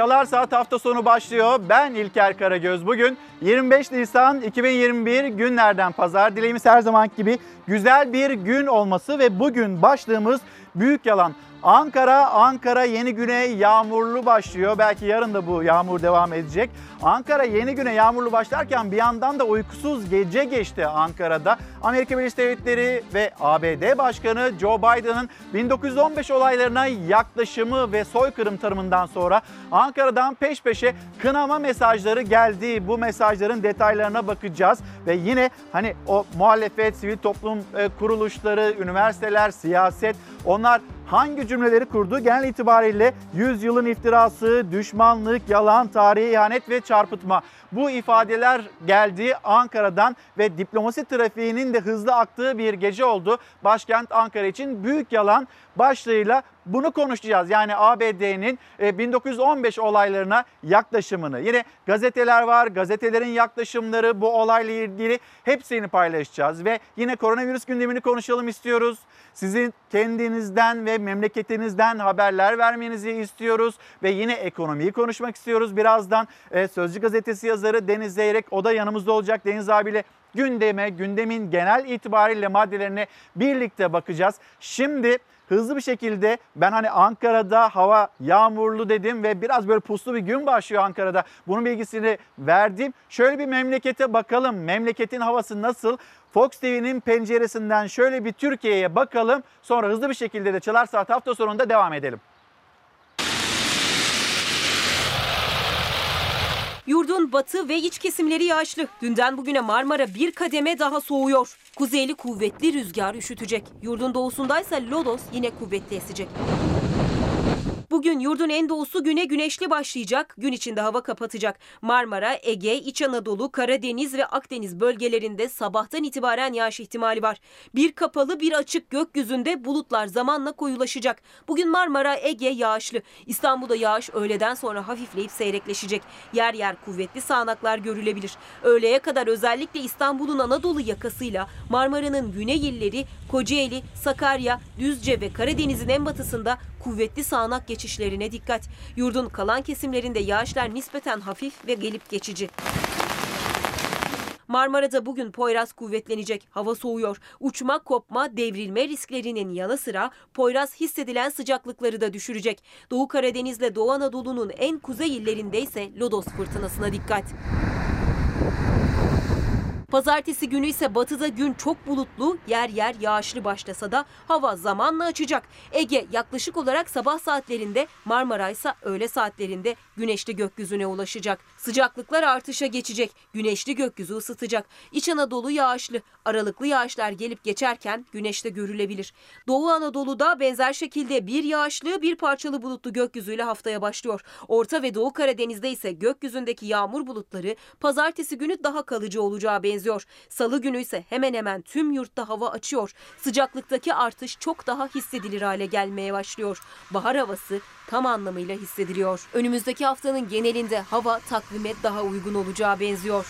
Çalar Saat hafta sonu başlıyor. Ben İlker Karagöz. Bugün 25 Nisan 2021 günlerden pazar. Dileğimiz her zaman gibi güzel bir gün olması ve bugün başlığımız büyük yalan. Ankara, Ankara yeni güne yağmurlu başlıyor. Belki yarın da bu yağmur devam edecek. Ankara yeni güne yağmurlu başlarken bir yandan da uykusuz gece geçti Ankara'da. Amerika Birleşik Devletleri ve ABD Başkanı Joe Biden'ın 1915 olaylarına yaklaşımı ve soykırım tarımından sonra Ankara'dan peş peşe kınama mesajları geldi. Bu mesajların detaylarına bakacağız ve yine hani o muhalefet, sivil toplum e, kuruluşları, üniversiteler, siyaset onlar hangi cümleleri kurdu? Genel itibariyle yüzyılın iftirası, düşmanlık, yalan, tarihe ihanet ve çarpıtma. Bu ifadeler geldi Ankara'dan ve diplomasi trafiğinin de hızlı aktığı bir gece oldu. Başkent Ankara için büyük yalan başlığıyla bunu konuşacağız. Yani ABD'nin 1915 e, olaylarına yaklaşımını. Yine gazeteler var, gazetelerin yaklaşımları bu olayla ilgili hepsini paylaşacağız. Ve yine koronavirüs gündemini konuşalım istiyoruz. Sizin kendinizden ve memleketinizden haberler vermenizi istiyoruz. Ve yine ekonomiyi konuşmak istiyoruz. Birazdan e, Sözcü Gazetesi yazarı Deniz Zeyrek o da yanımızda olacak. Deniz abiyle gündeme, gündemin genel itibariyle maddelerine birlikte bakacağız. Şimdi hızlı bir şekilde ben hani Ankara'da hava yağmurlu dedim ve biraz böyle puslu bir gün başlıyor Ankara'da. Bunun bilgisini verdim. Şöyle bir memlekete bakalım. Memleketin havası nasıl? Fox TV'nin penceresinden şöyle bir Türkiye'ye bakalım. Sonra hızlı bir şekilde de Çalar Saat hafta sonunda devam edelim. Yurdun batı ve iç kesimleri yağışlı. Dünden bugüne Marmara bir kademe daha soğuyor. Kuzeyli kuvvetli rüzgar üşütecek. Yurdun doğusundaysa lodos yine kuvvetli esecek. Bugün yurdun en doğusu güne güneşli başlayacak. Gün içinde hava kapatacak. Marmara, Ege, İç Anadolu, Karadeniz ve Akdeniz bölgelerinde sabahtan itibaren yağış ihtimali var. Bir kapalı bir açık gökyüzünde bulutlar zamanla koyulaşacak. Bugün Marmara, Ege yağışlı. İstanbul'da yağış öğleden sonra hafifleyip seyrekleşecek. Yer yer kuvvetli sağanaklar görülebilir. Öğleye kadar özellikle İstanbul'un Anadolu yakasıyla Marmara'nın güney illeri, Kocaeli, Sakarya, Düzce ve Karadeniz'in en batısında kuvvetli sağanak geçişlerine dikkat. Yurdun kalan kesimlerinde yağışlar nispeten hafif ve gelip geçici. Marmara'da bugün Poyraz kuvvetlenecek. Hava soğuyor. Uçma, kopma, devrilme risklerinin yanı sıra Poyraz hissedilen sıcaklıkları da düşürecek. Doğu Karadeniz'le Doğu Anadolu'nun en kuzey illerinde ise Lodos fırtınasına dikkat. Pazartesi günü ise batıda gün çok bulutlu, yer yer yağışlı başlasa da hava zamanla açacak. Ege yaklaşık olarak sabah saatlerinde, Marmara ise öğle saatlerinde güneşli gökyüzüne ulaşacak. Sıcaklıklar artışa geçecek. Güneşli gökyüzü ısıtacak. İç Anadolu yağışlı. Aralıklı yağışlar gelip geçerken güneşte görülebilir. Doğu Anadolu'da benzer şekilde bir yağışlı bir parçalı bulutlu gökyüzüyle haftaya başlıyor. Orta ve Doğu Karadeniz'de ise gökyüzündeki yağmur bulutları pazartesi günü daha kalıcı olacağı benziyor. Salı günü ise hemen hemen tüm yurtta hava açıyor. Sıcaklıktaki artış çok daha hissedilir hale gelmeye başlıyor. Bahar havası tam anlamıyla hissediliyor. Önümüzdeki haftanın genelinde hava takvime daha uygun olacağı benziyor.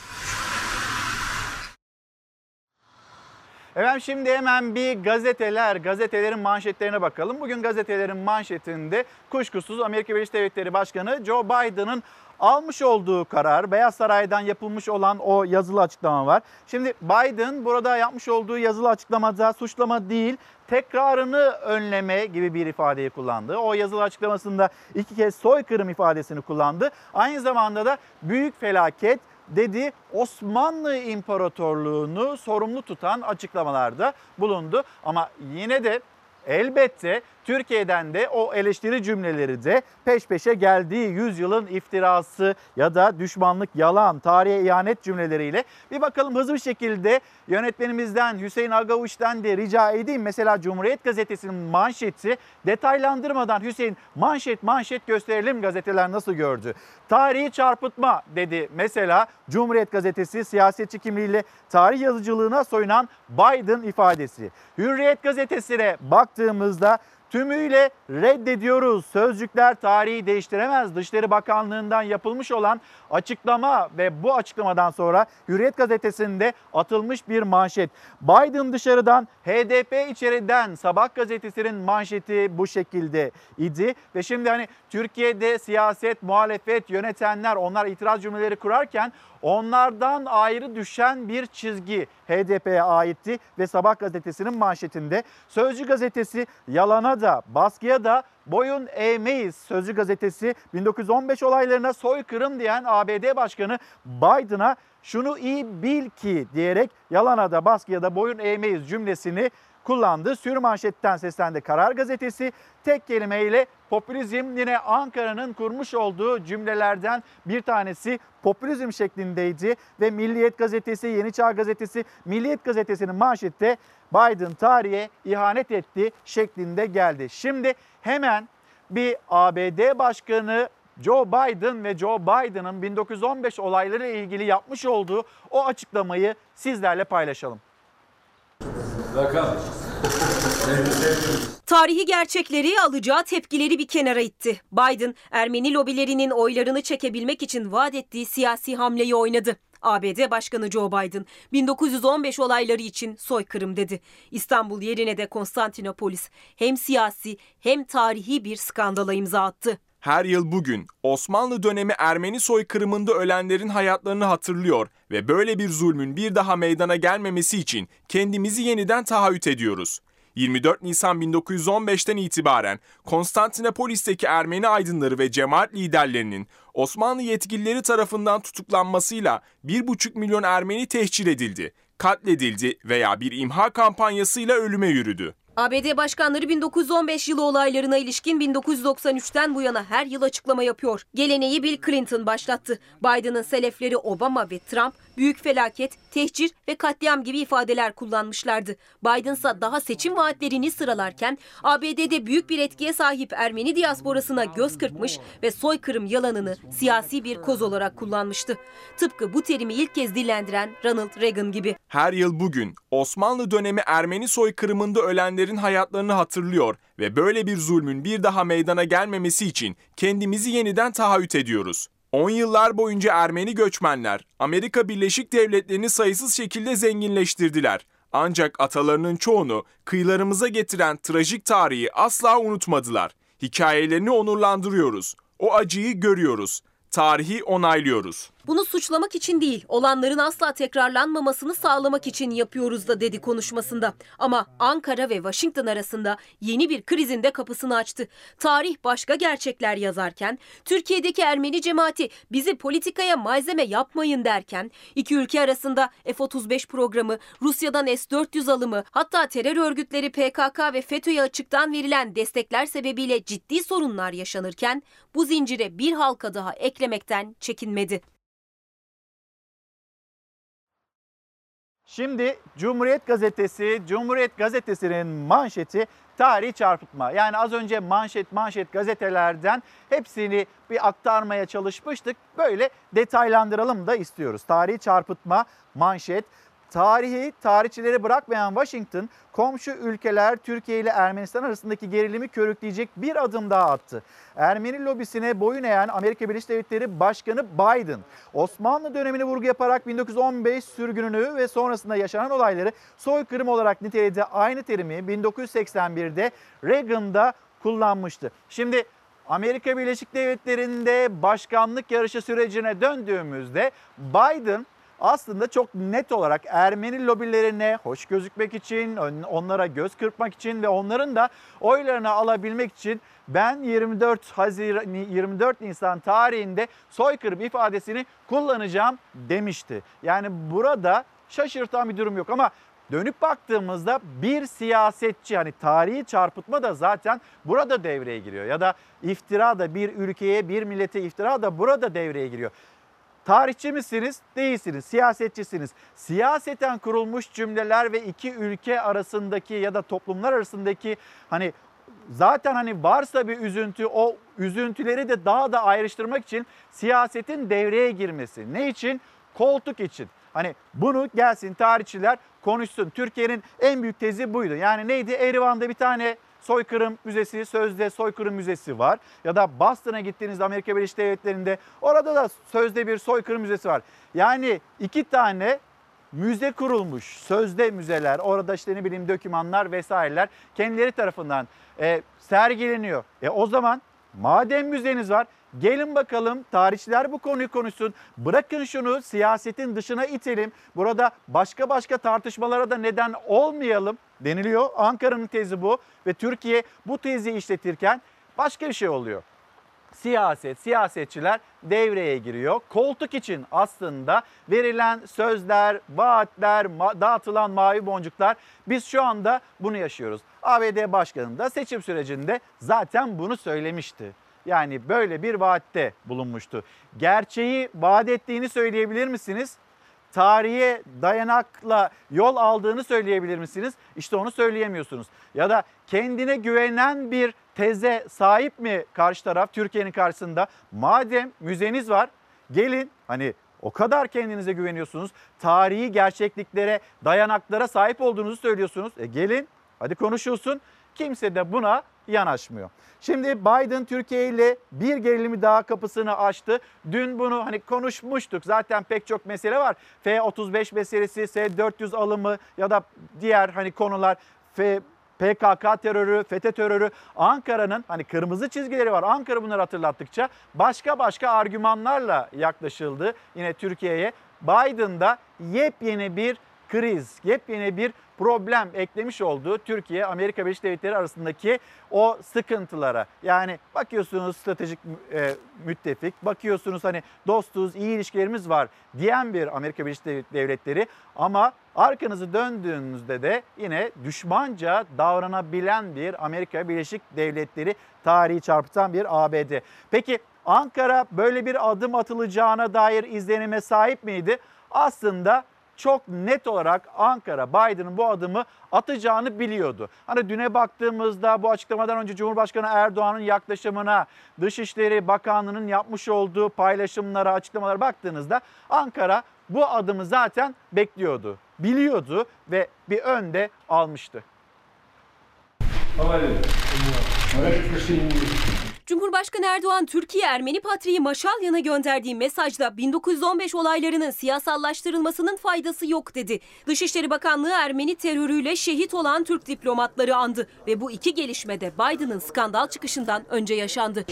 Efendim şimdi hemen bir gazeteler, gazetelerin manşetlerine bakalım. Bugün gazetelerin manşetinde kuşkusuz Amerika Birleşik Devletleri Başkanı Joe Biden'ın almış olduğu karar, Beyaz Saray'dan yapılmış olan o yazılı açıklama var. Şimdi Biden burada yapmış olduğu yazılı açıklamada suçlama değil, tekrarını önleme gibi bir ifadeyi kullandı. O yazılı açıklamasında iki kez soykırım ifadesini kullandı. Aynı zamanda da büyük felaket dedi Osmanlı İmparatorluğunu sorumlu tutan açıklamalarda bulundu. Ama yine de elbette Türkiye'den de o eleştiri cümleleri de peş peşe geldiği yüzyılın iftirası ya da düşmanlık, yalan, tarihe ihanet cümleleriyle bir bakalım hızlı bir şekilde yönetmenimizden Hüseyin Agavuç'tan de rica edeyim. Mesela Cumhuriyet Gazetesi'nin manşeti detaylandırmadan Hüseyin manşet manşet gösterelim gazeteler nasıl gördü. Tarihi çarpıtma dedi mesela Cumhuriyet Gazetesi siyasetçi kimliğiyle tarih yazıcılığına soyunan Biden ifadesi. Hürriyet Gazetesi'ne baktığımızda tümüyle reddediyoruz. Sözcükler tarihi değiştiremez. Dışişleri Bakanlığı'ndan yapılmış olan açıklama ve bu açıklamadan sonra Hürriyet gazetesinde atılmış bir manşet. Biden dışarıdan, HDP içeriden Sabah gazetesinin manşeti bu şekilde idi ve şimdi hani Türkiye'de siyaset, muhalefet, yönetenler onlar itiraz cümleleri kurarken onlardan ayrı düşen bir çizgi HDP'ye aitti ve Sabah gazetesinin manşetinde Sözcü gazetesi yalana da baskıya da boyun eğmeyiz. Sözcü gazetesi 1915 olaylarına soykırım diyen ABD Başkanı Biden'a şunu iyi bil ki diyerek yalana da baskıya da boyun eğmeyiz cümlesini kullandı. Sür manşetten seslendi Karar Gazetesi. Tek kelimeyle popülizm yine Ankara'nın kurmuş olduğu cümlelerden bir tanesi popülizm şeklindeydi. Ve Milliyet Gazetesi, Yeni Çağ Gazetesi, Milliyet Gazetesi'nin manşette Biden tarihe ihanet etti şeklinde geldi. Şimdi hemen bir ABD Başkanı Joe Biden ve Joe Biden'ın 1915 olayları ile ilgili yapmış olduğu o açıklamayı sizlerle paylaşalım. Bakalım. Tarihi gerçekleri alacağı tepkileri bir kenara itti. Biden, Ermeni lobilerinin oylarını çekebilmek için vaat ettiği siyasi hamleyi oynadı. ABD Başkanı Joe Biden 1915 olayları için soykırım dedi. İstanbul yerine de Konstantinopolis hem siyasi hem tarihi bir skandala imza attı. Her yıl bugün Osmanlı dönemi Ermeni soykırımında ölenlerin hayatlarını hatırlıyor ve böyle bir zulmün bir daha meydana gelmemesi için kendimizi yeniden taahhüt ediyoruz. 24 Nisan 1915'ten itibaren Konstantinopolis'teki Ermeni aydınları ve cemaat liderlerinin Osmanlı yetkilileri tarafından tutuklanmasıyla 1,5 milyon Ermeni tehcir edildi, katledildi veya bir imha kampanyasıyla ölüme yürüdü. ABD başkanları 1915 yılı olaylarına ilişkin 1993'ten bu yana her yıl açıklama yapıyor. Geleneği Bill Clinton başlattı. Biden'ın selefleri Obama ve Trump büyük felaket, tehcir ve katliam gibi ifadeler kullanmışlardı. Biden ise daha seçim vaatlerini sıralarken ABD'de büyük bir etkiye sahip Ermeni diasporasına göz kırpmış ve soykırım yalanını siyasi bir koz olarak kullanmıştı. Tıpkı bu terimi ilk kez dillendiren Ronald Reagan gibi. Her yıl bugün Osmanlı dönemi Ermeni soykırımında ölenlerin hayatlarını hatırlıyor ve böyle bir zulmün bir daha meydana gelmemesi için kendimizi yeniden taahhüt ediyoruz. 10 yıllar boyunca Ermeni göçmenler Amerika Birleşik Devletleri'ni sayısız şekilde zenginleştirdiler. Ancak atalarının çoğunu kıyılarımıza getiren trajik tarihi asla unutmadılar. Hikayelerini onurlandırıyoruz. O acıyı görüyoruz. Tarihi onaylıyoruz. Bunu suçlamak için değil, olanların asla tekrarlanmamasını sağlamak için yapıyoruz da dedi konuşmasında. Ama Ankara ve Washington arasında yeni bir krizin de kapısını açtı. Tarih başka gerçekler yazarken, Türkiye'deki Ermeni cemaati bizi politikaya malzeme yapmayın derken, iki ülke arasında F-35 programı, Rusya'dan S-400 alımı, hatta terör örgütleri PKK ve FETÖ'ye açıktan verilen destekler sebebiyle ciddi sorunlar yaşanırken, bu zincire bir halka daha eklemekten çekinmedi. Şimdi Cumhuriyet Gazetesi, Cumhuriyet Gazetesi'nin manşeti tarih çarpıtma. Yani az önce manşet manşet gazetelerden hepsini bir aktarmaya çalışmıştık. Böyle detaylandıralım da istiyoruz. Tarih çarpıtma, manşet, Tarihi tarihçileri bırakmayan Washington, komşu ülkeler Türkiye ile Ermenistan arasındaki gerilimi körükleyecek bir adım daha attı. Ermeni lobisine boyun eğen Amerika Birleşik Devletleri Başkanı Biden, Osmanlı dönemini vurgu yaparak 1915 sürgününü ve sonrasında yaşanan olayları soykırım olarak niteledi. Aynı terimi 1981'de Reagan'da kullanmıştı. Şimdi Amerika Birleşik Devletleri'nde başkanlık yarışı sürecine döndüğümüzde Biden aslında çok net olarak Ermeni lobilerine hoş gözükmek için, onlara göz kırpmak için ve onların da oylarını alabilmek için ben 24 Haziran 24 Nisan tarihinde soykırım ifadesini kullanacağım demişti. Yani burada şaşırtan bir durum yok ama dönüp baktığımızda bir siyasetçi hani tarihi çarpıtma da zaten burada devreye giriyor ya da iftira da bir ülkeye bir millete iftira da burada devreye giriyor. Tarihçi misiniz? Değilsiniz. Siyasetçisiniz. Siyaseten kurulmuş cümleler ve iki ülke arasındaki ya da toplumlar arasındaki hani zaten hani varsa bir üzüntü o üzüntüleri de daha da ayrıştırmak için siyasetin devreye girmesi. Ne için? Koltuk için. Hani bunu gelsin tarihçiler konuşsun. Türkiye'nin en büyük tezi buydu. Yani neydi? Erivan'da bir tane soykırım müzesi, sözde soykırım müzesi var. Ya da Boston'a gittiğinizde Amerika Birleşik Devletleri'nde orada da sözde bir soykırım müzesi var. Yani iki tane müze kurulmuş. Sözde müzeler, orada işte ne bileyim dokümanlar vesaireler kendileri tarafından e, sergileniyor. E o zaman madem müzeniz var gelin bakalım tarihçiler bu konuyu konuşsun. Bırakın şunu siyasetin dışına itelim. Burada başka başka tartışmalara da neden olmayalım deniliyor. Ankara'nın tezi bu ve Türkiye bu tezi işletirken başka bir şey oluyor siyaset, siyasetçiler devreye giriyor. Koltuk için aslında verilen sözler, vaatler, dağıtılan mavi boncuklar biz şu anda bunu yaşıyoruz. ABD Başkanı da seçim sürecinde zaten bunu söylemişti. Yani böyle bir vaatte bulunmuştu. Gerçeği vaat ettiğini söyleyebilir misiniz? tarihe dayanakla yol aldığını söyleyebilir misiniz? İşte onu söyleyemiyorsunuz. Ya da kendine güvenen bir teze sahip mi karşı taraf Türkiye'nin karşısında? Madem müzeniz var gelin hani o kadar kendinize güveniyorsunuz. Tarihi gerçekliklere, dayanaklara sahip olduğunuzu söylüyorsunuz. E gelin hadi konuşulsun. Kimse de buna yanaşmıyor. Şimdi Biden Türkiye ile bir gerilimi daha kapısını açtı. Dün bunu hani konuşmuştuk. Zaten pek çok mesele var. F-35 meselesi, S-400 alımı ya da diğer hani konular F PKK terörü, FETÖ terörü, Ankara'nın hani kırmızı çizgileri var. Ankara bunları hatırlattıkça başka başka argümanlarla yaklaşıldı yine Türkiye'ye. Biden da yepyeni bir kriz, yepyeni bir problem eklemiş olduğu Türkiye Amerika Birleşik Devletleri arasındaki o sıkıntılara. Yani bakıyorsunuz stratejik e, müttefik, bakıyorsunuz hani dostuz, iyi ilişkilerimiz var diyen bir Amerika Birleşik Devletleri ama arkanızı döndüğünüzde de yine düşmanca davranabilen bir Amerika Birleşik Devletleri tarihi çarpıtan bir ABD. Peki Ankara böyle bir adım atılacağına dair izlenime sahip miydi? Aslında çok net olarak Ankara Biden'ın bu adımı atacağını biliyordu. Hani düne baktığımızda bu açıklamadan önce Cumhurbaşkanı Erdoğan'ın yaklaşımına, Dışişleri Bakanlığı'nın yapmış olduğu paylaşımlara, açıklamalara baktığınızda Ankara bu adımı zaten bekliyordu, biliyordu ve bir önde almıştı. Cumhurbaşkanı Erdoğan Türkiye Ermeni Patriği Maşalyan'a gönderdiği mesajda 1915 olaylarının siyasallaştırılmasının faydası yok dedi. Dışişleri Bakanlığı Ermeni terörüyle şehit olan Türk diplomatları andı ve bu iki gelişmede Biden'ın skandal çıkışından önce yaşandı.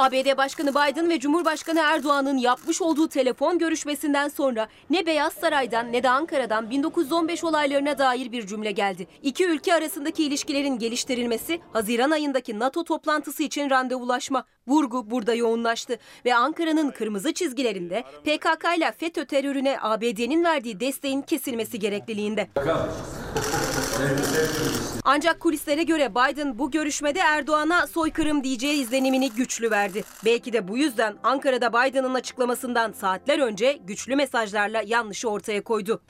ABD Başkanı Biden ve Cumhurbaşkanı Erdoğan'ın yapmış olduğu telefon görüşmesinden sonra ne Beyaz Saray'dan ne de Ankara'dan 1915 olaylarına dair bir cümle geldi. İki ülke arasındaki ilişkilerin geliştirilmesi, Haziran ayındaki NATO toplantısı için randevulaşma, vurgu burada yoğunlaştı ve Ankara'nın kırmızı çizgilerinde PKK ile FETÖ terörüne ABD'nin verdiği desteğin kesilmesi gerekliliğinde. Ancak kulislere göre Biden bu görüşmede Erdoğan'a soykırım diyeceği izlenimini güçlü verdi. Belki de bu yüzden Ankara'da Biden'ın açıklamasından saatler önce güçlü mesajlarla yanlışı ortaya koydu.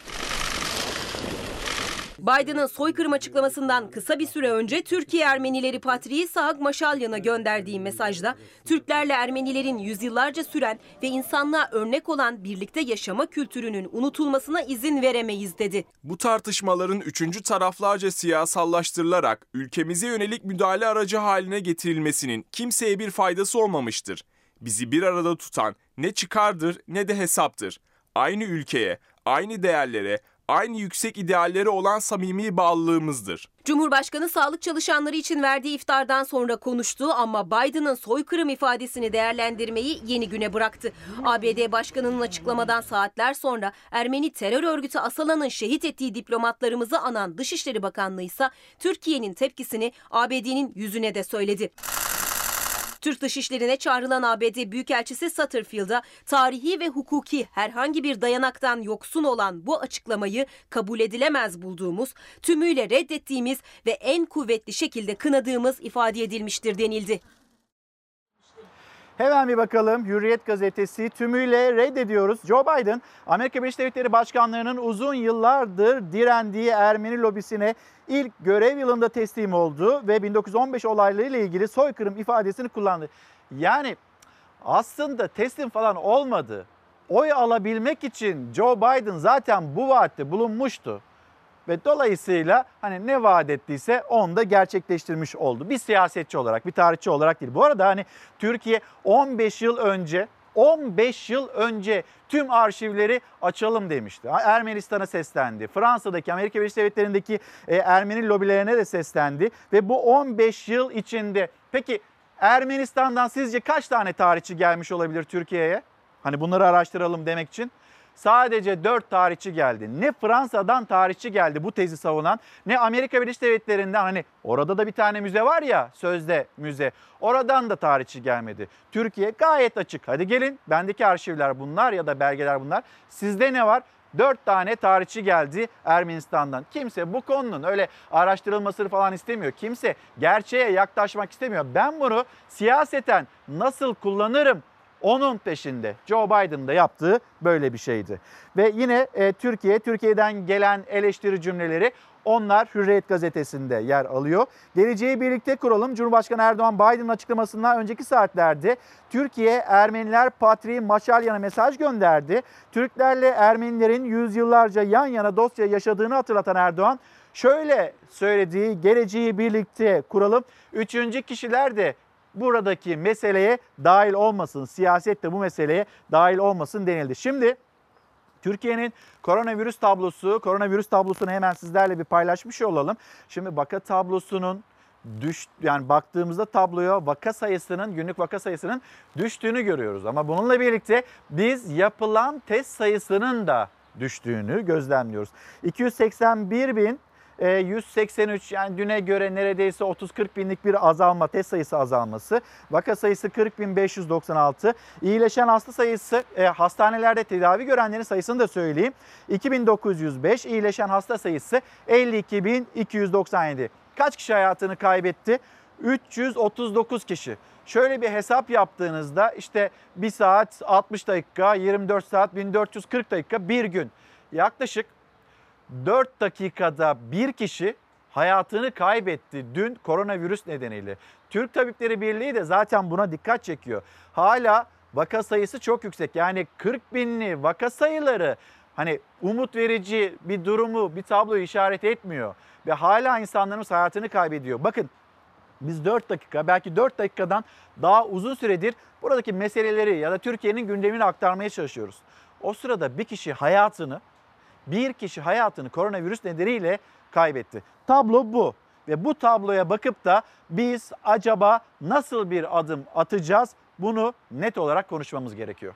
Biden'ın soykırım açıklamasından kısa bir süre önce Türkiye Ermenileri Patriği Sahak Maşalyan'a gönderdiği mesajda Türklerle Ermenilerin yüzyıllarca süren ve insanlığa örnek olan birlikte yaşama kültürünün unutulmasına izin veremeyiz dedi. Bu tartışmaların üçüncü taraflarca siyasallaştırılarak ülkemize yönelik müdahale aracı haline getirilmesinin kimseye bir faydası olmamıştır. Bizi bir arada tutan ne çıkardır ne de hesaptır. Aynı ülkeye, aynı değerlere, aynı yüksek ideallere olan samimi bağlılığımızdır. Cumhurbaşkanı sağlık çalışanları için verdiği iftardan sonra konuştu ama Biden'ın soykırım ifadesini değerlendirmeyi yeni güne bıraktı. ABD Başkanı'nın açıklamadan saatler sonra Ermeni terör örgütü Asalan'ın şehit ettiği diplomatlarımızı anan Dışişleri Bakanlığı ise Türkiye'nin tepkisini ABD'nin yüzüne de söyledi. Türk Dışişleri'ne çağrılan ABD Büyükelçisi Satterfield'a tarihi ve hukuki herhangi bir dayanaktan yoksun olan bu açıklamayı kabul edilemez bulduğumuz, tümüyle reddettiğimiz ve en kuvvetli şekilde kınadığımız ifade edilmiştir denildi. Hemen bir bakalım Hürriyet gazetesi tümüyle reddediyoruz. Joe Biden Amerika Birleşik Devletleri Başkanlığı'nın uzun yıllardır direndiği Ermeni lobisine ilk görev yılında teslim oldu ve 1915 olaylarıyla ilgili soykırım ifadesini kullandı. Yani aslında teslim falan olmadı. Oy alabilmek için Joe Biden zaten bu vaatte bulunmuştu. Ve dolayısıyla hani ne vaat ettiyse onu da gerçekleştirmiş oldu. Bir siyasetçi olarak, bir tarihçi olarak değil. Bu arada hani Türkiye 15 yıl önce 15 yıl önce tüm arşivleri açalım demişti. Ermenistan'a seslendi. Fransa'daki, Amerika Birleşik Devletleri'ndeki e, Ermeni lobilerine de seslendi. Ve bu 15 yıl içinde peki Ermenistan'dan sizce kaç tane tarihçi gelmiş olabilir Türkiye'ye? Hani bunları araştıralım demek için. Sadece 4 tarihçi geldi. Ne Fransa'dan tarihçi geldi bu tezi savunan ne Amerika Birleşik Devletleri'nden hani orada da bir tane müze var ya sözde müze. Oradan da tarihçi gelmedi. Türkiye gayet açık. Hadi gelin bendeki arşivler bunlar ya da belgeler bunlar. Sizde ne var? 4 tane tarihçi geldi Ermenistan'dan. Kimse bu konunun öyle araştırılmasını falan istemiyor. Kimse gerçeğe yaklaşmak istemiyor. Ben bunu siyaseten nasıl kullanırım onun peşinde. Joe Biden da yaptığı böyle bir şeydi. Ve yine e, Türkiye, Türkiye'den gelen eleştiri cümleleri onlar Hürriyet gazetesinde yer alıyor. Geleceği birlikte kuralım. Cumhurbaşkanı Erdoğan Biden'ın açıklamasından önceki saatlerde Türkiye Ermeniler Patri Maşalyan'a mesaj gönderdi. Türklerle Ermenilerin yüzyıllarca yan yana dosya yaşadığını hatırlatan Erdoğan şöyle söylediği geleceği birlikte kuralım. Üçüncü kişiler de buradaki meseleye dahil olmasın, siyaset de bu meseleye dahil olmasın denildi. Şimdi Türkiye'nin koronavirüs tablosu, koronavirüs tablosunu hemen sizlerle bir paylaşmış olalım. Şimdi vaka tablosunun düş yani baktığımızda tabloya vaka sayısının günlük vaka sayısının düştüğünü görüyoruz. Ama bununla birlikte biz yapılan test sayısının da düştüğünü gözlemliyoruz. 281 bin 183 e, yani düne göre neredeyse 30-40 binlik bir azalma, test sayısı azalması. Vaka sayısı 40.596. İyileşen hasta sayısı, e, hastanelerde tedavi görenlerin sayısını da söyleyeyim. 2905, iyileşen hasta sayısı 52.297. Kaç kişi hayatını kaybetti? 339 kişi. Şöyle bir hesap yaptığınızda işte 1 saat 60 dakika, 24 saat 1440 dakika bir gün. Yaklaşık 4 dakikada bir kişi hayatını kaybetti dün koronavirüs nedeniyle. Türk Tabipleri Birliği de zaten buna dikkat çekiyor. Hala vaka sayısı çok yüksek. Yani 40 binli vaka sayıları hani umut verici bir durumu, bir tabloyu işaret etmiyor. Ve hala insanlarımız hayatını kaybediyor. Bakın biz 4 dakika belki 4 dakikadan daha uzun süredir buradaki meseleleri ya da Türkiye'nin gündemini aktarmaya çalışıyoruz. O sırada bir kişi hayatını bir kişi hayatını koronavirüs nedeniyle kaybetti. Tablo bu ve bu tabloya bakıp da biz acaba nasıl bir adım atacağız bunu net olarak konuşmamız gerekiyor.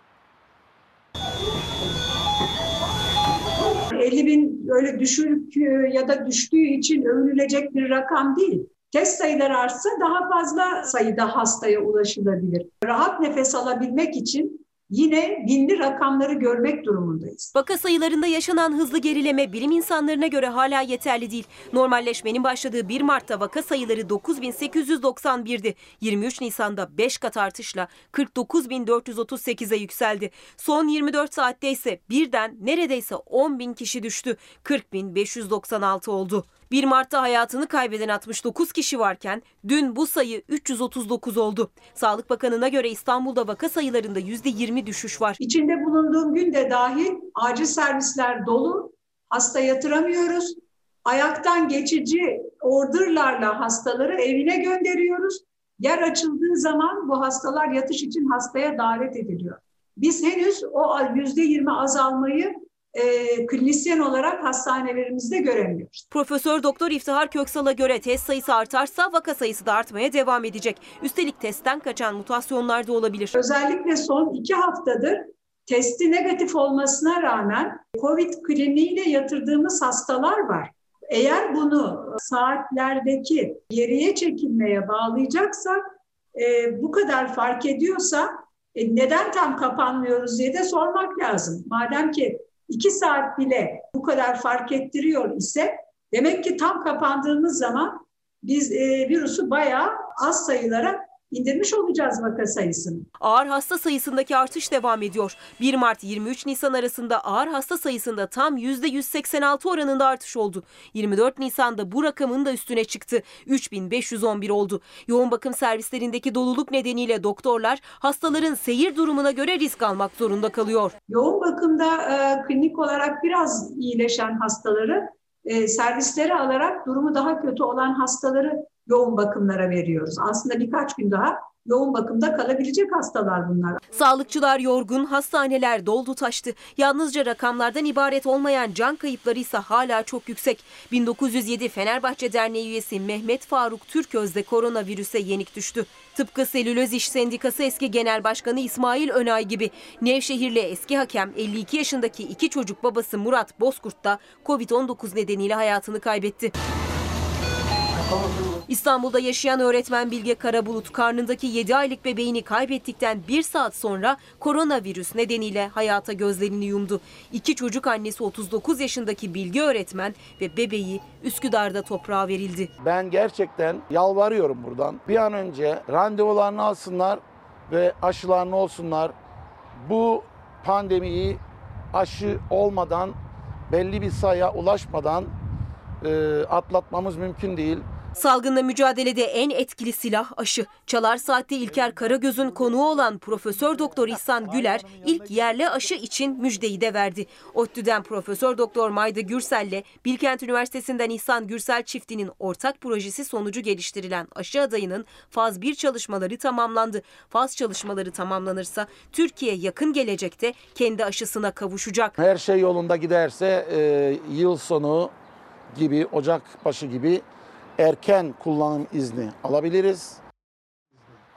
50 bin öyle düşük ya da düştüğü için övünülecek bir rakam değil. Test sayıları artsa daha fazla sayıda hastaya ulaşılabilir. Rahat nefes alabilmek için yine binli rakamları görmek durumundayız. Vaka sayılarında yaşanan hızlı gerileme bilim insanlarına göre hala yeterli değil. Normalleşmenin başladığı 1 Mart'ta vaka sayıları 9891'di. 23 Nisan'da 5 kat artışla 49438'e yükseldi. Son 24 saatte ise birden neredeyse 10 bin kişi düştü. 40.596 oldu. 1 Mart'ta hayatını kaybeden 69 kişi varken dün bu sayı 339 oldu. Sağlık Bakanı'na göre İstanbul'da vaka sayılarında %20 düşüş var. İçinde bulunduğum gün de dahil acil servisler dolu. Hasta yatıramıyoruz. Ayaktan geçici orderlarla hastaları evine gönderiyoruz. Yer açıldığı zaman bu hastalar yatış için hastaya davet ediliyor. Biz henüz o yüzde yirmi azalmayı e, klinisyen olarak hastanelerimizde göremiyoruz. Profesör Doktor İftihar Köksal'a göre test sayısı artarsa vaka sayısı da artmaya devam edecek. Üstelik testten kaçan mutasyonlar da olabilir. Özellikle son iki haftadır testi negatif olmasına rağmen COVID kliniğiyle yatırdığımız hastalar var. Eğer bunu saatlerdeki geriye çekilmeye bağlayacaksak e, bu kadar fark ediyorsa e, neden tam kapanmıyoruz diye de sormak lazım. Madem ki iki saat bile bu kadar fark ettiriyor ise demek ki tam kapandığımız zaman biz e, virüsü bayağı az sayılara indirmiş olacağız vaka sayısını. Ağır hasta sayısındaki artış devam ediyor. 1 Mart 23 Nisan arasında ağır hasta sayısında tam %186 oranında artış oldu. 24 Nisan'da bu rakamın da üstüne çıktı. 3511 oldu. Yoğun bakım servislerindeki doluluk nedeniyle doktorlar hastaların seyir durumuna göre risk almak zorunda kalıyor. Yoğun bakımda e, klinik olarak biraz iyileşen hastaları e, servisleri alarak durumu daha kötü olan hastaları yoğun bakımlara veriyoruz. Aslında birkaç gün daha yoğun bakımda kalabilecek hastalar bunlar. Sağlıkçılar yorgun, hastaneler doldu taştı. Yalnızca rakamlardan ibaret olmayan can kayıpları ise hala çok yüksek. 1907 Fenerbahçe Derneği üyesi Mehmet Faruk Türköz de koronavirüse yenik düştü. Tıpkı Selüloz İş Sendikası eski genel başkanı İsmail Önay gibi Nevşehirli eski hakem 52 yaşındaki iki çocuk babası Murat Bozkurt da Covid-19 nedeniyle hayatını kaybetti. İstanbul'da yaşayan öğretmen Bilge Karabulut karnındaki 7 aylık bebeğini kaybettikten bir saat sonra koronavirüs nedeniyle hayata gözlerini yumdu. İki çocuk annesi 39 yaşındaki Bilge öğretmen ve bebeği Üsküdar'da toprağa verildi. Ben gerçekten yalvarıyorum buradan. Bir an önce randevularını alsınlar ve aşılarını olsunlar. Bu pandemiyi aşı olmadan, belli bir sayıya ulaşmadan e, atlatmamız mümkün değil. Salgınla mücadelede en etkili silah aşı. Çalar Saat'te İlker Karagöz'ün konuğu olan Profesör Doktor İhsan Güler ilk yerli aşı için müjdeyi de verdi. ODTÜ'den Profesör Doktor Mayda Gürsel'le Bilkent Üniversitesi'nden İhsan Gürsel çiftinin ortak projesi sonucu geliştirilen aşı adayının faz 1 çalışmaları tamamlandı. Faz çalışmaları tamamlanırsa Türkiye yakın gelecekte kendi aşısına kavuşacak. Her şey yolunda giderse e, yıl sonu gibi, Ocak başı gibi erken kullanım izni alabiliriz.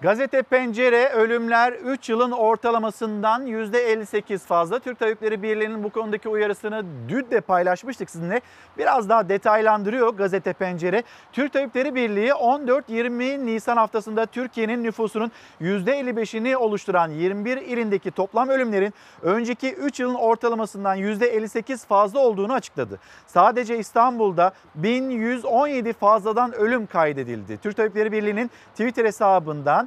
Gazete Pencere ölümler 3 yılın ortalamasından %58 fazla. Türk Tabipleri Birliği'nin bu konudaki uyarısını dün de paylaşmıştık sizinle. Biraz daha detaylandırıyor Gazete Pencere. Türk Tabipleri Birliği 14-20 Nisan haftasında Türkiye'nin nüfusunun %55'ini oluşturan 21 ilindeki toplam ölümlerin önceki 3 yılın ortalamasından %58 fazla olduğunu açıkladı. Sadece İstanbul'da 1117 fazladan ölüm kaydedildi. Türk Tabipleri Birliği'nin Twitter hesabından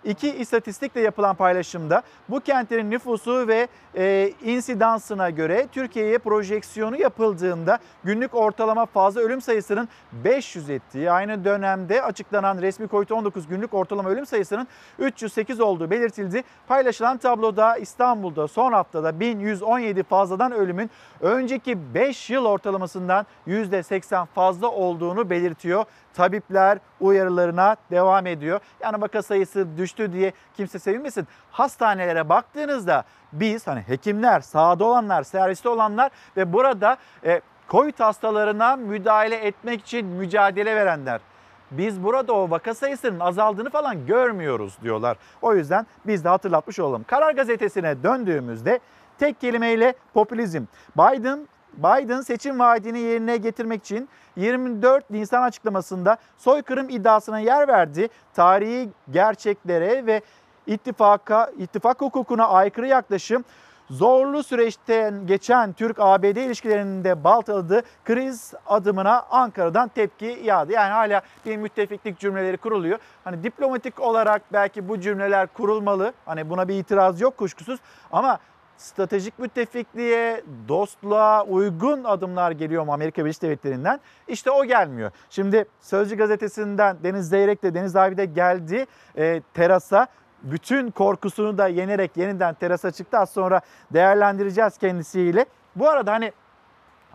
iki istatistikle yapılan paylaşımda bu kentlerin nüfusu ve e, insidansına göre Türkiye'ye projeksiyonu yapıldığında günlük ortalama fazla ölüm sayısının 500 ettiği, aynı dönemde açıklanan resmi COVID-19 günlük ortalama ölüm sayısının 308 olduğu belirtildi. Paylaşılan tabloda İstanbul'da son haftada 1117 fazladan ölümün önceki 5 yıl ortalamasından %80 fazla olduğunu belirtiyor. Tabipler uyarılarına devam ediyor. Yani vaka sayısı düştü diye kimse sevinmesin. Hastanelere baktığınızda biz hani hekimler, sahada olanlar, serviste olanlar ve burada e, COVID hastalarına müdahale etmek için mücadele verenler. Biz burada o vaka sayısının azaldığını falan görmüyoruz diyorlar. O yüzden biz de hatırlatmış olalım. Karar gazetesine döndüğümüzde tek kelimeyle popülizm. Biden Biden seçim vaadini yerine getirmek için 24 Nisan açıklamasında soykırım iddiasına yer verdi. Tarihi gerçeklere ve ittifaka, ittifak hukukuna aykırı yaklaşım zorlu süreçten geçen Türk-ABD ilişkilerinde baltaladığı kriz adımına Ankara'dan tepki yağdı. Yani hala bir müttefiklik cümleleri kuruluyor. Hani diplomatik olarak belki bu cümleler kurulmalı. Hani buna bir itiraz yok kuşkusuz ama stratejik müttefikliğe, dostluğa uygun adımlar geliyor mu Amerika Birleşik Devletleri'nden? İşte o gelmiyor. Şimdi Sözcü gazetesinden Deniz Zeyrek de Deniz abi de geldi e, terasa. Bütün korkusunu da yenerek yeniden terasa çıktı. Az sonra değerlendireceğiz kendisiyle. Bu arada hani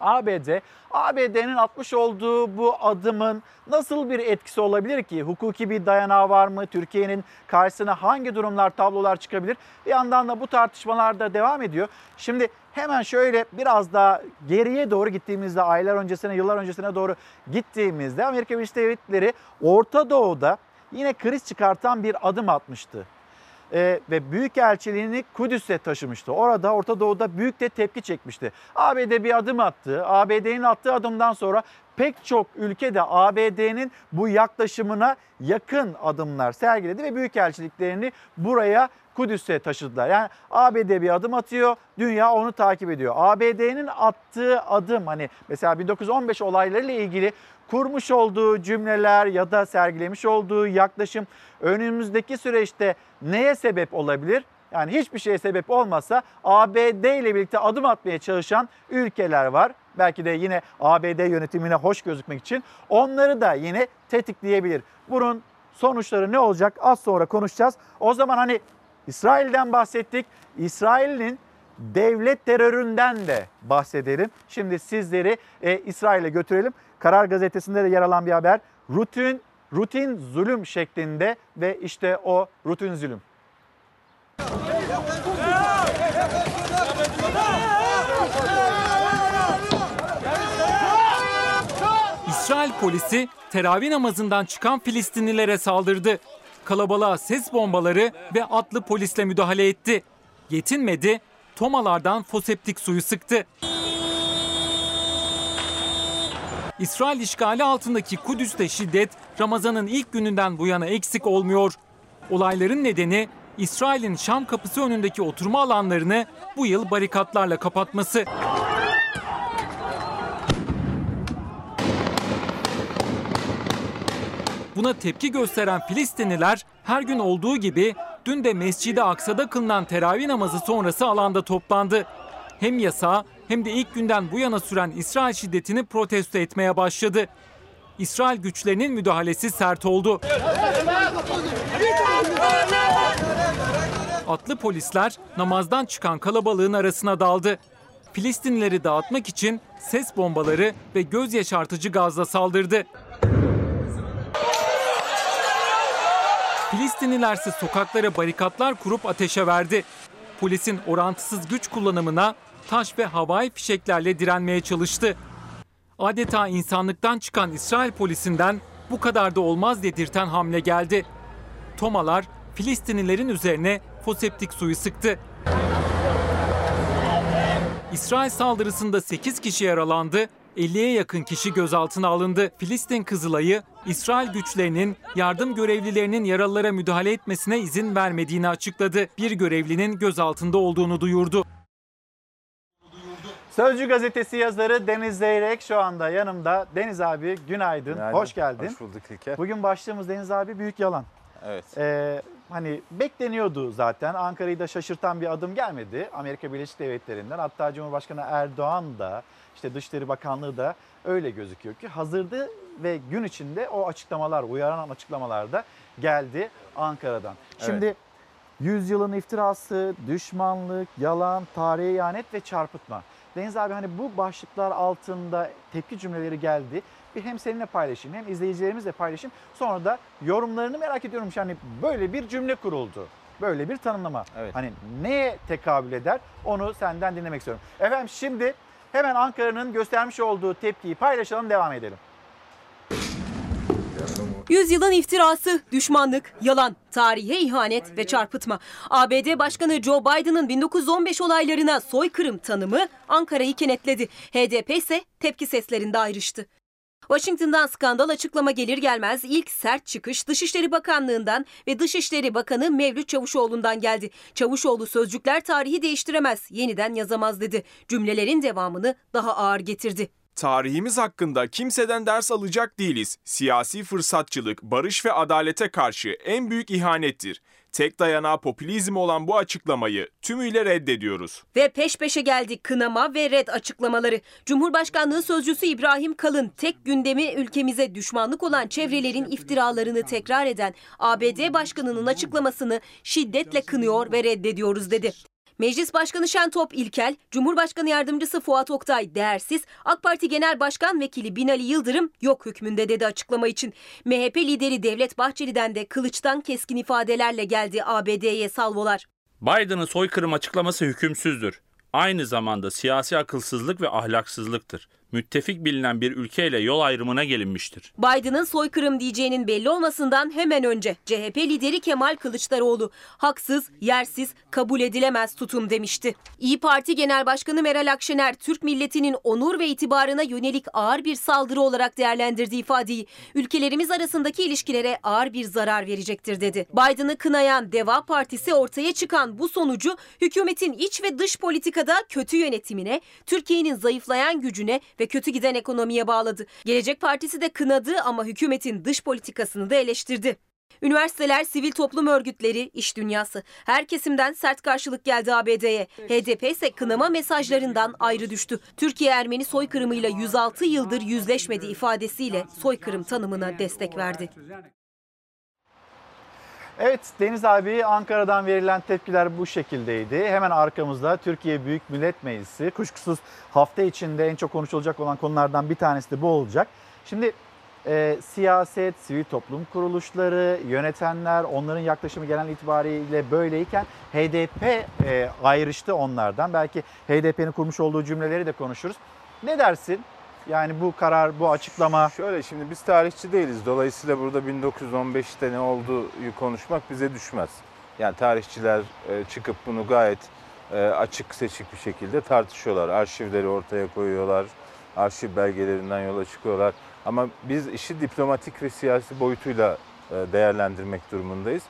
ABD, ABD'nin atmış olduğu bu adımın nasıl bir etkisi olabilir ki? Hukuki bir dayanağı var mı? Türkiye'nin karşısına hangi durumlar, tablolar çıkabilir? Bir yandan da bu tartışmalar da devam ediyor. Şimdi hemen şöyle biraz daha geriye doğru gittiğimizde, aylar öncesine, yıllar öncesine doğru gittiğimizde Amerika Birleşik Devletleri Orta Doğu'da yine kriz çıkartan bir adım atmıştı e, ve Büyükelçiliğini Kudüs'e taşımıştı. Orada Orta Doğu'da büyük de tepki çekmişti. ABD bir adım attı. ABD'nin attığı adımdan sonra pek çok ülke de ABD'nin bu yaklaşımına yakın adımlar sergiledi ve büyükelçiliklerini buraya Kudüs'e taşıdılar. Yani ABD bir adım atıyor, dünya onu takip ediyor. ABD'nin attığı adım hani mesela 1915 olaylarıyla ilgili kurmuş olduğu cümleler ya da sergilemiş olduğu yaklaşım önümüzdeki süreçte neye sebep olabilir? Yani hiçbir şeye sebep olmasa ABD ile birlikte adım atmaya çalışan ülkeler var. Belki de yine ABD yönetimine hoş gözükmek için onları da yine tetikleyebilir. Bunun sonuçları ne olacak az sonra konuşacağız. O zaman hani İsrail'den bahsettik. İsrail'in devlet teröründen de bahsedelim. Şimdi sizleri e, İsrail'e götürelim. Karar gazetesinde de yer alan bir haber. Rutin rutin zulüm şeklinde ve işte o rutin zulüm. İsrail polisi teravih namazından çıkan Filistinlilere saldırdı. Kalabalığa ses bombaları ve atlı polisle müdahale etti. Yetinmedi, tomalardan foseptik suyu sıktı. İsrail işgali altındaki Kudüs'te şiddet Ramazan'ın ilk gününden bu yana eksik olmuyor. Olayların nedeni İsrail'in Şam kapısı önündeki oturma alanlarını bu yıl barikatlarla kapatması. Buna tepki gösteren Filistinliler her gün olduğu gibi dün de Mescid-i Aksa'da kılınan teravih namazı sonrası alanda toplandı. Hem yasa hem de ilk günden bu yana süren İsrail şiddetini protesto etmeye başladı. İsrail güçlerinin müdahalesi sert oldu. Atlı polisler namazdan çıkan kalabalığın arasına daldı. Filistinlileri dağıtmak için ses bombaları ve göz yaşartıcı gazla saldırdı. Filistinliler ise sokaklara barikatlar kurup ateşe verdi. Polisin orantısız güç kullanımına taş ve havai fişeklerle direnmeye çalıştı. Adeta insanlıktan çıkan İsrail polisinden bu kadar da olmaz dedirten hamle geldi. Tomalar Filistinlilerin üzerine foseptik suyu sıktı. İsrail saldırısında 8 kişi yaralandı, 50'ye yakın kişi gözaltına alındı. Filistin Kızılay'ı İsrail güçlerinin yardım görevlilerinin yaralılara müdahale etmesine izin vermediğini açıkladı. Bir görevlinin gözaltında olduğunu duyurdu. Sözcü gazetesi yazarı Deniz Zeyrek şu anda yanımda. Deniz abi günaydın, Günaydın. hoş geldin. Hoş bulduk İlker. Bugün başlığımız Deniz abi büyük yalan. Evet. Ee, hani bekleniyordu zaten. Ankara'yı da şaşırtan bir adım gelmedi Amerika Birleşik Devletleri'nden. Hatta Cumhurbaşkanı Erdoğan da işte Dışişleri Bakanlığı da öyle gözüküyor ki hazırdı ve gün içinde o açıklamalar, uyaran açıklamalar da geldi Ankara'dan. Şimdi yüzyılın iftirası, düşmanlık, yalan, tarihe ihanet ve çarpıtma. Deniz abi hani bu başlıklar altında tepki cümleleri geldi. Bir hem seninle paylaşayım hem izleyicilerimizle paylaşayım. Sonra da yorumlarını merak ediyorum. Yani böyle bir cümle kuruldu. Böyle bir tanımlama. Evet. Hani neye tekabül eder onu senden dinlemek istiyorum. Efendim şimdi hemen Ankara'nın göstermiş olduğu tepkiyi paylaşalım devam edelim. Yüzyılın iftirası, düşmanlık, yalan, tarihe ihanet ve çarpıtma. ABD Başkanı Joe Biden'ın 1915 olaylarına soykırım tanımı Ankara'yı kenetledi. HDP ise tepki seslerinde ayrıştı. Washington'dan skandal açıklama gelir gelmez ilk sert çıkış Dışişleri Bakanlığı'ndan ve Dışişleri Bakanı Mevlüt Çavuşoğlu'ndan geldi. Çavuşoğlu sözcükler tarihi değiştiremez, yeniden yazamaz dedi. Cümlelerin devamını daha ağır getirdi. Tarihimiz hakkında kimseden ders alacak değiliz. Siyasi fırsatçılık, barış ve adalete karşı en büyük ihanettir. Tek dayanağı popülizm olan bu açıklamayı tümüyle reddediyoruz. Ve peş peşe geldi kınama ve red açıklamaları. Cumhurbaşkanlığı sözcüsü İbrahim Kalın tek gündemi ülkemize düşmanlık olan çevrelerin iftiralarını tekrar eden ABD Başkanı'nın açıklamasını şiddetle kınıyor ve reddediyoruz dedi. Meclis Başkanı Şentop İlkel, Cumhurbaşkanı Yardımcısı Fuat Oktay değersiz, AK Parti Genel Başkan Vekili Binali Yıldırım yok hükmünde dedi açıklama için. MHP lideri Devlet Bahçeli'den de kılıçtan keskin ifadelerle geldi ABD'ye salvolar. Biden'ın soykırım açıklaması hükümsüzdür. Aynı zamanda siyasi akılsızlık ve ahlaksızlıktır. Müttefik bilinen bir ülkeyle yol ayrımına gelinmiştir. Biden'ın soykırım diyeceğinin belli olmasından hemen önce CHP lideri Kemal Kılıçdaroğlu haksız, yersiz, kabul edilemez tutum demişti. İyi Parti Genel Başkanı Meral Akşener Türk milletinin onur ve itibarına yönelik ağır bir saldırı olarak değerlendirdiği ifadeyi ülkelerimiz arasındaki ilişkilere ağır bir zarar verecektir dedi. Biden'ı kınayan Deva Partisi ortaya çıkan bu sonucu hükümetin iç ve dış politikada kötü yönetimine, Türkiye'nin zayıflayan gücüne ve kötü giden ekonomiye bağladı. Gelecek Partisi de kınadı ama hükümetin dış politikasını da eleştirdi. Üniversiteler, sivil toplum örgütleri, iş dünyası her kesimden sert karşılık geldi ABD'ye. HDP ise kınama mesajlarından ayrı düştü. Türkiye Ermeni soykırımıyla 106 yıldır yüzleşmedi ifadesiyle soykırım tanımına destek verdi. Evet Deniz abi Ankara'dan verilen tepkiler bu şekildeydi. Hemen arkamızda Türkiye Büyük Millet Meclisi. Kuşkusuz hafta içinde en çok konuşulacak olan konulardan bir tanesi de bu olacak. Şimdi e, siyaset, sivil toplum kuruluşları, yönetenler onların yaklaşımı genel itibariyle böyleyken HDP e, ayrıştı onlardan. Belki HDP'nin kurmuş olduğu cümleleri de konuşuruz. Ne dersin? Yani bu karar, bu açıklama Şöyle şimdi biz tarihçi değiliz. Dolayısıyla burada 1915'te ne olduğu konuşmak bize düşmez. Yani tarihçiler e, çıkıp bunu gayet e, açık seçik bir şekilde tartışıyorlar. Arşivleri ortaya koyuyorlar. Arşiv belgelerinden yola çıkıyorlar. Ama biz işi diplomatik ve siyasi boyutuyla e, değerlendirmek durumundayız.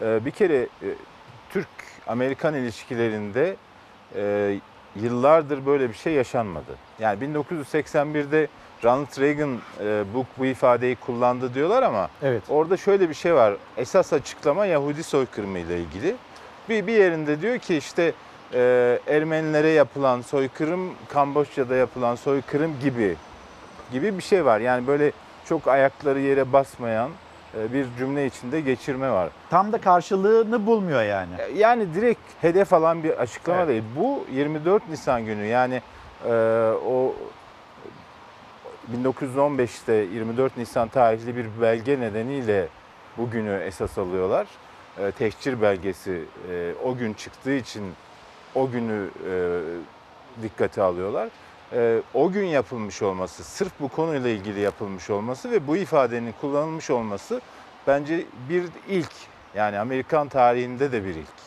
Bir kere Türk-Amerikan ilişkilerinde yıllardır böyle bir şey yaşanmadı. Yani 1981'de Ronald Reagan e, bu, bu ifadeyi kullandı diyorlar ama evet. orada şöyle bir şey var. Esas açıklama Yahudi soykırımı ile ilgili. Bir, bir yerinde diyor ki işte e, Ermenilere yapılan soykırım, Kamboçya'da yapılan soykırım gibi gibi bir şey var. Yani böyle çok ayakları yere basmayan bir cümle içinde geçirme var. Tam da karşılığını bulmuyor yani. Yani direkt hedef alan bir açıklama Evet. değil. Bu 24 Nisan günü yani e, o 1915'te 24 Nisan tarihli bir belge nedeniyle bugünü esas alıyorlar. E, tehcir belgesi e, o gün çıktığı için o günü e, dikkate alıyorlar. E, o gün yapılmış olması, sırf bu konuyla ilgili yapılmış olması ve bu ifadenin kullanılmış olması bence bir ilk. Yani Amerikan tarihinde de bir ilk.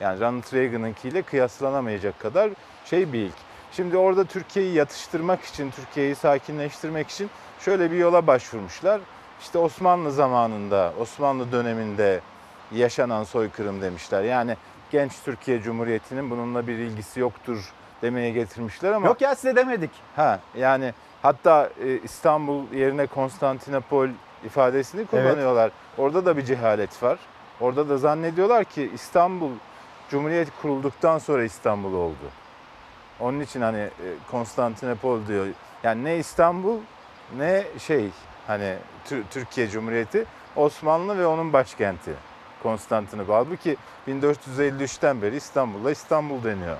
Yani Ronald Reagan'ınkiyle kıyaslanamayacak kadar şey bir ilk. Şimdi orada Türkiye'yi yatıştırmak için, Türkiye'yi sakinleştirmek için şöyle bir yola başvurmuşlar. İşte Osmanlı zamanında, Osmanlı döneminde yaşanan soykırım demişler. Yani genç Türkiye Cumhuriyeti'nin bununla bir ilgisi yoktur demeye getirmişler ama Yok ya size demedik. Ha yani hatta e, İstanbul yerine Konstantinopol ifadesini kullanıyorlar. Orada da bir cehalet var. Orada da zannediyorlar ki İstanbul Cumhuriyet kurulduktan sonra İstanbul oldu. Onun için hani e, Konstantinopol diyor. Yani ne İstanbul ne şey hani Tür- Türkiye Cumhuriyeti Osmanlı ve onun başkenti Konstantinopol. Halbuki 1453'ten beri İstanbul'a İstanbul deniyor.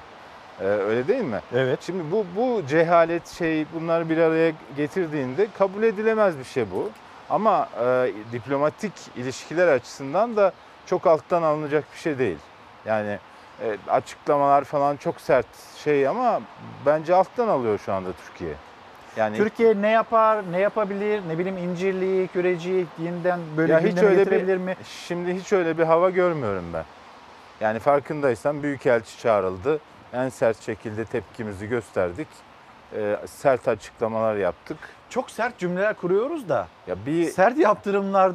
Ee, öyle değil mi? Evet. Şimdi bu bu cehalet şey bunları bir araya getirdiğinde kabul edilemez bir şey bu. Ama e, diplomatik ilişkiler açısından da çok alttan alınacak bir şey değil. Yani e, açıklamalar falan çok sert şey ama bence alttan alıyor şu anda Türkiye. Yani Türkiye ne yapar, ne yapabilir, ne bileyim incirliği, küreci yeniden böyle Ya hiç öyle bir- getirebilir mi? Şimdi hiç öyle bir hava görmüyorum ben. Yani farkındaysan Büyükelçi çağrıldı. En sert şekilde tepkimizi gösterdik. E, sert açıklamalar yaptık. Çok sert cümleler kuruyoruz da Ya bir sert yaptırımlar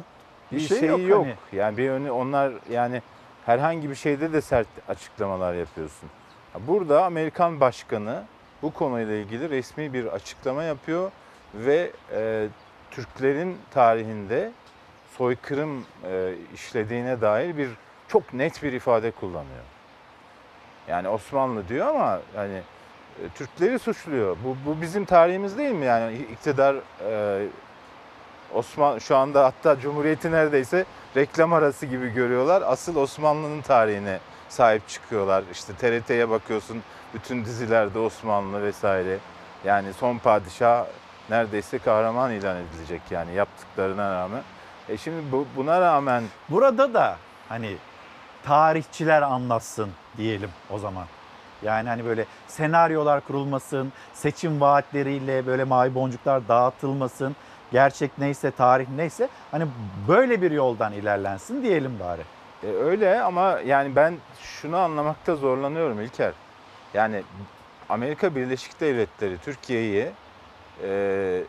bir, bir şey, şey yok. yok. Hani. Yani bir önü onlar yani herhangi bir şeyde de sert açıklamalar yapıyorsun. Ya Burada Amerikan başkanı bu konuyla ilgili resmi bir açıklama yapıyor ve e, Türklerin tarihinde soykırım e, işlediğine dair bir çok net bir ifade kullanıyor. Yani Osmanlı diyor ama yani e, Türkleri suçluyor. Bu, bu bizim tarihimiz değil mi? Yani iktidar e, Osman şu anda hatta Cumhuriyeti neredeyse reklam arası gibi görüyorlar. Asıl Osmanlı'nın tarihine sahip çıkıyorlar. İşte TRT'ye bakıyorsun bütün dizilerde Osmanlı vesaire. Yani son padişah neredeyse kahraman ilan edilecek yani yaptıklarına rağmen. E şimdi bu, buna rağmen Burada da hani tarihçiler anlatsın diyelim o zaman. Yani hani böyle senaryolar kurulmasın, seçim vaatleriyle böyle mavi boncuklar dağıtılmasın. Gerçek neyse, tarih neyse hani böyle bir yoldan ilerlensin diyelim bari. E, öyle ama yani ben şunu anlamakta zorlanıyorum İlker. Yani Amerika Birleşik Devletleri Türkiye'yi e,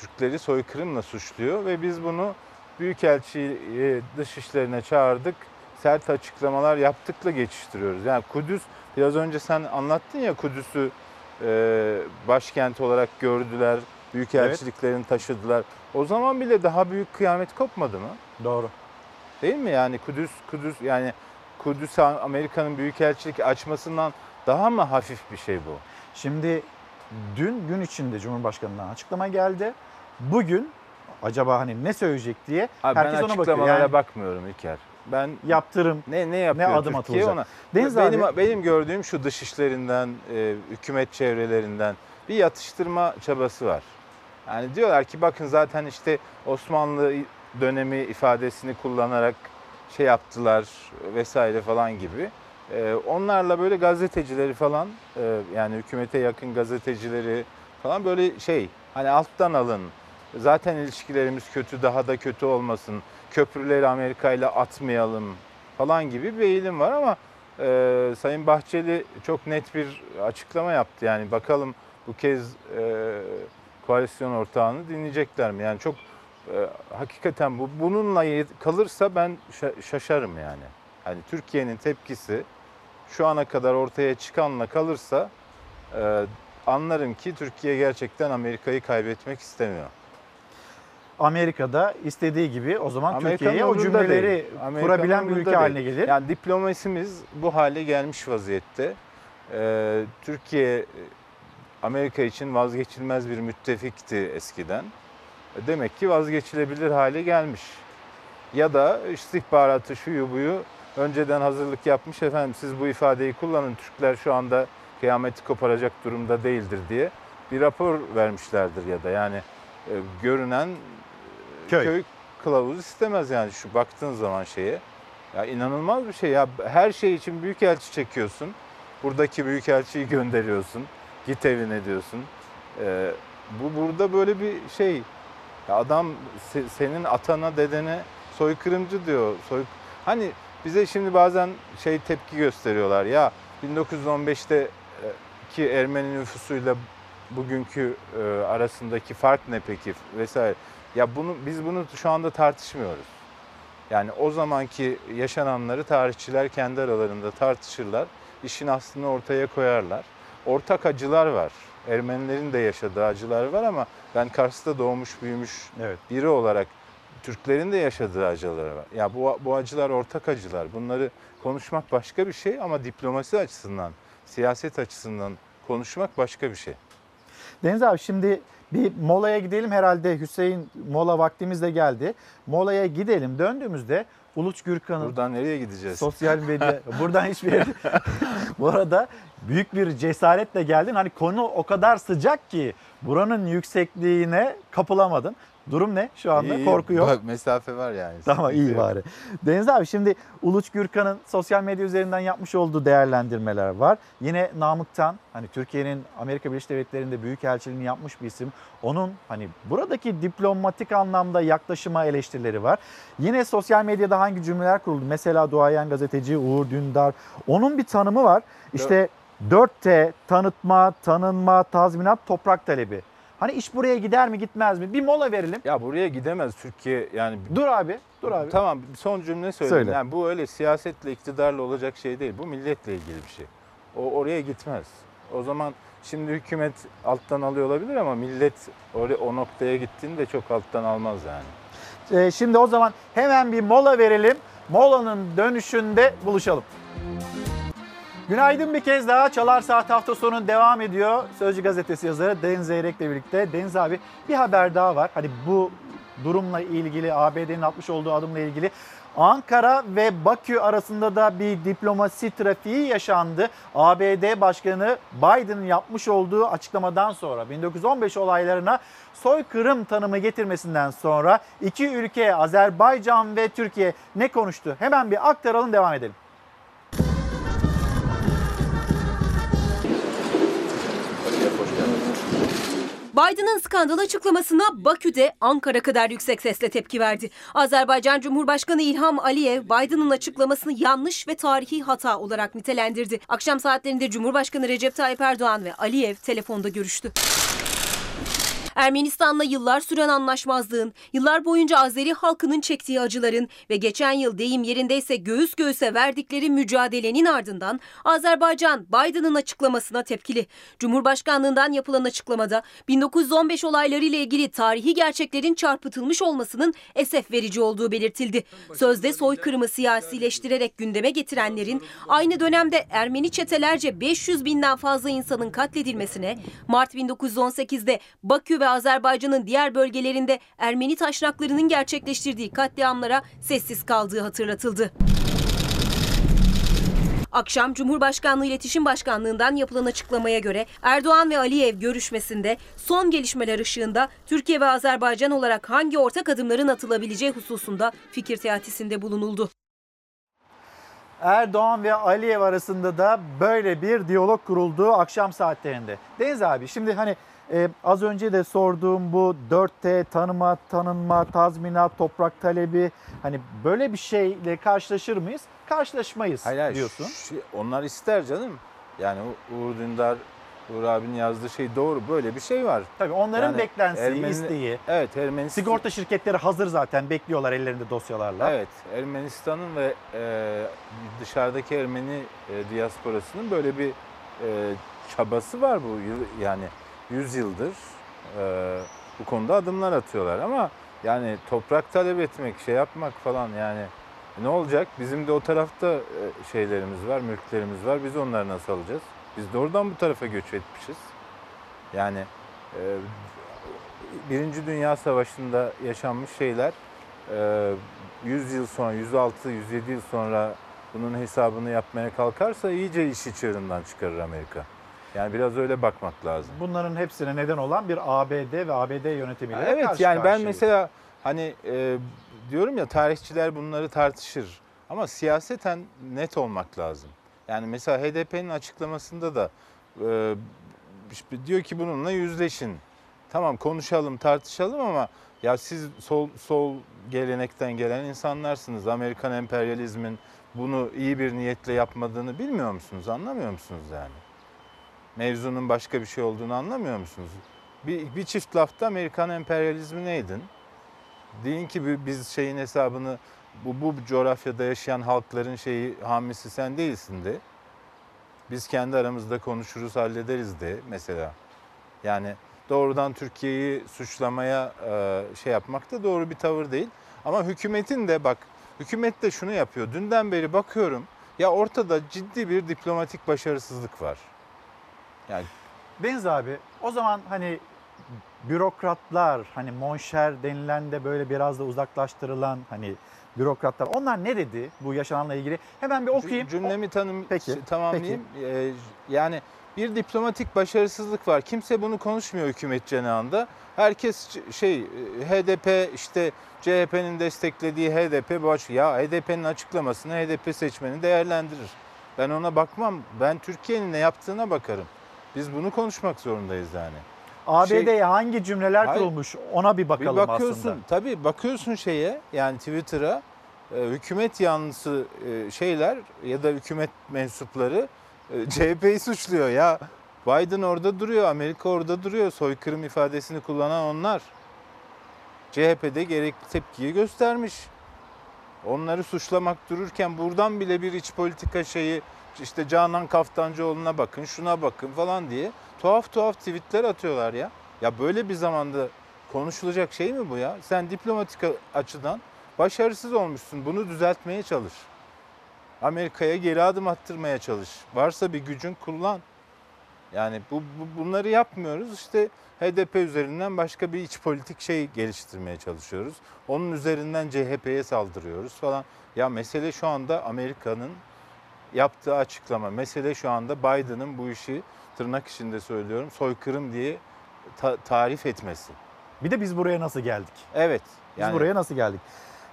Türkleri soykırımla suçluyor ve biz bunu Büyükelçiyi dış işlerine çağırdık. Sert açıklamalar yaptıkla geçiştiriyoruz. Yani Kudüs biraz önce sen anlattın ya Kudüs'ü e, başkent olarak gördüler. Büyükelçiliklerini taşıdılar. O zaman bile daha büyük kıyamet kopmadı mı? Doğru. Değil mi? Yani Kudüs, Kudüs yani Kudüs Amerika'nın büyükelçilik açmasından daha mı hafif bir şey bu? Şimdi dün gün içinde Cumhurbaşkanı'ndan açıklama geldi. Bugün acaba hani ne söyleyecek diye Abi herkes ben ona bakıyor. açıklamalara Yani bakmıyorum İlker. Ben yaptırım ne ne yapıyor ne adım Türkiye atılacak? ona? Deniz benim abi benim gördüğüm şu dış işlerinden, e, hükümet çevrelerinden bir yatıştırma çabası var. Yani diyorlar ki bakın zaten işte Osmanlı dönemi ifadesini kullanarak şey yaptılar vesaire falan gibi. E, onlarla böyle gazetecileri falan e, yani hükümete yakın gazetecileri falan böyle şey hani alttan alın. Zaten ilişkilerimiz kötü daha da kötü olmasın. Köprüleri Amerika ile atmayalım falan gibi bir eğilim var ama e, Sayın Bahçeli çok net bir açıklama yaptı. Yani bakalım bu kez e, koalisyon ortağını dinleyecekler mi? Yani çok e, hakikaten bu bununla kalırsa ben şa- şaşarım yani. Hani Türkiye'nin tepkisi şu ana kadar ortaya çıkanla kalırsa e, anlarım ki Türkiye gerçekten Amerika'yı kaybetmek istemiyor. Amerika'da istediği gibi o zaman Amerika'nın Türkiye'ye o cümleleri kurabilen bir ülke değil. haline gelir. Yani diplomasimiz bu hale gelmiş vaziyette. Ee, Türkiye Amerika için vazgeçilmez bir müttefikti eskiden. Demek ki vazgeçilebilir hale gelmiş. Ya da istihbaratı şuyu buyu önceden hazırlık yapmış efendim siz bu ifadeyi kullanın Türkler şu anda kıyameti koparacak durumda değildir diye bir rapor vermişlerdir ya da yani e, görünen Köy. köy kılavuz istemez yani şu baktığın zaman şeye. Ya inanılmaz bir şey ya her şey için büyükelçi çekiyorsun. Buradaki büyükelçiyi gönderiyorsun. Git evine diyorsun. Ee, bu burada böyle bir şey. Ya adam se- senin atana dedene soykırımcı diyor. Soy hani bize şimdi bazen şey tepki gösteriyorlar. Ya 1915'te e, ki Ermeni nüfusuyla bugünkü e, arasındaki fark ne peki vesaire. Ya bunu biz bunu şu anda tartışmıyoruz. Yani o zamanki yaşananları tarihçiler kendi aralarında tartışırlar. işin aslını ortaya koyarlar. Ortak acılar var. Ermenilerin de yaşadığı acılar var ama ben Kars'ta doğmuş büyümüş Evet. biri olarak Türklerin de yaşadığı acılar var. Ya bu, bu acılar ortak acılar. Bunları konuşmak başka bir şey ama diplomasi açısından, siyaset açısından konuşmak başka bir şey. Deniz abi şimdi bir molaya gidelim herhalde Hüseyin mola vaktimiz de geldi. Molaya gidelim döndüğümüzde Uluç Gürkan'ın Buradan nereye gideceğiz? sosyal medya buradan hiçbir yere bu arada büyük bir cesaretle geldin. Hani konu o kadar sıcak ki buranın yüksekliğine kapılamadın. Durum ne şu anda? İyi, Korku yok. Bak mesafe var yani. Tamam iyi bari. Deniz abi şimdi Uluç Gürkan'ın sosyal medya üzerinden yapmış olduğu değerlendirmeler var. Yine Namık'tan hani Türkiye'nin Amerika Birleşik Devletleri'nde büyükelçiliğini yapmış bir isim. Onun hani buradaki diplomatik anlamda yaklaşıma eleştirileri var. Yine sosyal medyada hangi cümleler kuruldu? Mesela duayen gazeteci Uğur Dündar. Onun bir tanımı var. İşte 4T tanıtma, tanınma, tazminat, toprak talebi. Hani iş buraya gider mi gitmez mi? Bir mola verelim. Ya buraya gidemez Türkiye yani. Dur abi, dur abi. Tamam son cümle söyleyeyim. Söyle. Yani bu öyle siyasetle iktidarla olacak şey değil. Bu milletle ilgili bir şey. O oraya gitmez. O zaman şimdi hükümet alttan alıyor olabilir ama millet oraya, o noktaya gittiğinde çok alttan almaz yani. Ee, şimdi o zaman hemen bir mola verelim. Molanın dönüşünde buluşalım. Günaydın bir kez daha. Çalar Saat hafta sonu devam ediyor. Sözcü gazetesi yazarı Deniz Zeyrek'le birlikte. Deniz abi bir haber daha var. Hani bu durumla ilgili ABD'nin atmış olduğu adımla ilgili Ankara ve Bakü arasında da bir diplomasi trafiği yaşandı. ABD Başkanı Biden'ın yapmış olduğu açıklamadan sonra 1915 olaylarına soykırım tanımı getirmesinden sonra iki ülke Azerbaycan ve Türkiye ne konuştu? Hemen bir aktaralım devam edelim. Biden'ın skandal açıklamasına Bakü'de Ankara kadar yüksek sesle tepki verdi. Azerbaycan Cumhurbaşkanı İlham Aliyev Biden'ın açıklamasını yanlış ve tarihi hata olarak nitelendirdi. Akşam saatlerinde Cumhurbaşkanı Recep Tayyip Erdoğan ve Aliyev telefonda görüştü. Ermenistan'la yıllar süren anlaşmazlığın, yıllar boyunca Azeri halkının çektiği acıların ve geçen yıl deyim yerindeyse göğüs göğüse verdikleri mücadelenin ardından Azerbaycan Biden'ın açıklamasına tepkili. Cumhurbaşkanlığından yapılan açıklamada 1915 olayları ile ilgili tarihi gerçeklerin çarpıtılmış olmasının esef verici olduğu belirtildi. Sözde soykırımı siyasileştirerek gündeme getirenlerin aynı dönemde Ermeni çetelerce 500 binden fazla insanın katledilmesine, Mart 1918'de Bakü ve Azerbaycan'ın diğer bölgelerinde Ermeni taşnaklarının gerçekleştirdiği katliamlara sessiz kaldığı hatırlatıldı. Akşam Cumhurbaşkanlığı İletişim Başkanlığı'ndan yapılan açıklamaya göre Erdoğan ve Aliyev görüşmesinde son gelişmeler ışığında Türkiye ve Azerbaycan olarak hangi ortak adımların atılabileceği hususunda fikir teatisinde bulunuldu. Erdoğan ve Aliyev arasında da böyle bir diyalog kuruldu akşam saatlerinde. Deniz abi şimdi hani e, az önce de sorduğum bu 4T tanıma, tanınma, tazminat, toprak talebi hani böyle bir şeyle karşılaşır mıyız? Karşılaşmayız Hayır, hayır, diyorsun. şu- onlar ister canım. Yani Uğur Dündar, Uğur abinin yazdığı şey doğru. Böyle bir şey var. Tabii onların Yani beklentisi, Ermeni- isteği. Evet Ermenistan. Sigorta şirketleri hazır zaten bekliyorlar ellerinde dosyalarla. Evet Ermenistan'ın ve e, dışarıdaki Ermeni e, diasporasının böyle bir e, çabası var bu yıl- yani 100 yıldır e, bu konuda adımlar atıyorlar ama yani toprak talep etmek şey yapmak falan yani ne olacak? Bizim de o tarafta e, şeylerimiz var, mülklerimiz var. Biz onları nasıl alacağız? Biz de oradan bu tarafa göç etmişiz. Yani e, Birinci Dünya Savaşı'nda yaşanmış şeyler e, 100 yıl sonra, 106, 107 yıl sonra bunun hesabını yapmaya kalkarsa iyice işi çığırından çıkarır Amerika. Yani biraz öyle bakmak lazım. Bunların hepsine neden olan bir ABD ve ABD yönetimiyle Evet karşı yani ben karşıyayız. mesela hani e, diyorum ya tarihçiler bunları tartışır ama siyaseten net olmak lazım. Yani mesela HDP'nin açıklamasında da e, diyor ki bununla yüzleşin. Tamam konuşalım tartışalım ama ya siz sol sol gelenekten gelen insanlarsınız. Amerikan emperyalizmin bunu iyi bir niyetle yapmadığını bilmiyor musunuz? Anlamıyor musunuz yani? Mevzunun başka bir şey olduğunu anlamıyor musunuz? Bir, bir çift lafta Amerikan emperyalizmi neydin? Deyin ki bi- biz şeyin hesabını bu, bu coğrafyada yaşayan halkların şeyi hamisi sen değilsin de. Biz kendi aramızda konuşuruz hallederiz de mesela. Yani doğrudan Türkiye'yi suçlamaya e, şey yapmak da doğru bir tavır değil. Ama hükümetin de bak hükümet de şunu yapıyor. Dünden beri bakıyorum ya ortada ciddi bir diplomatik başarısızlık var. Yani Deniz abi o zaman hani bürokratlar hani monşer denilen de böyle biraz da uzaklaştırılan hani bürokratlar onlar ne dedi bu yaşananla ilgili? Hemen bir okuyayım. Cü- Cümlemi tanım Peki, tamamlayayım. Ee, yani bir diplomatik başarısızlık var. Kimse bunu konuşmuyor hükümet cenahında. Herkes şey e, HDP işte CHP'nin desteklediği HDP baş ya HDP'nin açıklamasını HDP seçmeni değerlendirir. Ben ona bakmam. Ben Türkiye'nin ne yaptığına bakarım. Biz bunu konuşmak zorundayız yani. ABD'ye şey- hangi cümleler Hayır. kurulmuş ona bir bakalım bir bakıyorsun aslında. tabii bakıyorsun şeye yani Twitter'a e, hükümet yanlısı e, şeyler ya da hükümet mensupları e, CHP'yi suçluyor ya. Biden orada duruyor, Amerika orada duruyor. Soykırım ifadesini kullanan onlar. CHP'de gerekli tepkiyi göstermiş. Onları suçlamak dururken buradan bile bir iç politika şeyi işte Canan Kaftancıoğlu'na bakın, şuna bakın falan diye tuhaf tuhaf tweetler atıyorlar ya. Ya böyle bir zamanda konuşulacak şey mi bu ya? Sen diplomatik açıdan başarısız olmuşsun. Bunu düzeltmeye çalış. Amerika'ya geri adım attırmaya çalış. Varsa bir gücün kullan. Yani bu, bu- bunları yapmıyoruz. İşte HDP üzerinden başka bir iç politik şey geliştirmeye çalışıyoruz. Onun üzerinden CHP'ye saldırıyoruz falan. Ya mesele şu anda Amerika'nın yaptığı açıklama. Mesele şu anda Biden'ın bu işi tırnak içinde söylüyorum soykırım diye ta- tarif etmesi. Bir de biz buraya nasıl geldik? Evet. Biz Yani buraya nasıl geldik?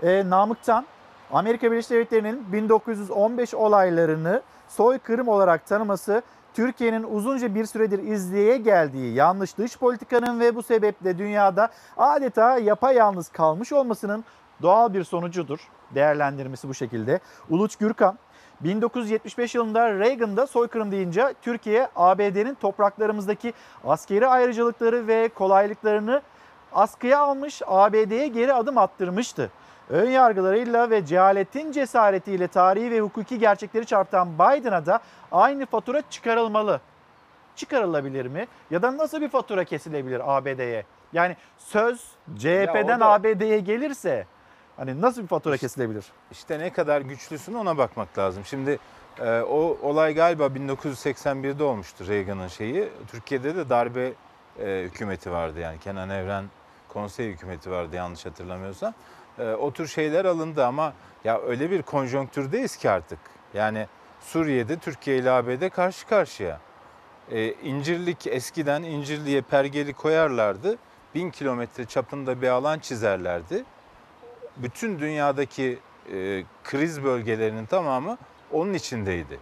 Ee, Namık'tan Amerika Birleşik Devletleri'nin 1915 olaylarını soykırım olarak tanıması Türkiye'nin uzunca bir süredir izleye geldiği yanlış dış politikanın ve bu sebeple dünyada adeta yapayalnız kalmış olmasının doğal bir sonucudur. Değerlendirmesi bu şekilde. Uluç Gürkan 1975 yılında Reagan'da soykırım deyince Türkiye ABD'nin topraklarımızdaki askeri ayrıcalıkları ve kolaylıklarını askıya almış ABD'ye geri adım attırmıştı. Ön yargılarıyla ve cehaletin cesaretiyle tarihi ve hukuki gerçekleri çarpıtan Biden'a da aynı fatura çıkarılmalı. Çıkarılabilir mi? Ya da nasıl bir fatura kesilebilir ABD'ye? Yani söz CHP'den da- ABD'ye gelirse hani nasıl bir fatura kesilebilir? işte ne kadar güçlüsün ona bakmak lazım. Şimdi e, o olay galiba 1981'de olmuştu Reagan'ın şeyi. Türkiye'de de darbe e, hükümeti vardı yani Kenan Evren konsey hükümeti vardı yanlış hatırlamıyorsam. E, o tür şeyler alındı ama ya öyle bir konjonktürdeyiz ki artık. Yani Suriye'de Türkiye ile ABD karşı karşıya. E, İncirlik eskiden İncirli'ye pergeli koyarlardı. Bin kilometre çapında bir alan çizerlerdi. Bütün dünyadaki e, kriz bölgelerinin tamamı onun içindeydi.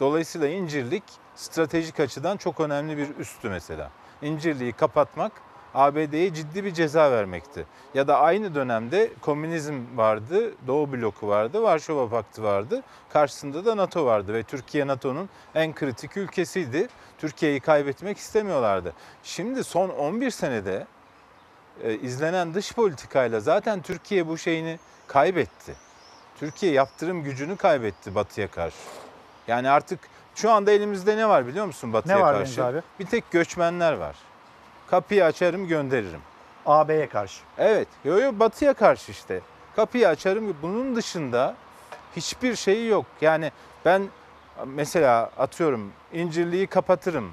Dolayısıyla İncirlik stratejik açıdan çok önemli bir üstü mesela. İncirliği kapatmak ABD'ye ciddi bir ceza vermekti. Ya da aynı dönemde komünizm vardı, Doğu bloku vardı, Varşova Paktı vardı. Karşısında da NATO vardı ve Türkiye NATO'nun en kritik ülkesiydi. Türkiye'yi kaybetmek istemiyorlardı. Şimdi son 11 senede e, izlenen dış politikayla zaten Türkiye bu şeyini kaybetti. Türkiye yaptırım gücünü kaybetti Batı'ya karşı. Yani artık şu anda elimizde ne var biliyor musun Batı'ya Ne var karşı? Deniz abi? Bir tek göçmenler var. Kapıyı açarım gönderirim. AB'ye karşı. Evet, yo yo Batı'ya karşı işte. Kapıyı açarım. Bunun dışında hiçbir şeyi yok. Yani ben mesela atıyorum İncirliği kapatırım.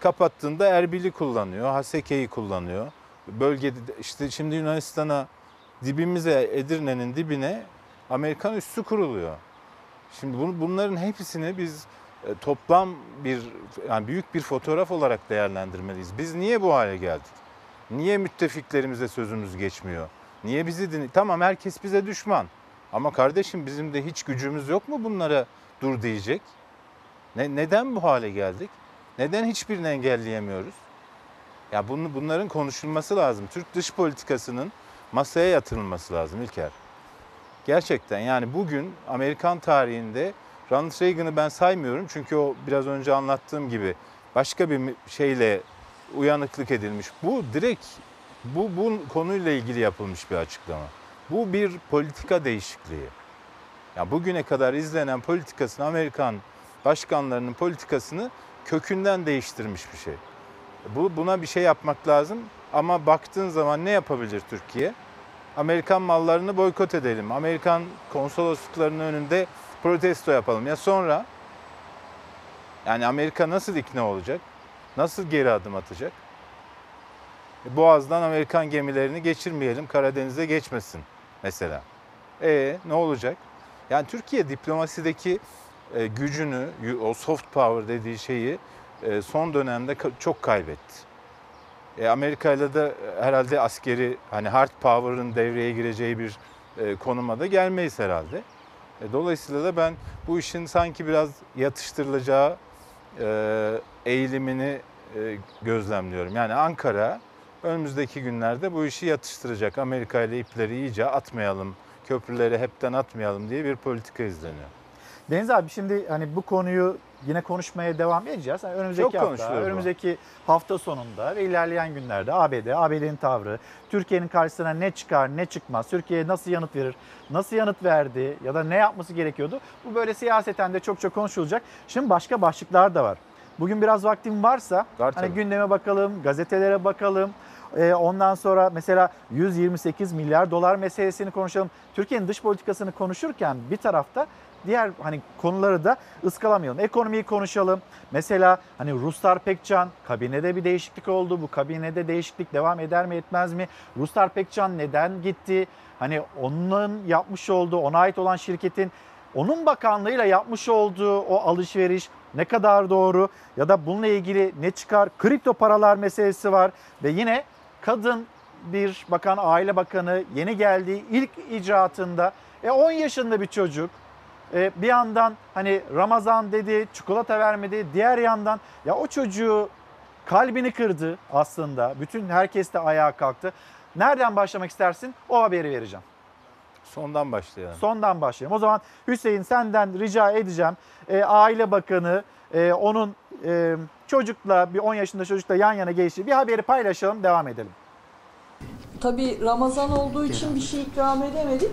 Kapattığında Erbil'i kullanıyor, Haseke'yi kullanıyor. Bölgede de- işte şimdi Yunanistan'a dibimize Edirne'nin dibine Amerikan üssü kuruluyor. Şimdi bunların hepsini biz e, toplam bir yani büyük bir fotoğraf olarak değerlendirmeliyiz. Biz niye bu hale geldik? Niye müttefiklerimize sözümüz geçmiyor? Niye bizi din Tamam herkes bize düşman. Ama kardeşim bizim de hiç gücümüz yok mu bunlara dur diyecek? Ne, neden bu hale geldik? Neden hiçbirini engelleyemiyoruz? Ya bunu, bunların konuşulması lazım. Türk dış politikasının masaya yatırılması lazım İlker. Gerçekten yani bugün Amerikan tarihinde Ronald Reagan'ı ben saymıyorum çünkü o biraz önce anlattığım gibi başka bir şeyle uyanıklık edilmiş. Bu direkt bu, bu konuyla ilgili yapılmış bir açıklama. Bu bir politika değişikliği. Ya bugüne kadar izlenen politikasını Amerikan başkanlarının politikasını kökünden değiştirmiş bir şey. Bu buna bir şey yapmak lazım ama baktığın zaman ne yapabilir Türkiye? Amerikan mallarını boykot edelim. Amerikan konsolosluklarının önünde protesto yapalım. Ya sonra yani Amerika nasıl ikna olacak? Nasıl geri adım atacak? E, Boğaz'dan Amerikan gemilerini geçirmeyelim, Karadeniz'e geçmesin mesela. E ne olacak? Yani Türkiye diplomasideki e, gücünü, o soft power dediği şeyi son dönemde çok kaybetti. E, Amerika ile de herhalde askeri hani hard power'ın devreye gireceği bir e, konuma da gelmeyiz herhalde. E, dolayısıyla da ben bu işin sanki biraz yatıştırılacağı e, eğilimini e, gözlemliyorum. Yani Ankara önümüzdeki günlerde bu işi yatıştıracak. Amerika ile ipleri iyice atmayalım, köprüleri hepten atmayalım diye bir politika izleniyor. Deniz abi şimdi hani bu konuyu yine konuşmaya devam edeceğiz. Yani önümüzdeki Çok hafta, konuşuluyor bu. önümüzdeki hafta sonunda ve ilerleyen günlerde ABD, ABD'nin tavrı, Türkiye'nin karşısına ne çıkar, ne çıkmaz, Türkiye nasıl yanıt verir, nasıl yanıt verdi ya da ne yapması gerekiyordu. Bu böyle siyaseten de çok çok konuşulacak. Şimdi başka başlıklar da var. Bugün biraz vaktim varsa Var hani gündeme bakalım, gazetelere bakalım. Ee, ondan sonra mesela 128 milyar dolar meselesini konuşalım. Türkiye'nin dış politikasını konuşurken bir tarafta diğer hani konuları da ıskalamayalım. Ekonomiyi konuşalım. Mesela hani Ruslar Pekcan kabinede bir değişiklik oldu. Bu kabinede değişiklik devam eder mi etmez mi? Ruslar Pekcan neden gitti? Hani onun yapmış olduğu ona ait olan şirketin onun bakanlığıyla yapmış olduğu o alışveriş ne kadar doğru ya da bununla ilgili ne çıkar? Kripto paralar meselesi var ve yine kadın bir bakan, aile bakanı yeni geldiği ilk icraatında e 10 yaşında bir çocuk e, bir yandan hani Ramazan dedi, çikolata vermedi. Diğer yandan ya o çocuğu kalbini kırdı aslında. Bütün herkes de ayağa kalktı. Nereden başlamak istersin? O haberi vereceğim. Sondan başlayalım. Sondan başlayalım. O zaman Hüseyin senden rica edeceğim. E, aile Bakanı e, onun e, çocukla bir 10 yaşında çocukla yan yana geçtiği bir haberi paylaşalım devam edelim. Tabii Ramazan olduğu için bir şey ikram edemedik.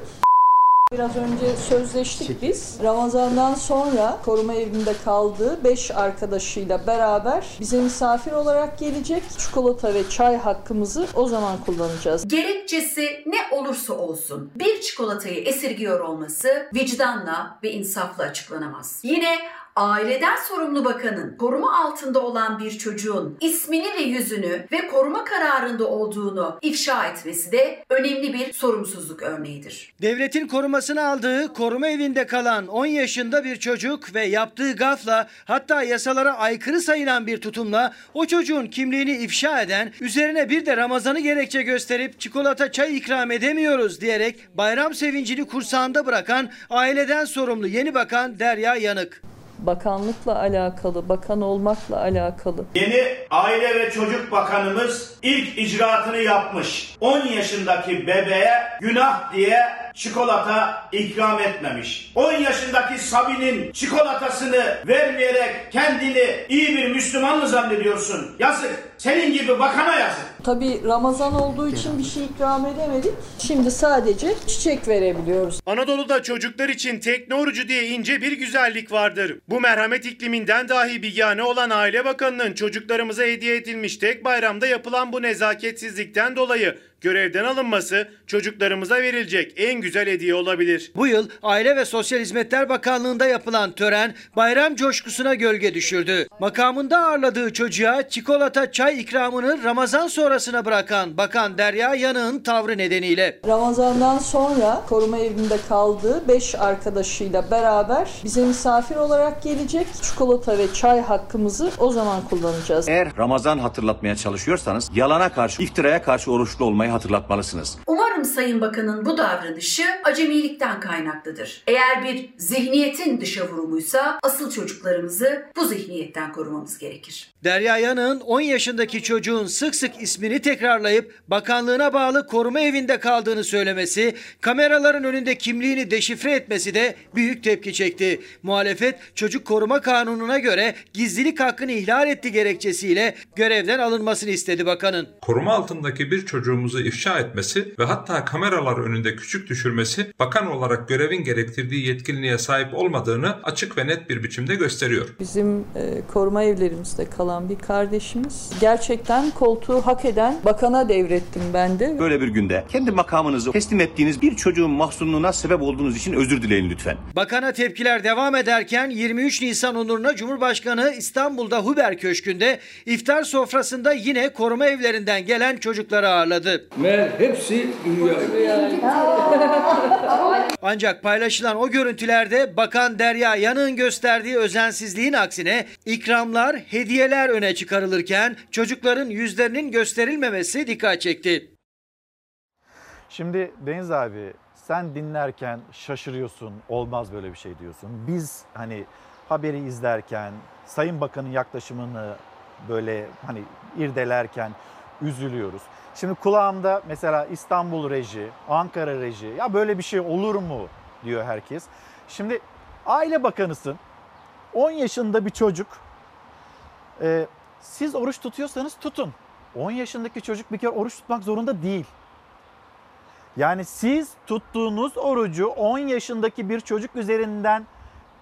Biraz önce sözleştik biz. Ramazan'dan sonra koruma evinde kaldığı 5 arkadaşıyla beraber bize misafir olarak gelecek. Çikolata ve çay hakkımızı o zaman kullanacağız. Gerekçesi ne olursa olsun bir çikolatayı esirgiyor olması vicdanla ve insafla açıklanamaz. Yine aileden sorumlu bakanın koruma altında olan bir çocuğun ismini ve yüzünü ve koruma kararında olduğunu ifşa etmesi de önemli bir sorumsuzluk örneğidir. Devletin korumasını aldığı koruma evinde kalan 10 yaşında bir çocuk ve yaptığı gafla hatta yasalara aykırı sayılan bir tutumla o çocuğun kimliğini ifşa eden, üzerine bir de Ramazan'ı gerekçe gösterip çikolata çay ikram edemiyoruz diyerek bayram sevincini kursağında bırakan aileden sorumlu yeni bakan Derya Yanık. Bakanlıkla alakalı, bakan olmakla alakalı Yeni Aile ve Çocuk Bakanımız ilk icraatını yapmış. 10 yaşındaki bebeğe günah diye çikolata ikram etmemiş. 10 yaşındaki Sabi'nin çikolatasını vermeyerek kendini iyi bir Müslüman mı zannediyorsun? Yazık. Senin gibi bakana yazık. Tabii Ramazan olduğu için bir şey ikram edemedik. Şimdi sadece çiçek verebiliyoruz. Anadolu'da çocuklar için tekne orucu diye ince bir güzellik vardır. Bu merhamet ikliminden dahi bigane olan Aile Bakanı'nın çocuklarımıza hediye edilmiş tek bayramda yapılan bu nezaketsizlikten dolayı görevden alınması çocuklarımıza verilecek en güzel hediye olabilir. Bu yıl Aile ve Sosyal Hizmetler Bakanlığı'nda yapılan tören bayram coşkusuna gölge düşürdü. Makamında ağırladığı çocuğa çikolata çay ikramını Ramazan sonrasına bırakan Bakan Derya Yanık'ın tavrı nedeniyle. Ramazandan sonra koruma evinde kaldığı 5 arkadaşıyla beraber bize misafir olarak gelecek. Çikolata ve çay hakkımızı o zaman kullanacağız. Eğer Ramazan hatırlatmaya çalışıyorsanız yalana karşı, iftiraya karşı oruçlu olmayı hatırlatmalısınız. Umarım Sayın Bakan'ın bu davranışı acemilikten kaynaklıdır. Eğer bir zihniyetin dışa vurumuysa asıl çocuklarımızı bu zihniyetten korumamız gerekir. Derya Yanık'ın 10 yaşındaki çocuğun sık sık ismini tekrarlayıp bakanlığına bağlı koruma evinde kaldığını söylemesi, kameraların önünde kimliğini deşifre etmesi de büyük tepki çekti. Muhalefet çocuk koruma kanununa göre gizlilik hakkını ihlal etti gerekçesiyle görevden alınmasını istedi bakanın. Koruma altındaki bir çocuğumuzu ifşa etmesi ve hatta kameralar önünde küçük düşürmesi bakan olarak görevin gerektirdiği yetkinliğe sahip olmadığını açık ve net bir biçimde gösteriyor. Bizim e, koruma evlerimizde kalan bir kardeşimiz gerçekten koltuğu hak eden bakana devrettim ben de. Böyle bir günde kendi makamınızı teslim ettiğiniz bir çocuğun mahzunluğuna sebep olduğunuz için özür dileyin lütfen. Bakana tepkiler devam ederken 23 Nisan onuruna Cumhurbaşkanı İstanbul'da Huber Köşkü'nde iftar sofrasında yine koruma evlerinden gelen çocukları ağırladı. Meğer hepsi Ancak paylaşılan o görüntülerde Bakan Derya Yanık'ın gösterdiği özensizliğin aksine ikramlar, hediyeler öne çıkarılırken çocukların yüzlerinin gösterilmemesi dikkat çekti. Şimdi Deniz abi sen dinlerken şaşırıyorsun. Olmaz böyle bir şey diyorsun. Biz hani haberi izlerken Sayın Bakan'ın yaklaşımını böyle hani irdelerken üzülüyoruz. Şimdi kulağımda mesela İstanbul reji, Ankara reji ya böyle bir şey olur mu diyor herkes. Şimdi aile bakanısın 10 yaşında bir çocuk Ee, siz oruç tutuyorsanız tutun. 10 yaşındaki çocuk bir kere oruç tutmak zorunda değil. Yani siz tuttuğunuz orucu 10 yaşındaki bir çocuk üzerinden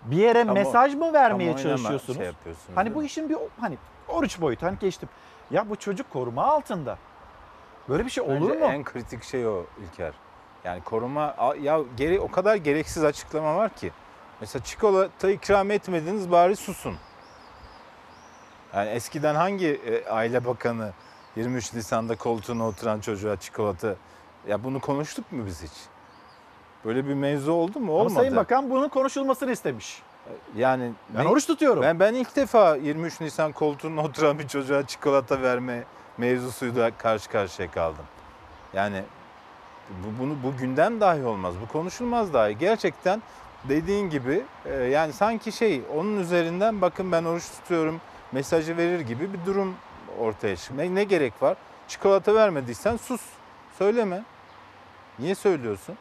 bir yere Kamu- mesaj mı vermeye çalışıyorsunuz? şey hani bu işin bir hani oruç boyutu hani geçtim. Ya bu çocuk koruma altında. Böyle bir şey olur Bence mu? En kritik şey o İlker. Yani koruma ya geri o kadar gereksiz açıklama var ki. Mesela çikolata ikram etmediniz bari susun. Yani eskiden hangi e, aile bakanı 23 Nisan'da koltuğuna oturan çocuğa çikolata ya bunu konuştuk mu biz hiç? Böyle bir mevzu oldu mu? Ama Olmadı. Sayın Bakan bunun konuşulmasını istemiş. Yani Ben ne- oruç tutuyorum. Ben ben ilk defa 23 Nisan koltuğuna oturan bir çocuğa çikolata verme mevzusuyla karşı karşıya kaldım. Yani bu, bunu bu gündem dahi olmaz. Bu konuşulmaz dahi. Gerçekten dediğin gibi e, yani sanki şey onun üzerinden bakın ben oruç tutuyorum mesajı verir gibi bir durum ortaya çıkıyor. Ne, gerek var? Çikolata vermediysen sus. Söyleme. Niye söylüyorsun?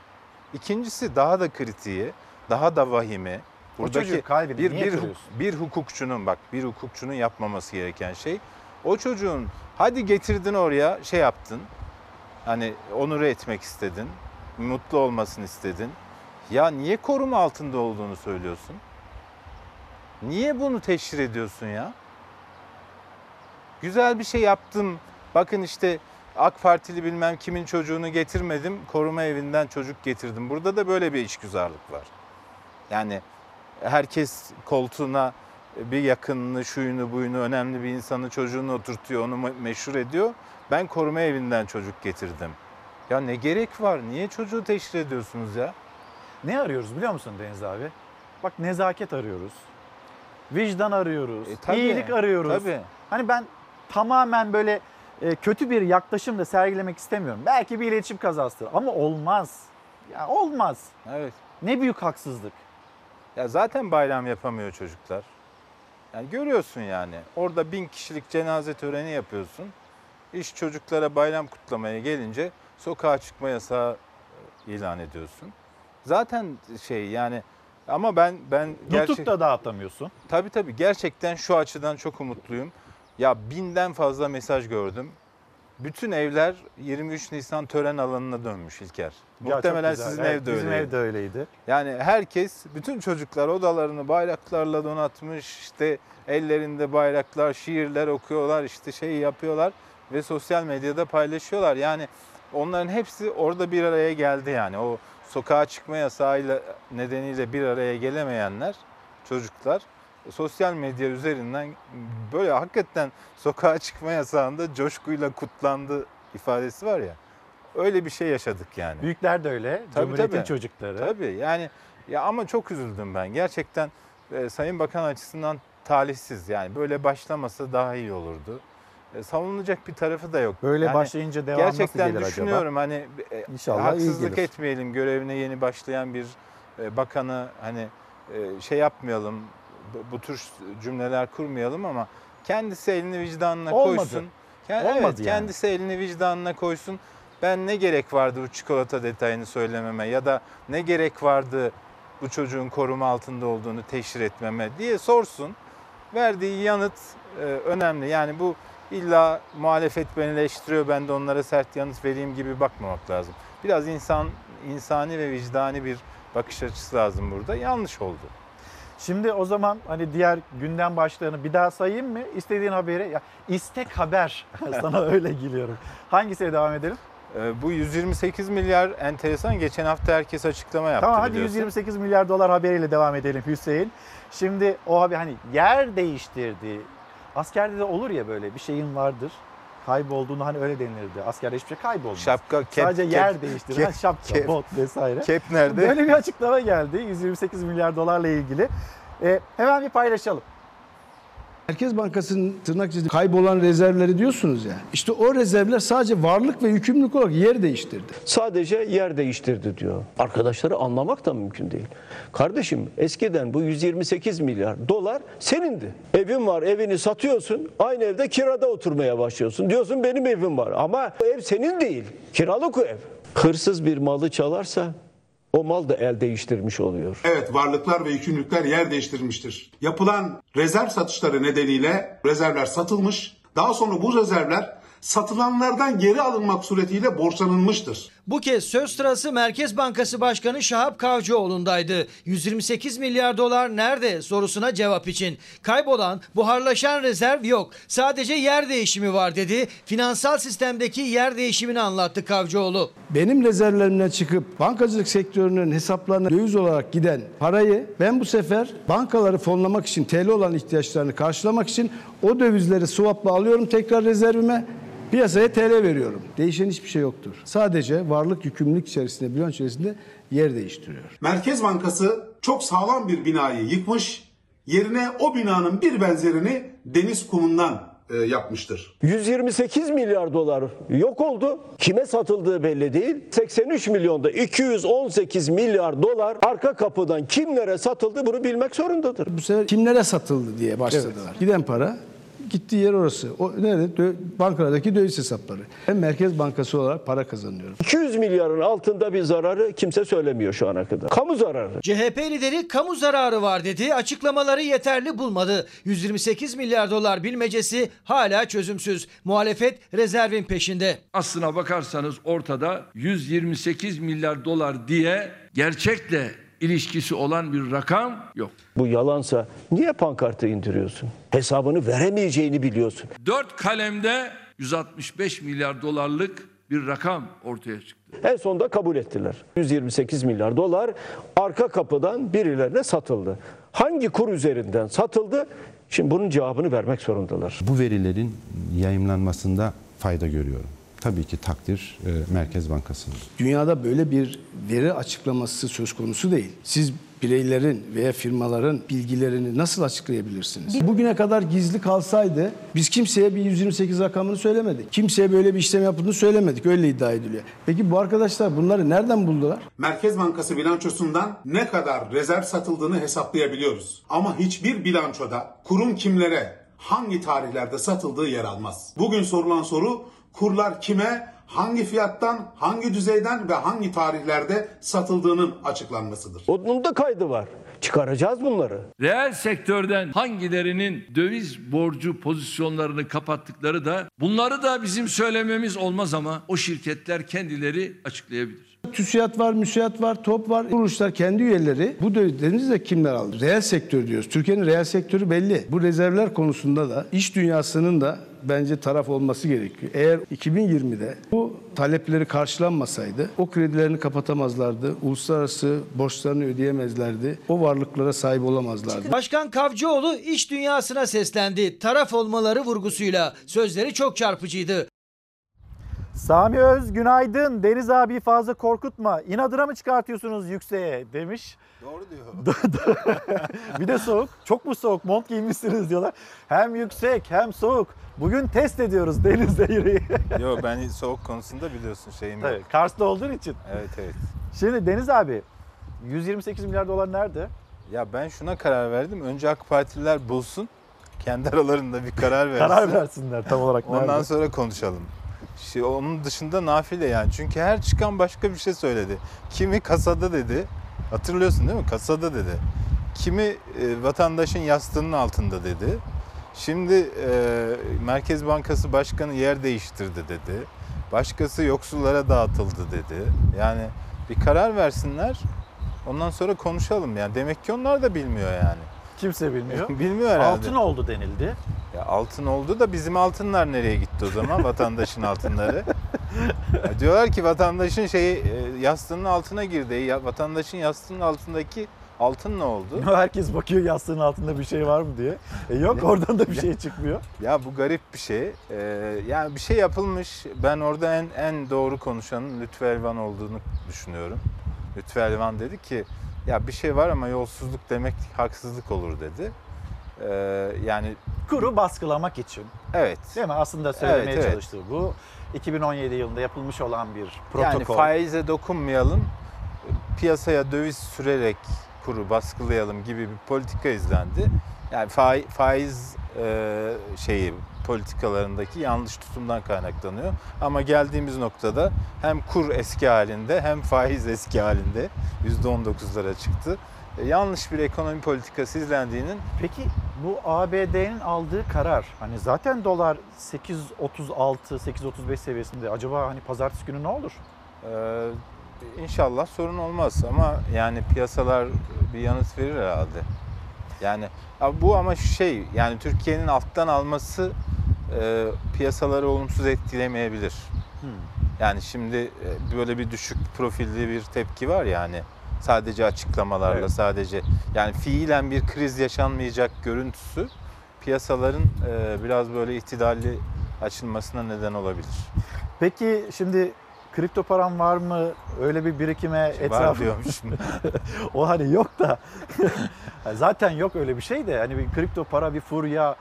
İkincisi daha da kritiği, daha da vahimi. Çocuğun kalbini bir, bir, bir hukukçunun bak bir hukukçunun yapmaması gereken şey o çocuğun hadi getirdin oraya şey yaptın. Hani onuru etmek istedin. Mutlu olmasını istedin. Ya niye koruma altında olduğunu söylüyorsun? Niye bunu teşhir ediyorsun ya? Güzel bir şey yaptım. Bakın işte AK Partili bilmem kimin çocuğunu getirmedim. Koruma evinden çocuk getirdim. Burada da böyle bir işgüzarlık var. Yani herkes koltuğuna bir yakınını, şuyunu, buyunu, önemli bir insanı, çocuğunu oturtuyor, onu me- meşhur ediyor. Ben koruma evinden çocuk getirdim. Ya ne gerek var? Niye çocuğu teşhir ediyorsunuz ya? Ne arıyoruz biliyor musun Deniz abi? Bak nezaket arıyoruz. Vicdan arıyoruz. E, tabii, iyilik arıyoruz. tabii. Hani ben tamamen böyle e, kötü bir yaklaşım da sergilemek istemiyorum. Belki bir iletişim kazasıdır ama olmaz. Ya olmaz. Evet. Ne büyük haksızlık. Ya zaten bayram yapamıyor çocuklar. Yani görüyorsun yani. Orada bin kişilik cenaze töreni yapıyorsun. İş çocuklara bayram kutlamaya gelince sokağa çıkma yasağı e, ilan ediyorsun. Zaten şey yani ama ben ben Nutuk da dağıtamıyorsun. Tabii tabii gerçekten şu açıdan çok umutluyum. Ya binden fazla mesaj gördüm. Bütün evler 23 Nisan tören alanına dönmüş İlker. Ya çok Muhtemelen güzel. sizin Evet, evde Bizim öyleydi. evde öyleydi. Yani herkes, bütün çocuklar odalarını bayraklarla donatmış, işte ellerinde bayraklar, şiirler okuyorlar, işte şey yapıyorlar ve sosyal medyada paylaşıyorlar. Yani onların hepsi orada bir araya geldi yani. O sokağa çıkma yasağıyla nedeniyle bir araya gelemeyenler, çocuklar sosyal medya üzerinden böyle hakikaten sokağa çıkma yasağında coşkuyla kutlandı ifadesi var ya. Öyle bir şey yaşadık yani. Büyükler de öyle. Tabii, Cumhuriyet'in tabii. çocukları. Tabii yani ya ama çok üzüldüm ben. Gerçekten e, Sayın Bakan açısından talihsiz yani böyle başlamasa daha iyi olurdu. E, savunulacak bir tarafı da yok. Böyle Yani başlayınca devam nasıl gerçekten gelir acaba? düşünüyorum hani e, İnşallah haksızlık gelir. etmeyelim görevine yeni başlayan bir e, bakanı hani e, şey yapmayalım bu, tür cümleler kurmayalım ama kendisi elini vicdanına Olmadı. koysun. Olmadı evet, yani. kendisi elini vicdanına koysun. Ben ne gerek vardı bu çikolata detayını söylememe ya da ne gerek vardı bu çocuğun koruma altında olduğunu teşhir etmeme diye sorsun. Verdiği yanıt e, önemli. Yani bu illa muhalefet beni eleştiriyor ben de onlara sert yanıt vereyim gibi bakmamak lazım. Biraz insan insani ve vicdani bir bakış açısı lazım burada. Yanlış oldu. Şimdi o zaman hani diğer gündem başlığını bir daha sayayım mı? İstediğin haberi. Ya, istek haber. Sana öyle geliyorum. Hangisiyle devam edelim? E, bu 128 milyar enteresan. Geçen hafta herkes açıklama yaptı Tamam hadi biliyorsun. 128 milyar dolar haberiyle devam edelim Hüseyin. Şimdi o haber hani yer değiştirdi. Askerde de olur ya böyle bir şeyin vardır. Kaybolduğunu hani öyle denirdi. Askerde hiçbir şey kaybolmaz. Şapka, kep, Sadece kep, yer değiştiren kep, şapka, kep. bot vesaire. Kep nerede? Böyle bir açıklama geldi 128 milyar dolarla ilgili. Ee, hemen bir paylaşalım. Merkez Bankası'nın tırnak içinde kaybolan rezervleri diyorsunuz ya. İşte o rezervler sadece varlık ve yükümlülük olarak yer değiştirdi. Sadece yer değiştirdi diyor. Arkadaşları anlamak da mümkün değil. Kardeşim eskiden bu 128 milyar dolar senindi. Evin var evini satıyorsun aynı evde kirada oturmaya başlıyorsun. Diyorsun benim evim var ama o ev senin değil. Kiralık o ev. Hırsız bir malı çalarsa o mal da el değiştirmiş oluyor. Evet varlıklar ve yükümlülükler yer değiştirmiştir. Yapılan rezerv satışları nedeniyle rezervler satılmış. Daha sonra bu rezervler satılanlardan geri alınmak suretiyle borçlanılmıştır. Bu kez söz sırası Merkez Bankası Başkanı Şahap Kavcıoğlu'ndaydı. 128 milyar dolar nerede sorusuna cevap için. Kaybolan, buharlaşan rezerv yok. Sadece yer değişimi var dedi. Finansal sistemdeki yer değişimini anlattı Kavcıoğlu. Benim rezervlerimden çıkıp bankacılık sektörünün hesaplarına döviz olarak giden parayı ben bu sefer bankaları fonlamak için TL olan ihtiyaçlarını karşılamak için o dövizleri swapla alıyorum tekrar rezervime. Piyasaya TL veriyorum. Değişen hiçbir şey yoktur. Sadece varlık yükümlülük içerisinde, bilanço içerisinde yer değiştiriyor. Merkez Bankası çok sağlam bir binayı yıkmış, yerine o binanın bir benzerini deniz kumundan e, yapmıştır. 128 milyar dolar yok oldu. Kime satıldığı belli değil. 83 milyonda 218 milyar dolar arka kapıdan kimlere satıldı bunu bilmek zorundadır. Bu sefer kimlere satıldı diye başladılar. Giden para gittiği yer orası. O nerede? Dö- bankalardaki döviz hesapları. Ben Merkez Bankası olarak para kazanıyorum. 200 milyarın altında bir zararı kimse söylemiyor şu ana kadar. Kamu zararı. CHP lideri kamu zararı var dedi. Açıklamaları yeterli bulmadı. 128 milyar dolar bilmecesi hala çözümsüz. Muhalefet rezervin peşinde. Aslına bakarsanız ortada 128 milyar dolar diye gerçekle ilişkisi olan bir rakam yok. Bu yalansa niye pankartı indiriyorsun? Hesabını veremeyeceğini biliyorsun. Dört kalemde 165 milyar dolarlık bir rakam ortaya çıktı. En sonunda kabul ettiler. 128 milyar dolar arka kapıdan birilerine satıldı. hangi kur üzerinden satıldı? Şimdi bunun cevabını vermek zorundalar. Bu verilerin yayımlanmasında fayda görüyorum. Tabii ki takdir e, Merkez Bankası'nın. Dünyada böyle bir veri açıklaması söz konusu değil. Siz bireylerin veya firmaların bilgilerini nasıl açıklayabilirsiniz? Bugüne kadar gizli kalsaydı biz kimseye bir 128 rakamını söylemedik. Kimseye böyle bir işlem yapıldığını söylemedik. Öyle iddia ediliyor. Peki bu arkadaşlar bunları nereden buldular? Merkez Bankası bilançosundan ne kadar rezerv satıldığını hesaplayabiliyoruz. Ama hiçbir bilançoda kurun kimlere, hangi tarihlerde satıldığı yer almaz. Bugün sorulan soru kurlar kime, hangi fiyattan, hangi düzeyden ve hangi tarihlerde satıldığının açıklanmasıdır. Onun da kaydı var. Çıkaracağız bunları. Reel sektörden hangilerinin döviz borcu pozisyonlarını kapattıkları da bunları da bizim söylememiz olmaz ama o şirketler kendileri açıklayabilir. TÜSİAD var, müsiyat var, TOP var. Kuruluşlar kendi üyeleri. Bu dövizlerinizi de kimler aldı? Reel sektör diyoruz. Türkiye'nin reel sektörü belli. Bu rezervler konusunda da iş dünyasının da bence taraf olması gerekiyor. Eğer 2020'de bu talepleri karşılanmasaydı o kredilerini kapatamazlardı. Uluslararası borçlarını ödeyemezlerdi. O varlıklara sahip olamazlardı. Başkan Kavcıoğlu iş dünyasına seslendi. Taraf olmaları vurgusuyla. Sözleri çok çarpıcıydı. Sami Öz günaydın. Deniz abi fazla korkutma. İnadına mı çıkartıyorsunuz yükseğe demiş. Doğru diyor. bir de soğuk. Çok mu soğuk? Mont giymişsiniz diyorlar. Hem yüksek hem soğuk. Bugün test ediyoruz denizde yürüyü. Yok ben soğuk konusunda biliyorsun şeyim yok. Tabii, Kars'ta olduğun için. Evet evet. Şimdi Deniz abi 128 milyar dolar nerede? Ya ben şuna karar verdim. Önce AK Partililer bulsun. Kendi aralarında bir karar versin. Karar versinler tam olarak Ondan nerede? sonra konuşalım. Şey, onun dışında nafile yani. Çünkü her çıkan başka bir şey söyledi. Kimi kasada dedi. Hatırlıyorsun değil mi? Kasada dedi. Kimi e, vatandaşın yastığının altında dedi. Şimdi e, Merkez Bankası Başkanı yer değiştirdi dedi. Başkası yoksullara dağıtıldı dedi. Yani bir karar versinler. Ondan sonra konuşalım yani. Demek ki onlar da bilmiyor yani. Kimse bilmiyor. bilmiyor herhalde. Altın oldu denildi. Ya altın oldu da bizim altınlar nereye gitti o zaman vatandaşın altınları? Ya diyorlar ki vatandaşın şeyi e, yastığının altına girdi. Ya, vatandaşın yastığının altındaki altın ne oldu? Herkes bakıyor yastığın altında bir şey var mı diye. E yok oradan da bir şey çıkmıyor. Ya bu garip bir şey. Ee, yani bir şey yapılmış. Ben orada en en doğru konuşanın Lütfü Elvan olduğunu düşünüyorum. Lütfü Elvan dedi ki ya bir şey var ama yolsuzluk demek haksızlık olur dedi. Ee, yani Kuru baskılamak için. evet. Değil mi? Aslında söylemeye Evet, evet. çalıştığı bu. 2017 yılında yapılmış olan bir protokol. Yani faize dokunmayalım, piyasaya döviz sürerek kuru baskılayalım gibi bir politika izlendi. Yani faiz, faiz e, şeyi politikalarındaki yanlış tutumdan kaynaklanıyor. Ama geldiğimiz noktada hem kur eski halinde hem faiz eski halinde %19'lara çıktı. E, yanlış bir ekonomi politikası izlendiğinin Peki bu ABD'nin aldığı karar hani zaten dolar 8.36 8.35 seviyesinde acaba hani pazartesi günü ne olur? Ee, inşallah sorun olmaz ama yani piyasalar bir yanıt verir herhalde. Yani ya bu ama şey yani Türkiye'nin alttan alması e, piyasaları olumsuz etkilemeyebilir. Hmm. Yani şimdi e, böyle bir düşük profilli bir tepki var yani sadece açıklamalarla Evet. sadece yani fiilen bir kriz yaşanmayacak görüntüsü piyasaların e, biraz böyle ihtidalli açılmasına neden olabilir. Peki şimdi kripto param var mı? Öyle bir birikime Var etrafı... o hani yok da. Zaten yok öyle bir şey de hani bir kripto para bir furya.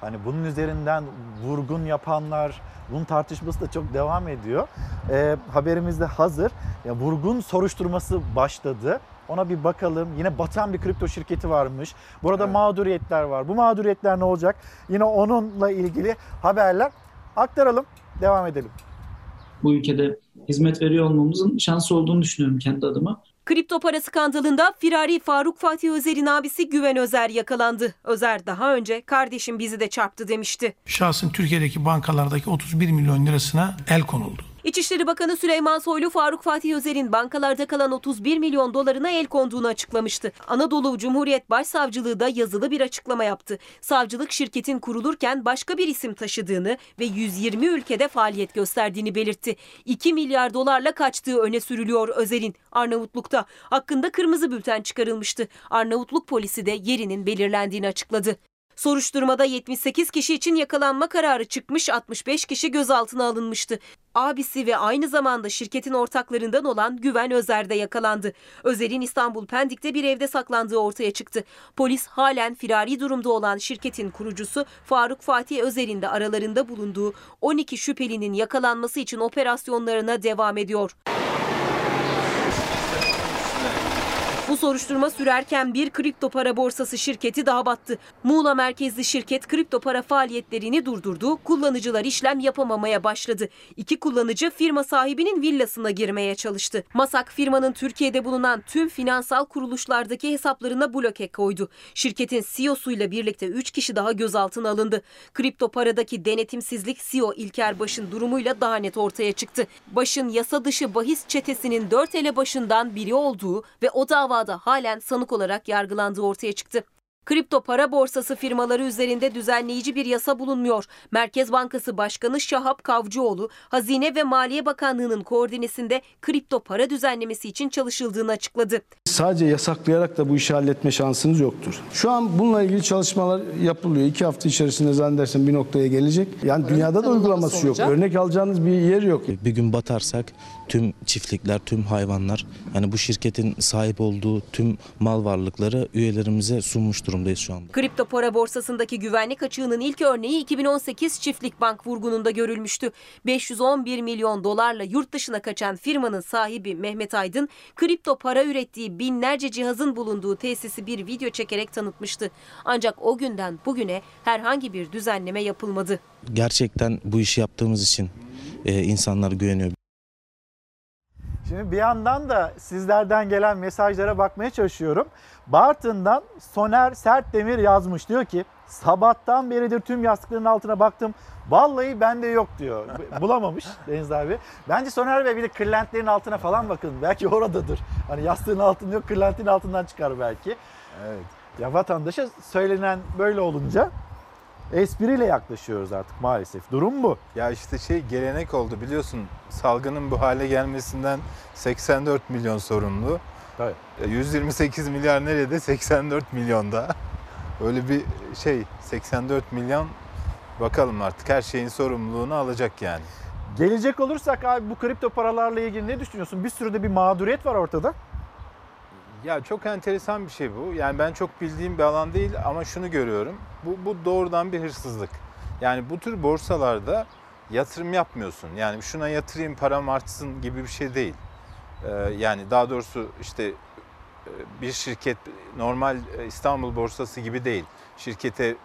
Hani bunun üzerinden vurgun yapanlar, bunun tartışması da çok devam ediyor. Ee, haberimiz de hazır. Ya vurgun soruşturması başladı. Ona bir bakalım. Yine batan bir kripto şirketi varmış. Burada mağduriyetler var. Bu mağduriyetler ne olacak? Yine onunla ilgili haberler aktaralım. Devam edelim. bu ülkede hizmet veriyor olmamızın şansı olduğunu düşünüyorum kendi adıma. Kripto para skandalında firari Faruk Fatih Özer'in abisi Güven Özer yakalandı. Özer daha önce kardeşim bizi de çarptı demişti. Şahsın Türkiye'deki bankalardaki 31 milyon lirasına el konuldu. İçişleri Bakanı Süleyman Soylu Faruk Fatih Özer'in bankalarda kalan 31 milyon dolarına el konduğunu açıklamıştı. Anadolu Cumhuriyet Başsavcılığı da yazılı bir açıklama yaptı. Savcılık şirketin kurulurken başka bir isim taşıdığını ve 120 ülkede faaliyet gösterdiğini belirtti. 2 milyar dolarla kaçtığı öne sürülüyor Özer'in Arnavutluk'ta. Hakkında kırmızı bülten çıkarılmıştı. Arnavutluk polisi de yerinin belirlendiğini açıkladı. Soruşturmada 78 kişi için yakalanma kararı çıkmış, 65 kişi gözaltına alınmıştı. Abisi ve aynı zamanda şirketin ortaklarından olan Güven Özer de yakalandı. Özer'in İstanbul Pendik'te bir evde saklandığı ortaya çıktı. Polis halen firari durumda olan şirketin kurucusu Faruk Fatih Özer'in de aralarında bulunduğu 12 şüphelinin yakalanması için operasyonlarına devam ediyor. Bu soruşturma sürerken bir kripto para borsası şirketi daha battı. Muğla merkezli şirket kripto para faaliyetlerini durdurdu. Kullanıcılar işlem yapamamaya başladı. İki kullanıcı firma sahibinin villasına girmeye çalıştı. Masak firmanın Türkiye'de bulunan tüm finansal kuruluşlardaki hesaplarına bloke koydu. Şirketin CEO'suyla birlikte 3 kişi daha gözaltına alındı. Kripto paradaki denetimsizlik CEO İlker Baş'ın durumuyla daha net ortaya çıktı. Baş'ın yasa dışı bahis çetesinin 4 elebaşından biri olduğu ve o davada halen sanık olarak yargılandığı ortaya çıktı. Kripto para borsası firmaları üzerinde düzenleyici bir yasa bulunmuyor. Merkez Bankası Başkanı Şahap Kavcıoğlu, Hazine ve Maliye Bakanlığı'nın koordinesinde kripto para düzenlemesi için çalışıldığını açıkladı. Sadece yasaklayarak da bu işi halletme şansınız yoktur. Şu an bununla ilgili çalışmalar yapılıyor. İki hafta içerisinde zannedersem bir noktaya gelecek. Yani dünyada da uygulaması yok. Örnek alacağınız bir yer yok. Bir gün batarsak tüm çiftlikler, tüm hayvanlar, yani bu şirketin sahip olduğu tüm mal varlıkları üyelerimize sunmuş durumdayız şu anda. Kripto para borsasındaki güvenlik açığının ilk örneği 2018 Çiftlik Bank vurgununda görülmüştü. 511 milyon dolarla yurt dışına kaçan firmanın sahibi Mehmet Aydın, kripto para ürettiği binlerce cihazın bulunduğu tesisi bir video çekerek tanıtmıştı. Ancak o günden bugüne herhangi bir düzenleme yapılmadı. Gerçekten bu işi yaptığımız için e, insanlar güveniyor. Şimdi bir yandan da sizlerden gelen mesajlara bakmaya çalışıyorum. Bartın'dan Soner Sertdemir yazmış diyor ki sabahtan beridir tüm yastıkların altına baktım. Vallahi bende yok diyor. Bulamamış Deniz abi. Bence Soner Bey bir de kırlentlerin altına falan bakın. Belki oradadır. Hani yastığın altında yok kırlentin altından çıkar belki. Evet. Ya vatandaşa söylenen böyle olunca espriyle yaklaşıyoruz artık maalesef. Durum bu. Ya işte şey gelenek oldu biliyorsun salgının bu hale gelmesinden 84 milyon sorumlu. Tabii. 128 milyar nerede? 84 milyonda. Öyle bir şey 84 milyon bakalım artık her şeyin sorumluluğunu alacak yani. Gelecek olursak abi bu kripto paralarla ilgili ne düşünüyorsun? Bir sürü de bir mağduriyet var ortada. Ya çok enteresan bir şey bu. Yani ben çok bildiğim bir alan değil ama şunu görüyorum. Bu, bu doğrudan bir hırsızlık. Yani bu tür borsalarda yatırım yapmıyorsun. Yani şuna yatırayım param artsın gibi bir şey değil. Ee, yani daha doğrusu işte e, bir şirket normal e, İstanbul borsası gibi değil. Şirkete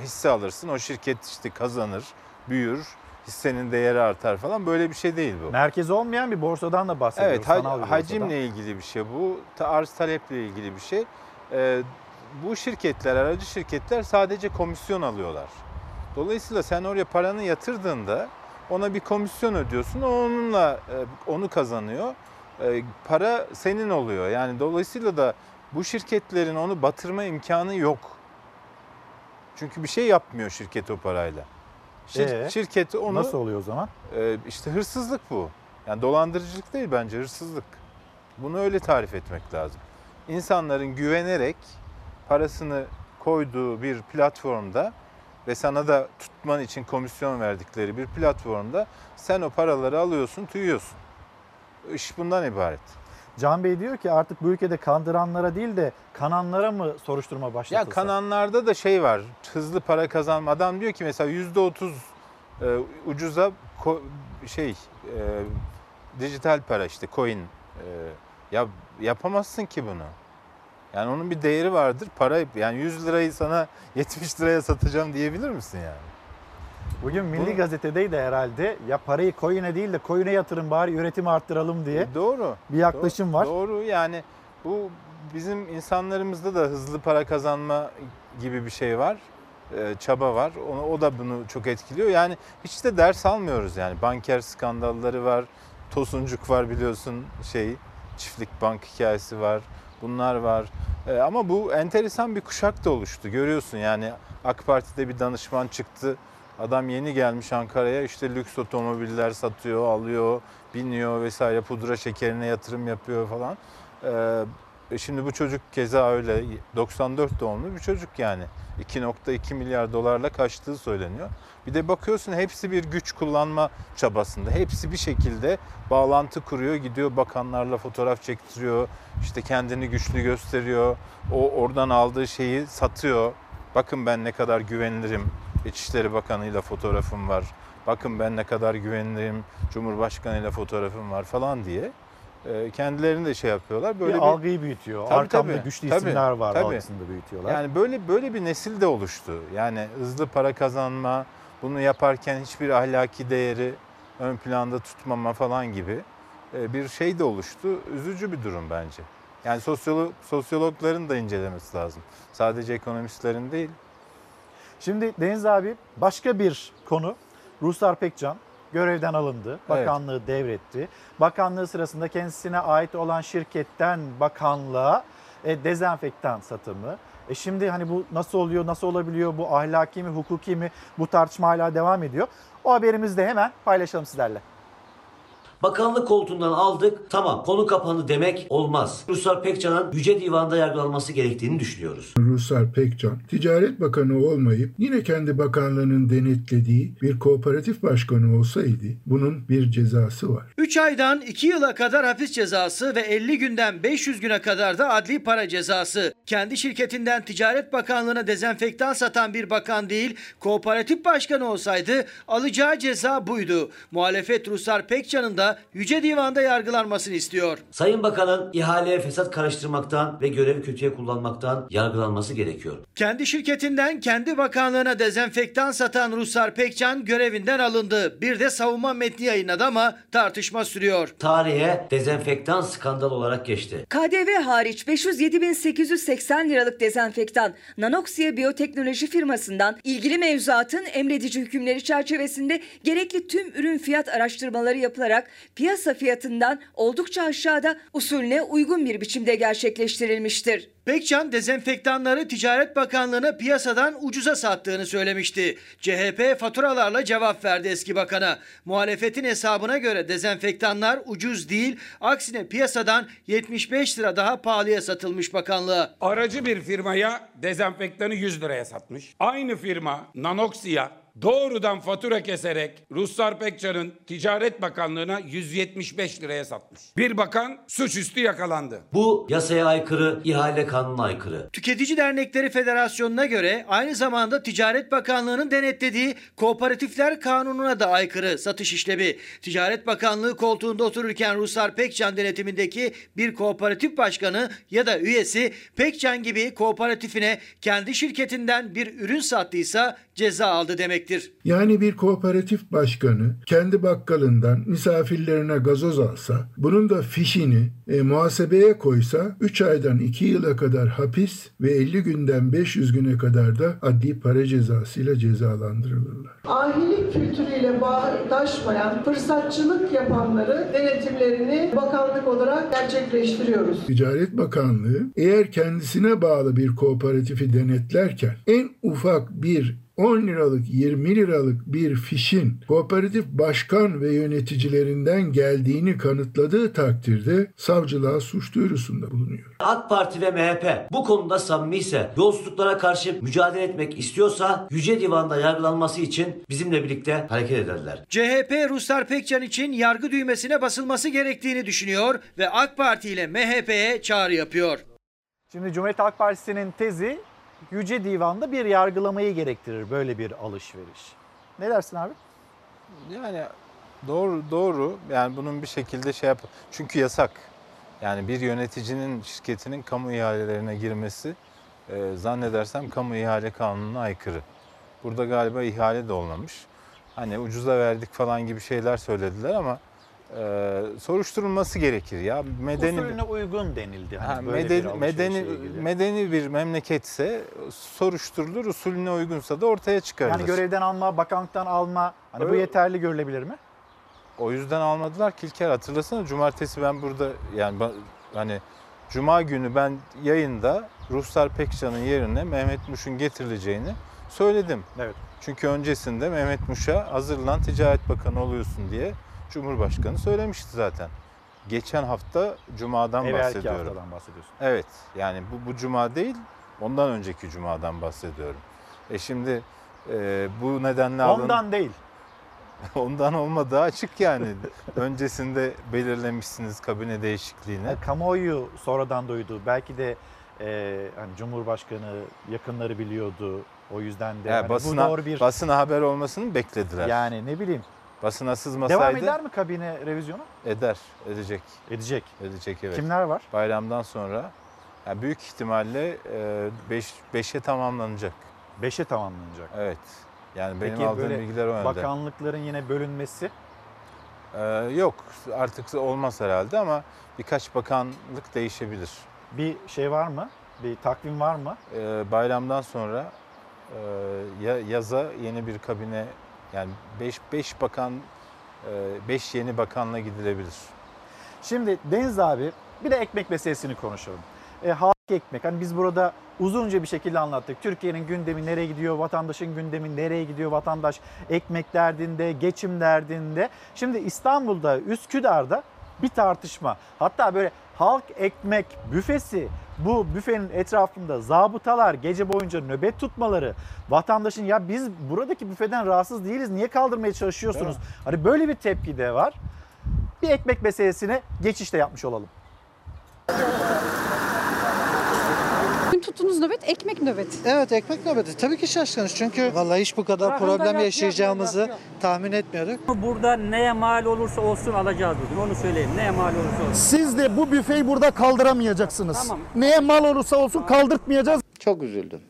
hisse alırsın o şirket işte kazanır, büyür, hissenin değeri artar falan böyle bir şey değil bu. Merkezi olmayan bir borsadan da bahsediyoruz. Evet, borsadan. hacimle ilgili bir şey bu. Arz taleple ilgili bir şey. Ee, bu şirketler, aracı şirketler sadece komisyon alıyorlar. Dolayısıyla sen oraya paranı yatırdığında ona bir komisyon ödüyorsun. o Onunla e, onu kazanıyor. E, Para senin oluyor. Yani dolayısıyla da bu şirketlerin onu batırma imkanı yok. Çünkü bir şey yapmıyor şirket o parayla. Şir- Ee, şirket onu Nasıl oluyor o zaman? ee, işte hırsızlık bu. Yani dolandırıcılık değil bence hırsızlık. Bunu öyle tarif etmek lazım. İnsanların güvenerek parasını koyduğu bir platformda ve sana da tutman için komisyon verdikleri bir platformda sen o paraları alıyorsun, tüyüyorsun. İş bundan ibaret. Can Bey diyor ki artık bu ülkede kandıranlara değil de kananlara mı soruşturma Ya başlatılsa? kananlarda da şey var. Hızlı para kazanma. Adam diyor ki mesela yüzde otuz e, ucuza şey e, dijital para işte coin. E, ya yapamazsın ki bunu. Yani onun bir değeri vardır. Para yani 100 lirayı sana 70 liraya satacağım diyebilir misin yani? Bugün Milli Bunu- Gazete'deydi herhalde. Ya parayı coin'e değil de coin'e yatırın bari üretimi arttıralım diye. E, doğru. Bir yaklaşım var. Doğru yani bu bizim insanlarımızda da hızlı para kazanma gibi bir şey var. e, çaba var. Onu, o da bunu çok etkiliyor. Yani hiç de ders almıyoruz yani. Banker skandalları var. Tosuncuk var biliyorsun şey çiftlik bank hikayesi var. Bunlar var. E, ama bu enteresan bir kuşak da oluştu. Görüyorsun yani AK Parti'de bir danışman çıktı. Adam yeni gelmiş Ankara'ya işte lüks otomobiller satıyor, alıyor, biniyor vesaire pudra şekerine yatırım yapıyor falan. Ee, şimdi bu çocuk keza öyle 94 doğumlu bir çocuk yani. 2.2 milyar dolarla kaçtığı söyleniyor. Bir de bakıyorsun hepsi bir güç kullanma çabasında. Hepsi bir şekilde bağlantı kuruyor, gidiyor bakanlarla fotoğraf çektiriyor. işte kendini güçlü gösteriyor. O oradan aldığı şeyi satıyor. Bakın ben ne kadar güvenilirim. İçişleri Bakanı'yla fotoğrafım var. Bakın ben ne kadar güveniliyim. Cumhurbaşkanı'yla fotoğrafım var falan diye. Ee, kendilerini de şey yapıyorlar. Böyle bir, algıyı büyütüyor. Tabii, Arkamda tabii, güçlü tabii, isimler var tabii. algısını da büyütüyorlar. Yani böyle böyle bir nesil de oluştu. Yani hızlı para kazanma, bunu yaparken hiçbir ahlaki değeri ön planda tutmama falan gibi e, bir şey de oluştu. Üzücü bir durum bence. Yani sosyolog, sosyologların da incelemesi lazım. Sadece ekonomistlerin değil. Şimdi Deniz abi başka bir konu. Ruslar Pekcan görevden alındı. Bakanlığı devretti. Bakanlığı sırasında kendisine ait olan şirketten bakanlığa e, dezenfektan satımı. E şimdi hani bu nasıl oluyor, nasıl olabiliyor, bu ahlaki mi, hukuki mi bu tartışma hala devam ediyor. O haberimizi de hemen paylaşalım sizlerle. Bakanlık koltuğundan aldık tamam konu kapandı demek olmaz. Ruslar Pekcan'ın Yüce Divan'da yargılanması gerektiğini düşünüyoruz. Ruslar Pekcan, Ticaret Bakanı olmayıp yine kendi bakanlığının denetlediği bir kooperatif başkanı olsaydı bunun bir cezası var. 3 aydan 2 yıla kadar hapis cezası ve 50 günden 500 güne kadar da adli para cezası. Kendi şirketinden Ticaret Bakanlığı'na dezenfektan satan bir bakan değil, kooperatif başkanı olsaydı alacağı ceza buydu. Muhalefet Ruslar Pekcan'ın da Yüce Divan'da yargılanmasını istiyor. Sayın Bakan'ın ihaleye fesat karıştırmaktan ve görevi kötüye kullanmaktan yargılanması gerekiyor. Kendi şirketinden kendi bakanlığına dezenfektan satan Ruslar Pekcan görevinden alındı. Bir de savunma metni yayınladı ama tartışma sürüyor. Tarihe dezenfektan skandal olarak geçti. KDV hariç 507.880 liralık dezenfektan Nanoxia Biyoteknoloji firmasından ilgili mevzuatın emredici hükümleri çerçevesinde gerekli tüm ürün fiyat araştırmaları yapılarak piyasa fiyatından oldukça aşağıda usulüne uygun bir biçimde gerçekleştirilmiştir. Pekcan dezenfektanları Ticaret Bakanlığı'na piyasadan ucuza sattığını söylemişti. CHP faturalarla cevap verdi eski bakana. Muhalefetin hesabına göre dezenfektanlar ucuz değil, aksine piyasadan 75 lira daha pahalıya satılmış bakanlığa. Aracı bir firmaya dezenfektanı 100 liraya satmış. Aynı firma Nanoxia doğrudan fatura keserek Ruslar Pekcan'ın Ticaret Bakanlığı'na 175 liraya satmış. Bir bakan suçüstü yakalandı. Bu yasaya aykırı, ihale kanununa aykırı. Tüketici Dernekleri Federasyonu'na göre aynı zamanda Ticaret Bakanlığı'nın denetlediği Kooperatifler Kanunu'na da aykırı satış işlemi. Ticaret Bakanlığı koltuğunda otururken Ruslar Pekcan denetimindeki bir kooperatif başkanı ya da üyesi Pekcan gibi kooperatifine kendi şirketinden bir ürün sattıysa ceza aldı demektir. Yani bir kooperatif başkanı kendi bakkalından misafirlerine gazoz alsa, bunun da fişini e, muhasebeye koysa 3 aydan 2 yıla kadar hapis ve 50 günden 500 güne kadar da adli para cezasıyla cezalandırılırlar. Ahilik kültürüyle bağdaşmayan fırsatçılık yapanları denetimlerini bakanlık olarak gerçekleştiriyoruz. Ticaret Bakanlığı eğer kendisine bağlı bir kooperatifi denetlerken en ufak bir 10 liralık 20 liralık bir fişin kooperatif başkan ve yöneticilerinden geldiğini kanıtladığı takdirde savcılığa suç duyurusunda bulunuyor. AK Parti ve MHP bu konuda samimi ise yolsuzluklara karşı mücadele etmek istiyorsa Yüce Divan'da yargılanması için bizimle birlikte hareket ederler. CHP Ruslar Pekcan için yargı düğmesine basılması gerektiğini düşünüyor ve AK Parti ile MHP'ye çağrı yapıyor. Şimdi Cumhuriyet Halk Partisi'nin tezi Yüce Divan'da bir yargılamayı gerektirir böyle bir alışveriş. Ne dersin abi? Yani doğru doğru. Yani bunun bir şekilde şey yap. Çünkü yasak. Yani bir yöneticinin şirketinin kamu ihalelerine girmesi e, zannedersem kamu ihale kanununa aykırı. Burada galiba ihale de olmamış. Hani ucuza verdik falan gibi şeyler söylediler ama e, soruşturulması gerekir ya. Medeni Usulüne uygun denildi. Hani Ha, böyle medeni, bir medeni, ilgili. medeni bir memleketse soruşturulur, usulüne uygunsa da ortaya çıkarılır. Yani görevden alma, bakanlıktan alma hani bu Öyle- yeterli görülebilir mi? O yüzden almadılar ki İlker hatırlasana cumartesi ben burada yani hani cuma günü ben yayında Ruhsar Pekcan'ın yerine Mehmet Muş'un getirileceğini söyledim. Evet. Çünkü öncesinde Mehmet Muş'a hazırlan Ticaret Bakanı oluyorsun diye Cumhurbaşkanı söylemişti zaten. Geçen hafta Cuma'dan Evvelki bahsediyorum. haftadan bahsediyorsun. Evet yani bu, bu Cuma değil ondan önceki Cuma'dan bahsediyorum. E şimdi e, bu nedenle alın- Ondan değil. Ondan olmadığı açık yani. Öncesinde belirlemişsiniz kabine değişikliğini. Yani kamuoyu sonradan duydu. Belki de e, hani Cumhurbaşkanı yakınları biliyordu. O yüzden de He, hani basına, bu doğru bir basına haber olmasını beklediler. yani ne bileyim. Basına sızmasaydı Devam eder mi kabine revizyonu? eder, edecek. Edecek. Edecek evet. Kimler var? Bayramdan sonra yani büyük ihtimalle 5 5'e tamamlanacak. 5'e tamamlanacak. Evet. Yani benim Peki aldığım bilgiler o yönde. bakanlıkların yine bölünmesi Ee, yok artık olmaz herhalde ama birkaç bakanlık değişebilir. bir şey var mı? Bir takvim var mı? Ee, bayramdan sonra e, ya, yaza yeni bir kabine yani 5 5 bakan 5 yeni bakanla gidilebilir. Şimdi Deniz abi bir de ekmek meselesini konuşalım. E, halk ekmek. Hani biz burada uzunca bir şekilde anlattık. Türkiye'nin gündemi nereye gidiyor, vatandaşın gündemi nereye gidiyor, vatandaş ekmek derdinde, geçim derdinde. Şimdi İstanbul'da, Üsküdar'da bir tartışma. Hatta böyle halk ekmek büfesi, bu büfenin etrafında zabıtalar gece boyunca nöbet tutmaları, vatandaşın ya biz buradaki büfeden rahatsız değiliz, niye kaldırmaya çalışıyorsunuz? Hani böyle bir tepki de var. Bir ekmek meselesine geçişte yapmış olalım. Bugün tuttuğunuz nöbet ekmek nöbeti. Evet ekmek nöbeti. Tabii ki şaşkınız çünkü vallahi hiç bu kadar da problem yaşayacağımızı yapıyor. tahmin etmiyorduk. Burada neye mal olursa olsun alacağız bugün. Onu söyleyeyim. Neye mal olursa olsun. Siz de bu büfeyi burada kaldıramayacaksınız. Tamam. Neye mal olursa olsun kaldırtmayacağız. Çok üzüldüm.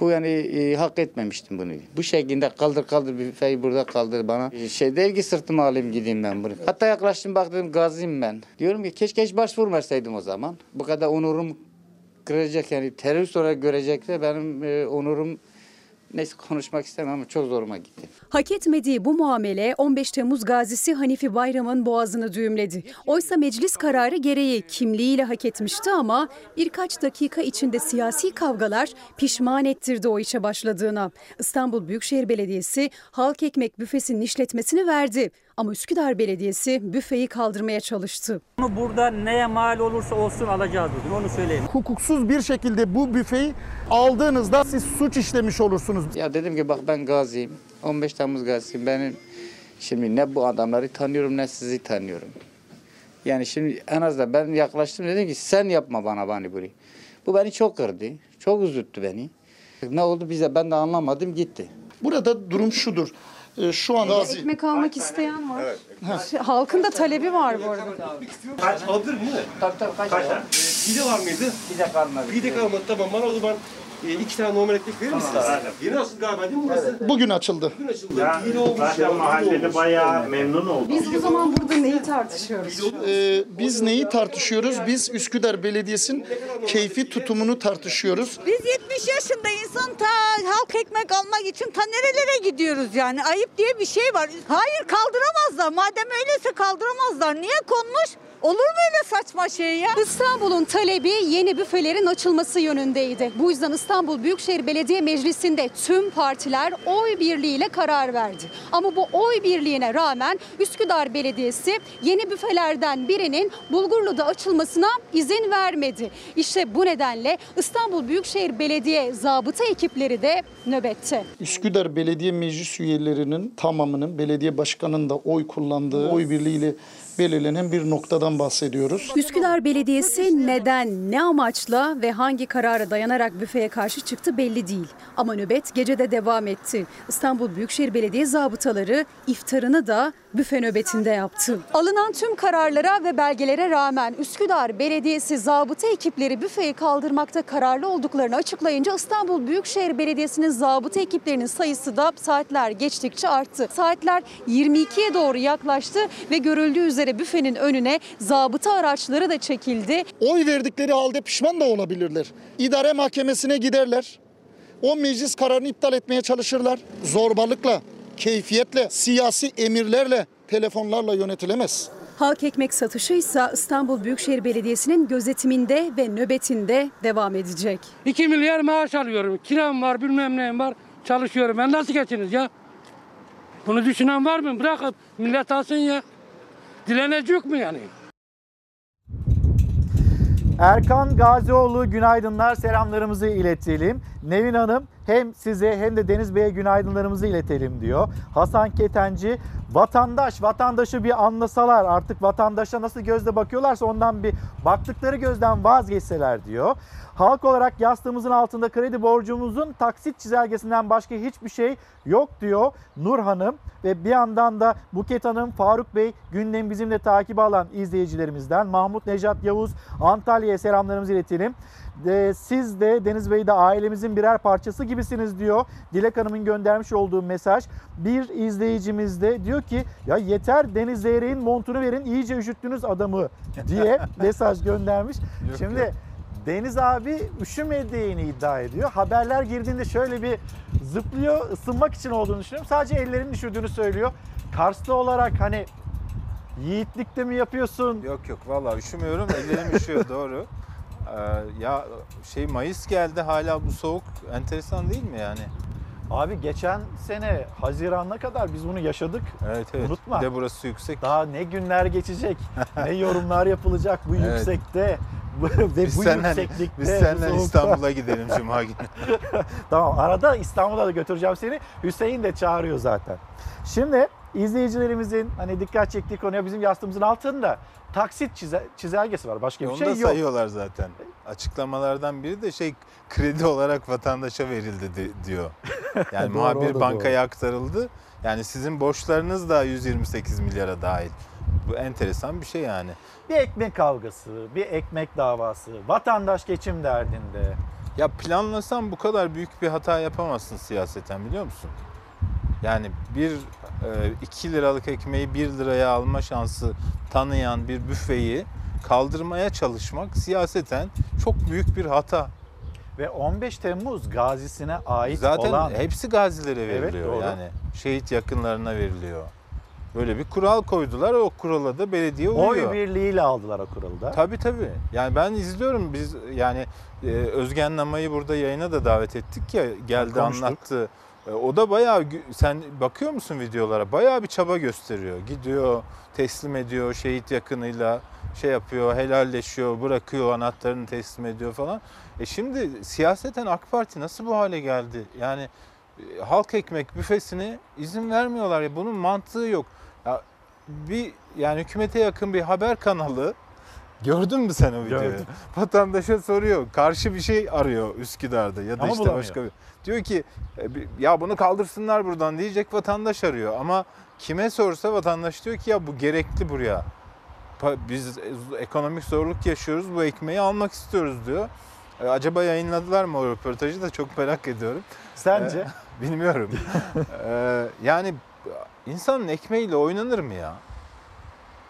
Bu yani e, hak etmemiştim bunu. Bu şekilde kaldır kaldır büfeyi burada kaldır bana. E, şey değil ki sırtıma alayım gideyim ben bunu. Hatta yaklaştım baktım gaziyim ben. Diyorum ki keşke hiç başvurmasaydım o zaman. Bu kadar onurum kıracak yani terörist olarak görecekse benim e, onurum neyse konuşmak istemem ama çok zoruma gitti. Hak etmediği bu muamele 15 Temmuz gazisi Hanifi Bayram'ın boğazını düğümledi. Oysa meclis kararı gereği kimliğiyle hak etmişti ama birkaç dakika içinde siyasi kavgalar pişman ettirdi o işe başladığına. İstanbul Büyükşehir Belediyesi halk ekmek büfesinin işletmesini verdi. Ama Üsküdar Belediyesi büfeyi kaldırmaya çalıştı. Ama burada neye mal olursa olsun alacağız bugün. Onu söyleyeyim. Hukuksuz bir şekilde bu büfeyi aldığınızda siz suç işlemiş olursunuz. Ya dedim ki bak ben gaziyim. 15 Temmuz gazisiyim. Benim şimdi ne bu adamları tanıyorum ne sizi tanıyorum. Yani şimdi en azından ben yaklaştım dedim ki sen yapma bana bani bunu. Bu beni çok kırdı. Çok üzüttü beni. Ne oldu bize ben de anlamadım gitti. Burada durum şudur. Ee, Şu anda Ekmek almak isteyen var. Şey, Halkın da talebi var bu arada. Kaç alabilir miyim? Tabii tabii kaç, Kaç tane? Pide var mıydı? Pide kalmadı. Pide kalmadı tamam bana o zaman e, iki tane normal ekmek verir misiniz? Yeni açıldı galiba değil mi burası? bugün açıldı. Bugün açıldı. İyi de olmuş zaten ya, iyi de mahalleli olmuş. bayağı memnun oldu. Biz o zaman burada neyi tartışıyoruz? Ee, biz neyi tartışıyoruz? Biz Üsküdar Belediyesi'nin keyfi tutumunu tartışıyoruz. Biz 70 yaşında insan ta halk ekmek almak için ta nerelere gidiyoruz yani ayıp diye bir şey var. Hayır kaldıramazlar madem öyleyse kaldıramazlar. Niye konmuş? Olur mu öyle saçma şey ya? İstanbul'un talebi yeni büfelerin açılması yönündeydi. Bu yüzden İstanbul Büyükşehir Belediye Meclisi'nde tüm partiler oy birliğiyle karar verdi. Ama bu oy birliğine rağmen Üsküdar Belediyesi yeni büfelerden birinin Bulgurlu'da açılmasına izin vermedi. İşte bu nedenle İstanbul Büyükşehir Belediye zabıta ekipleri de nöbette. Üsküdar Belediye Meclis üyelerinin tamamının belediye başkanının da oy kullandığı oy birliğiyle belirlenen bir noktadan bahsediyoruz. Üsküdar Belediyesi neden, ne amaçla ve hangi karara dayanarak büfeye karşı çıktı belli değil. Ama nöbet gecede devam etti. İstanbul Büyükşehir Belediye zabıtaları iftarını da büfe nöbetinde yaptı. Alınan tüm kararlara ve belgelere rağmen Üsküdar Belediyesi zabıta ekipleri büfeyi kaldırmakta kararlı olduklarını açıklayınca İstanbul Büyükşehir Belediyesi'nin zabıta ekiplerinin sayısı da saatler geçtikçe arttı. Saatler 22'ye doğru yaklaştı ve görüldüğü üzere büfenin önüne zabıta araçları da çekildi. Oy verdikleri halde pişman da olabilirler. İdare mahkemesine giderler. O meclis kararını iptal etmeye çalışırlar. Zorbalıkla, keyfiyetle, siyasi emirlerle, telefonlarla yönetilemez. Halk ekmek satışı ise İstanbul Büyükşehir Belediyesi'nin gözetiminde ve nöbetinde devam edecek. 2 milyar maaş alıyorum. Kiram var bilmem neyim var. Çalışıyorum. Ben nasıl geçiniz ya? Bunu düşünen var mı? Bırakın millet alsın ya. Dilenecek mi yani? Erkan Gazioğlu günaydınlar selamlarımızı iletelim. Nevin Hanım hem size hem de Deniz Bey'e günaydınlarımızı iletelim diyor. Hasan Ketenci vatandaş vatandaşı bir anlasalar artık vatandaşa nasıl gözle bakıyorlarsa ondan bir baktıkları gözden vazgeçseler diyor. Halk olarak yastığımızın altında kredi borcumuzun taksit çizelgesinden başka hiçbir şey yok diyor Nur Hanım. Ve bir yandan da Buket Hanım, Faruk Bey gündemi bizimle takip alan izleyicilerimizden. Mahmut Nejat Yavuz Antalya'ya selamlarımızı iletelim. De, siz de Deniz Bey de ailemizin birer parçası gibisiniz diyor. Dilek Hanım'ın göndermiş olduğu mesaj. Bir izleyicimiz de diyor ki ya yeter Deniz Zeyrek'in montunu verin iyice üşüttünüz adamı diye mesaj göndermiş. Yok, Şimdi yok. Deniz abi üşümediğini iddia ediyor. Haberler girdiğinde şöyle bir zıplıyor. ısınmak için olduğunu düşünüyorum. Sadece ellerini düşürdüğünü söylüyor. Karslı olarak hani yiğitlikte mi yapıyorsun? Yok yok vallahi üşümüyorum. Ellerim üşüyor doğru. Ee, ya şey Mayıs geldi hala bu soğuk enteresan değil mi yani? Abi geçen sene Haziran'a kadar biz bunu yaşadık. Evet evet. Unutma. Bir de burası yüksek. Daha ne günler geçecek, ne yorumlar yapılacak bu Evet. yüksekte ve Biz bu senden, yükseklikte. biz senden. İstanbul'a gidelim Cuma günü. tamam arada İstanbul'a da götüreceğim seni. Hüseyin de çağırıyor zaten. Şimdi izleyicilerimizin hani dikkat çektiği konuya bizim yastığımızın altında taksit çize- çizelgesi var. Başka bir Onu şey da yok. sayıyorlar zaten. Açıklamalardan biri de şey kredi olarak vatandaşa verildi di- diyor. Yani Doğru, muhabir bankaya aktarıldı. Yani sizin borçlarınız da 128 milyara dahil. Bu enteresan bir şey yani. Bir ekmek kavgası, bir ekmek davası, vatandaş geçim derdinde. Ya planlasan bu kadar büyük bir hata yapamazsın siyaseten biliyor musun? Yani bir 2 liralık ekmeği 1 liraya alma şansı tanıyan bir büfeyi kaldırmaya çalışmak siyaseten çok büyük bir hata. Ve 15 Temmuz gazisine ait Zaten olan hepsi gazilere Evet, veriliyor doğru. yani. Şehit yakınlarına veriliyor. Böyle bir kural koydular. O kurala da belediye uyuyor. oy birliğiyle aldılar o kuralı da. Tabii tabii. Yani ben izliyorum biz yani e, Özgen Nama'yı burada yayına da davet ettik ya geldi Konuştuk. anlattı. E, o da bayağı sen bakıyor musun videolara? Bayağı bir çaba gösteriyor. Gidiyor, teslim ediyor şehit yakınıyla şey yapıyor, helalleşiyor, bırakıyor, anahtarını teslim ediyor falan. E şimdi siyaseten AK Parti nasıl bu hale geldi? Yani e, halk ekmek büfesine izin vermiyorlar ya bunun mantığı yok. Ya bir yani hükümete yakın bir haber kanalı Gördün mü sen o videoyu? Gördüm. Vatandaşa soruyor. Karşı bir şey arıyor Üsküdar'da ya da Ama işte bulamıyor. başka bir. Diyor ki e, ya bunu kaldırsınlar buradan diyecek vatandaş arıyor. Ama kime sorsa vatandaş diyor ki ya bu gerekli buraya. Biz e, ekonomik zorluk yaşıyoruz bu ekmeği almak istiyoruz diyor. E, Acaba yayınladılar mı o röportajı da çok merak ediyorum. Sence? E, Bilmiyorum. E, yani insanın ekmeğiyle oynanır mı ya?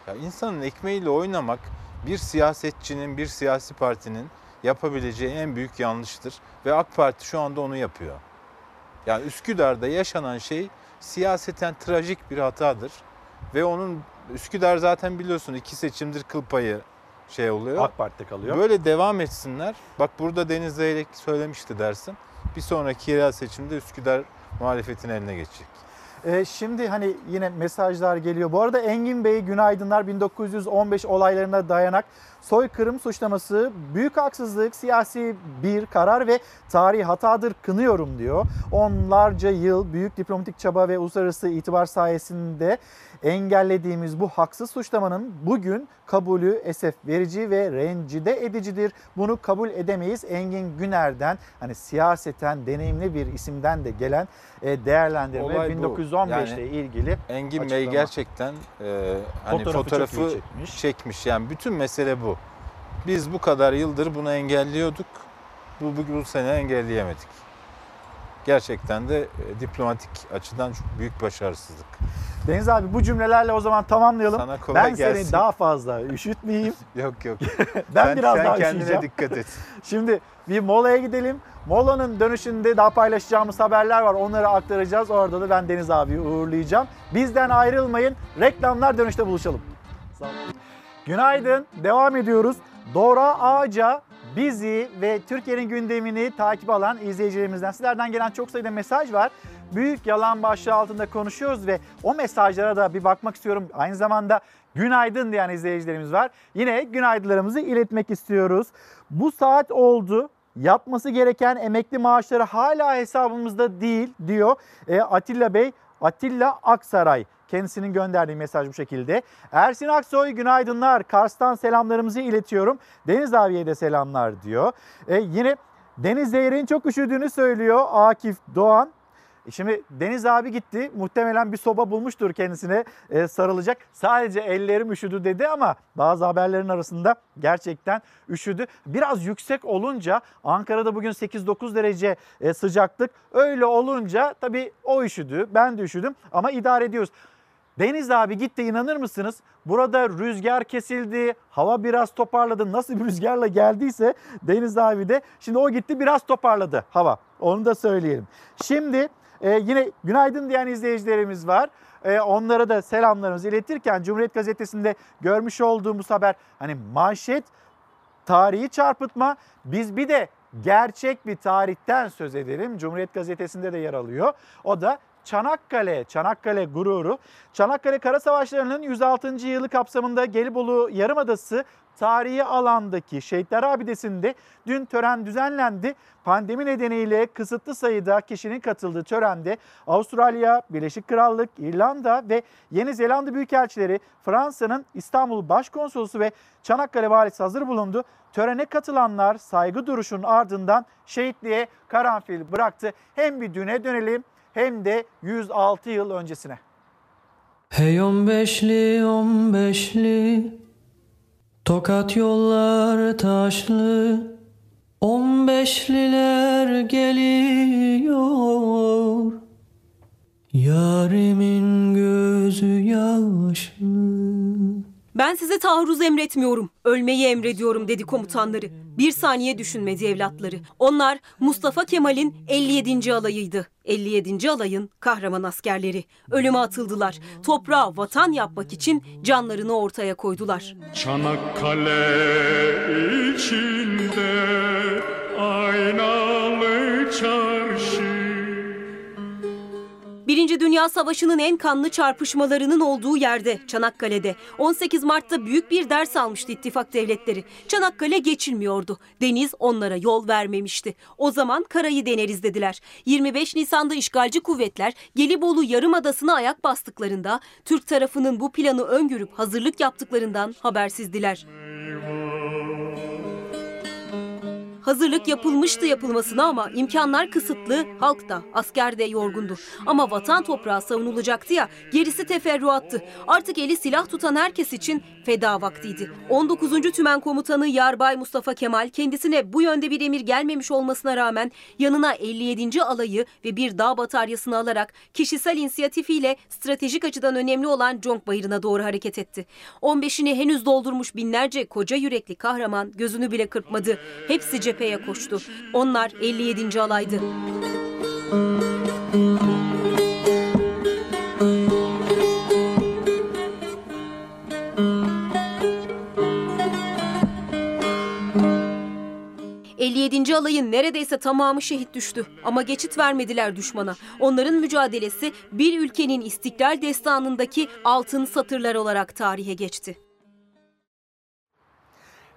Ya insanın ekmeğiyle oynamak bir siyasetçinin, bir siyasi partinin yapabileceği en büyük yanlıştır. Ve AK Parti şu anda onu yapıyor. Yani Üsküdar'da yaşanan şey siyaseten trajik bir hatadır. Ve onun Üsküdar zaten biliyorsun iki seçimdir kıl payı şey oluyor. AK Parti'de kalıyor. Böyle devam etsinler. Bak burada Deniz Zeyrek söylemişti dersin. Bir sonraki yerel seçimde Üsküdar muhalefetin eline geçecek. Ee, şimdi hani yine mesajlar geliyor. Bu arada Engin Bey günaydınlar 1915 olaylarına dayanak soykırım suçlaması büyük haksızlık, siyasi bir karar ve tarihi hatadır kınıyorum diyor. Onlarca yıl büyük diplomatik çaba ve uluslararası itibar sayesinde engellediğimiz bu haksız suçlamanın bugün kabulü esef verici ve rencide edicidir. Bunu kabul edemeyiz. Engin Güner'den hani siyaseten deneyimli bir isimden de gelen e, değerlendirme Olay bu. 1915 ile Yani ilgili Engin Bey açıklama. gerçekten e, hani Fotoğrafı fotoğrafı, çekmiş. çekmiş. Yani bütün mesele bu. Biz bu kadar yıldır bunu engelliyorduk. Bu, bu, bu sene engelleyemedik. Gerçekten de e, diplomatik açıdan çok büyük başarısızlık. Deniz abi bu cümlelerle o zaman tamamlayalım. Sana kolay ben gelsin. seni daha fazla üşütmeyeyim. Yok yok. ben Sen- biraz sen daha kendine üşüyeceğim. dikkat et. Şimdi bir molaya gidelim. Molanın dönüşünde daha paylaşacağımız haberler var. Onları aktaracağız. Orada da ben Deniz abiyi uğurlayacağım. Bizden ayrılmayın. Reklamlar dönüşte buluşalım. Sağ olun. Günaydın. Devam ediyoruz. Dora Ağaca bizi ve Türkiye'nin gündemini takip alan izleyicilerimizden sizlerden gelen çok sayıda mesaj var. Büyük yalan başlığı altında konuşuyoruz ve o mesajlara da bir bakmak istiyorum. Aynı zamanda günaydın diyen izleyicilerimiz var. Yine günaydınlarımızı iletmek istiyoruz. Bu saat oldu. Yatması gereken emekli maaşları hala hesabımızda değil diyor E, Atilla Bey. Atilla Aksaray kendisinin gönderdiği mesaj bu şekilde. Ersin Aksoy günaydınlar. Kars'tan selamlarımızı iletiyorum. Deniz abiye de selamlar diyor. E, yine Deniz Zehir'in çok üşüdüğünü söylüyor Akif Doğan. E Şimdi Deniz abi gitti. Muhtemelen bir soba bulmuştur kendisine e, sarılacak. Sadece ellerim üşüdü dedi ama bazı haberlerin arasında gerçekten üşüdü. Biraz yüksek olunca Ankara'da bugün 8-9 derece e, sıcaklık. Öyle olunca tabii o üşüdü. Ben de üşüdüm ama idare ediyoruz. Deniz abi gitti inanır mısınız? Burada rüzgar kesildi, hava biraz toparladı. Nasıl bir rüzgarla geldiyse Deniz abi de şimdi o gitti biraz toparladı hava. Onu da söyleyelim. Şimdi e, yine günaydın diyen izleyicilerimiz var. E, onlara da selamlarımızı iletirken Cumhuriyet Gazetesi'nde görmüş olduğumuz haber hani manşet tarihi çarpıtma. Biz bir de gerçek bir tarihten söz edelim. Cumhuriyet Gazetesi'nde de yer alıyor. O da Çanakkale, Çanakkale gururu. Çanakkale Kara Savaşları'nın 106. yılı kapsamında Gelibolu Yarımadası tarihi alandaki Şehitler Abidesi'nde dün tören düzenlendi. Pandemi nedeniyle kısıtlı sayıda kişinin katıldığı törende Avustralya, Birleşik Krallık, İrlanda ve Yeni Zelanda Büyükelçileri, Fransa'nın İstanbul Başkonsolosu ve Çanakkale Valisi hazır bulundu. Törene katılanlar saygı duruşunun ardından şehitliğe karanfil bıraktı. Hem bir düne dönelim hem de 106 yıl öncesine. Hey on beşli on beşli Tokat yollar taşlı On beşliler geliyor Yarimin gözü yaşlı Ben size taarruz emretmiyorum, ölmeyi emrediyorum dedi komutanları. Bir saniye düşünmedi evlatları. Onlar Mustafa Kemal'in 57. alayıydı. 57. alayın kahraman askerleri. Ölüme atıldılar. Toprağa vatan yapmak için canlarını ortaya koydular. Çanakkale içinde aynalı çarşı Birinci Dünya Savaşı'nın en kanlı çarpışmalarının olduğu yerde Çanakkale'de 18 Mart'ta büyük bir ders almıştı ittifak devletleri. Çanakkale geçilmiyordu. Deniz onlara yol vermemişti. O zaman karayı deneriz dediler. 25 Nisan'da işgalci kuvvetler Gelibolu Yarımadası'na ayak bastıklarında Türk tarafının bu planı öngörüp hazırlık yaptıklarından habersizdiler. Hazırlık yapılmıştı yapılmasına ama imkanlar kısıtlı, halk da, asker de yorgundu. Ama vatan toprağı savunulacaktı ya, gerisi teferruattı. Artık eli silah tutan herkes için feda vaktiydi. 19. Tümen Komutanı Yarbay Mustafa Kemal kendisine bu yönde bir emir gelmemiş olmasına rağmen yanına 57. alayı ve bir dağ bataryasını alarak kişisel inisiyatifiyle stratejik açıdan önemli olan Conk Bayırı'na doğru hareket etti. 15'ini henüz doldurmuş binlerce koca yürekli kahraman gözünü bile kırpmadı. Hepsi cepheye koştu. Onlar 57. alaydı. ...57. alayın neredeyse tamamı şehit düştü. Ama geçit vermediler düşmana. Onların mücadelesi bir ülkenin istiklal destanındaki altın satırlar olarak tarihe geçti.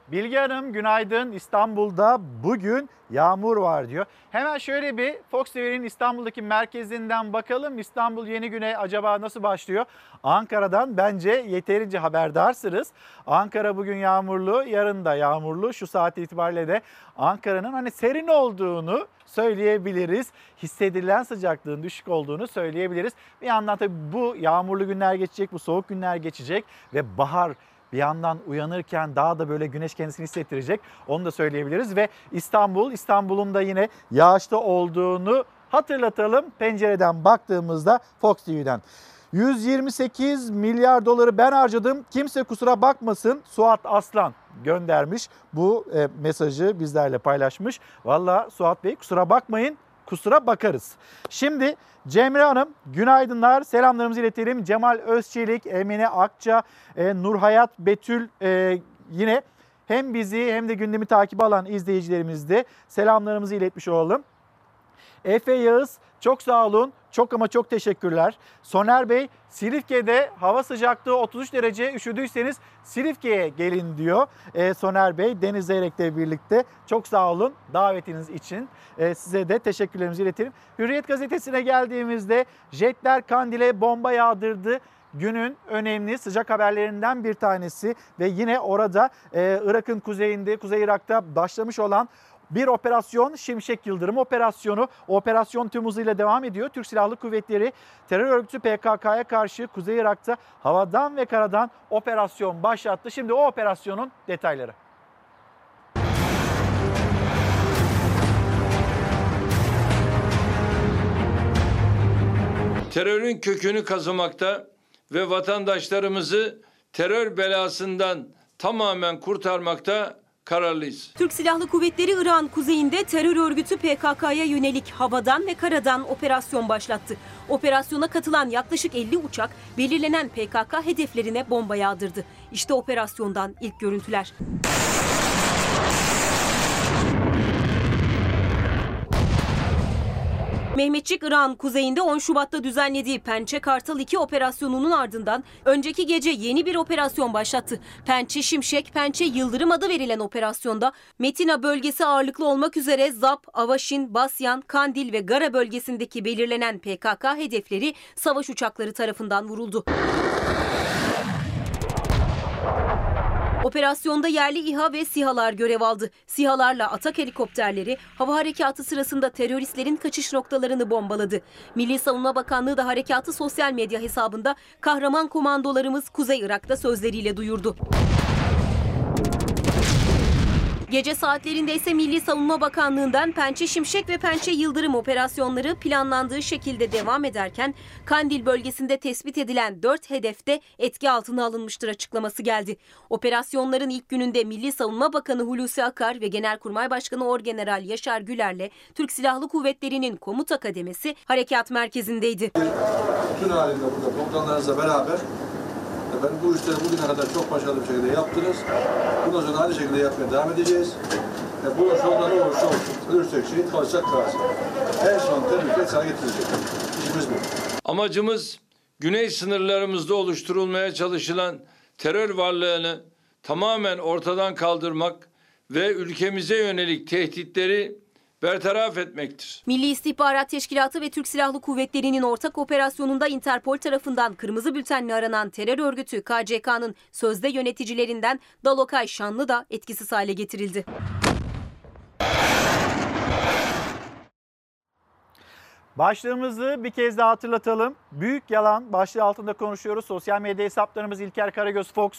Bilge Hanım günaydın. İstanbul'da bugün yağmur var diyor. Hemen şöyle bir Fox TV'nin İstanbul'daki merkezinden bakalım. İstanbul yeni güne acaba nasıl başlıyor? Ankara'dan bence yeterince haberdarsınız. Ankara bugün yağmurlu, yarın da yağmurlu. Şu saat itibariyle de Ankara'nın hani serin olduğunu söyleyebiliriz. Hissedilen sıcaklığın düşük olduğunu söyleyebiliriz. Bir yandan tabii bu yağmurlu günler geçecek, bu soğuk günler geçecek ve bahar bir yandan uyanırken daha da böyle güneş kendisini hissettirecek. Onu da söyleyebiliriz ve İstanbul, İstanbul'un da yine yağışta olduğunu hatırlatalım. Pencereden baktığımızda Fox TV'den. 128 milyar doları ben harcadım. Kimse kusura bakmasın. Suat Aslan göndermiş. Bu e, mesajı bizlerle paylaşmış. Valla Suat Bey kusura bakmayın. Kusura bakarız. Şimdi Cemre Hanım günaydınlar. Selamlarımızı iletelim. Cemal Özçelik, Emine Akça, e, Nurhayat Betül e, yine hem bizi hem de gündemi takip alan izleyicilerimiz de selamlarımızı iletmiş olalım. Efe Yağız çok sağ olun. Çok ama çok teşekkürler. Soner Bey Silifke'de hava sıcaklığı 33 derece üşüdüyseniz Silifke'ye gelin diyor. Ee, Soner Bey Deniz Zeyrek'le birlikte çok sağ olun davetiniz için. Ee, size de teşekkürlerimizi iletelim. Hürriyet gazetesine geldiğimizde jetler Kandil'e bomba yağdırdı günün önemli sıcak haberlerinden bir tanesi ve yine orada e, Irak'ın kuzeyinde, Kuzey Irak'ta başlamış olan bir operasyon Şimşek Yıldırım operasyonu. Operasyon tüm hızıyla devam ediyor. Türk Silahlı Kuvvetleri terör örgütü PKK'ya karşı Kuzey Irak'ta havadan ve karadan operasyon başlattı. Şimdi o operasyonun detayları. terörün kökünü kazımakta ve vatandaşlarımızı terör belasından tamamen kurtarmakta kararlıyız. Türk Silahlı Kuvvetleri İran kuzeyinde terör örgütü PKK'ya yönelik havadan ve karadan operasyon başlattı. Operasyona katılan yaklaşık 50 uçak belirlenen PKK hedeflerine bomba yağdırdı. İşte operasyondan ilk görüntüler. Mehmetçik İran kuzeyinde 10 Şubat'ta düzenlediği Pençe Kartal 2 operasyonunun ardından önceki gece yeni bir operasyon başlattı. Pençe Şimşek, Pençe Yıldırım adı verilen operasyonda Metina bölgesi ağırlıklı olmak üzere Zap, Avaşin, Basyan, Kandil ve Gara bölgesindeki belirlenen PKK hedefleri savaş uçakları tarafından vuruldu. Operasyonda yerli İHA ve SİHA'lar görev aldı. SİHA'larla atak helikopterleri hava harekatı sırasında teröristlerin kaçış noktalarını bombaladı. Milli Savunma Bakanlığı da harekatı sosyal medya hesabında kahraman komandolarımız Kuzey Irak'ta sözleriyle duyurdu. Gece saatlerinde ise Milli Savunma Bakanlığı'ndan Pençe Şimşek ve Pençe Yıldırım operasyonları planlandığı şekilde devam ederken Kandil bölgesinde tespit edilen 4 hedefte etki altına alınmıştır açıklaması geldi. Operasyonların ilk gününde Milli Savunma Bakanı Hulusi Akar ve Genelkurmay Başkanı Orgeneral Yaşar Güler'le Türk Silahlı Kuvvetleri'nin komuta kademesi harekat merkezindeydi. Bütün halinde burada komutanlarınızla beraber ben bu işleri bugüne kadar çok başarılı bir şekilde yaptınız. Bundan sonra aynı şekilde yapmaya devam edeceğiz. Ve bu sonunda ne olursa olsun, ölürsek şehit kalırsak kalsın. En son tehlike sana getirecek. İşimiz bu. Amacımız güney sınırlarımızda oluşturulmaya çalışılan terör varlığını tamamen ortadan kaldırmak ve ülkemize yönelik tehditleri bertaraf etmektir. Milli İstihbarat Teşkilatı ve Türk Silahlı Kuvvetleri'nin ortak operasyonunda Interpol tarafından kırmızı bültenle aranan terör örgütü KCK'nın sözde yöneticilerinden Dalokay Şanlı da etkisiz hale getirildi. Başlığımızı bir kez daha hatırlatalım. Büyük yalan başlığı altında konuşuyoruz. Sosyal medya hesaplarımız İlker Karagöz Fox,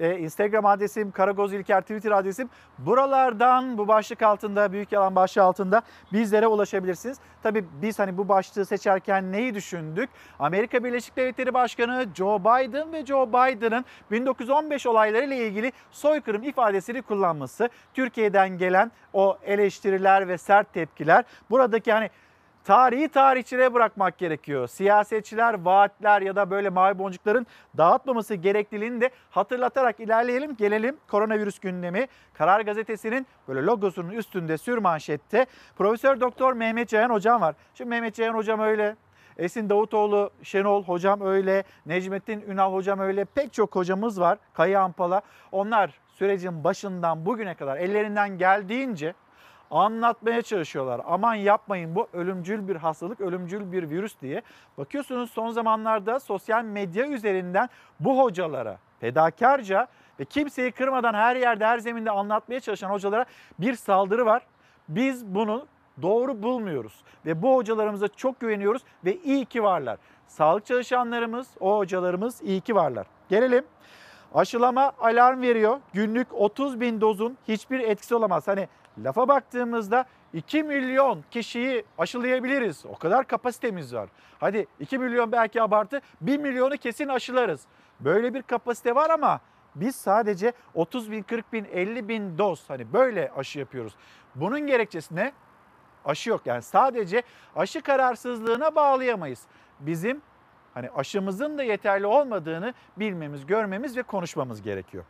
e, Instagram adresim Karagoz İlker, Twitter adresim. Buralardan bu başlık altında, Büyük Yalan başlığı altında bizlere ulaşabilirsiniz. Tabii biz hani bu başlığı seçerken neyi düşündük? Amerika Birleşik Devletleri Başkanı Joe Biden ve Joe Biden'ın 1915 olaylarıyla ilgili soykırım ifadesini kullanması, Türkiye'den gelen o eleştiriler ve sert tepkiler. Buradaki hani tarihi tarihçilere bırakmak gerekiyor. Siyasetçiler vaatler ya da böyle mavi boncukların dağıtmaması gerekliliğini de hatırlatarak ilerleyelim. Gelelim koronavirüs gündemi. Karar Gazetesi'nin böyle logosunun üstünde sür manşette Profesör Doktor Mehmet Ceyhan hocam var. Şimdi Mehmet Ceyhan hocam öyle. Esin Davutoğlu, Şenol hocam öyle, Necmettin Ünal hocam öyle pek çok hocamız var. Kaya Ampala. Onlar sürecin başından bugüne kadar ellerinden geldiğince anlatmaya çalışıyorlar. Aman yapmayın bu ölümcül bir hastalık, ölümcül bir virüs diye. Bakıyorsunuz son zamanlarda sosyal medya üzerinden bu hocalara fedakarca ve kimseyi kırmadan her yerde her zeminde anlatmaya çalışan hocalara bir saldırı var. Biz bunu doğru bulmuyoruz ve bu hocalarımıza çok güveniyoruz ve iyi ki varlar. Sağlık çalışanlarımız, o hocalarımız iyi ki varlar. Gelelim Aşılama alarm veriyor. Günlük 30 bin dozun hiçbir etkisi olamaz. Hani lafa baktığımızda 2 milyon kişiyi aşılayabiliriz. O kadar kapasitemiz var. Hadi 2 milyon belki abartı 1 milyonu kesin aşılarız. Böyle bir kapasite var ama biz sadece 30 bin, 40 bin, 50 bin doz hani böyle aşı yapıyoruz. Bunun gerekçesi ne? Aşı yok yani sadece aşı kararsızlığına bağlayamayız. Bizim hani aşımızın da yeterli olmadığını bilmemiz, görmemiz ve konuşmamız gerekiyor.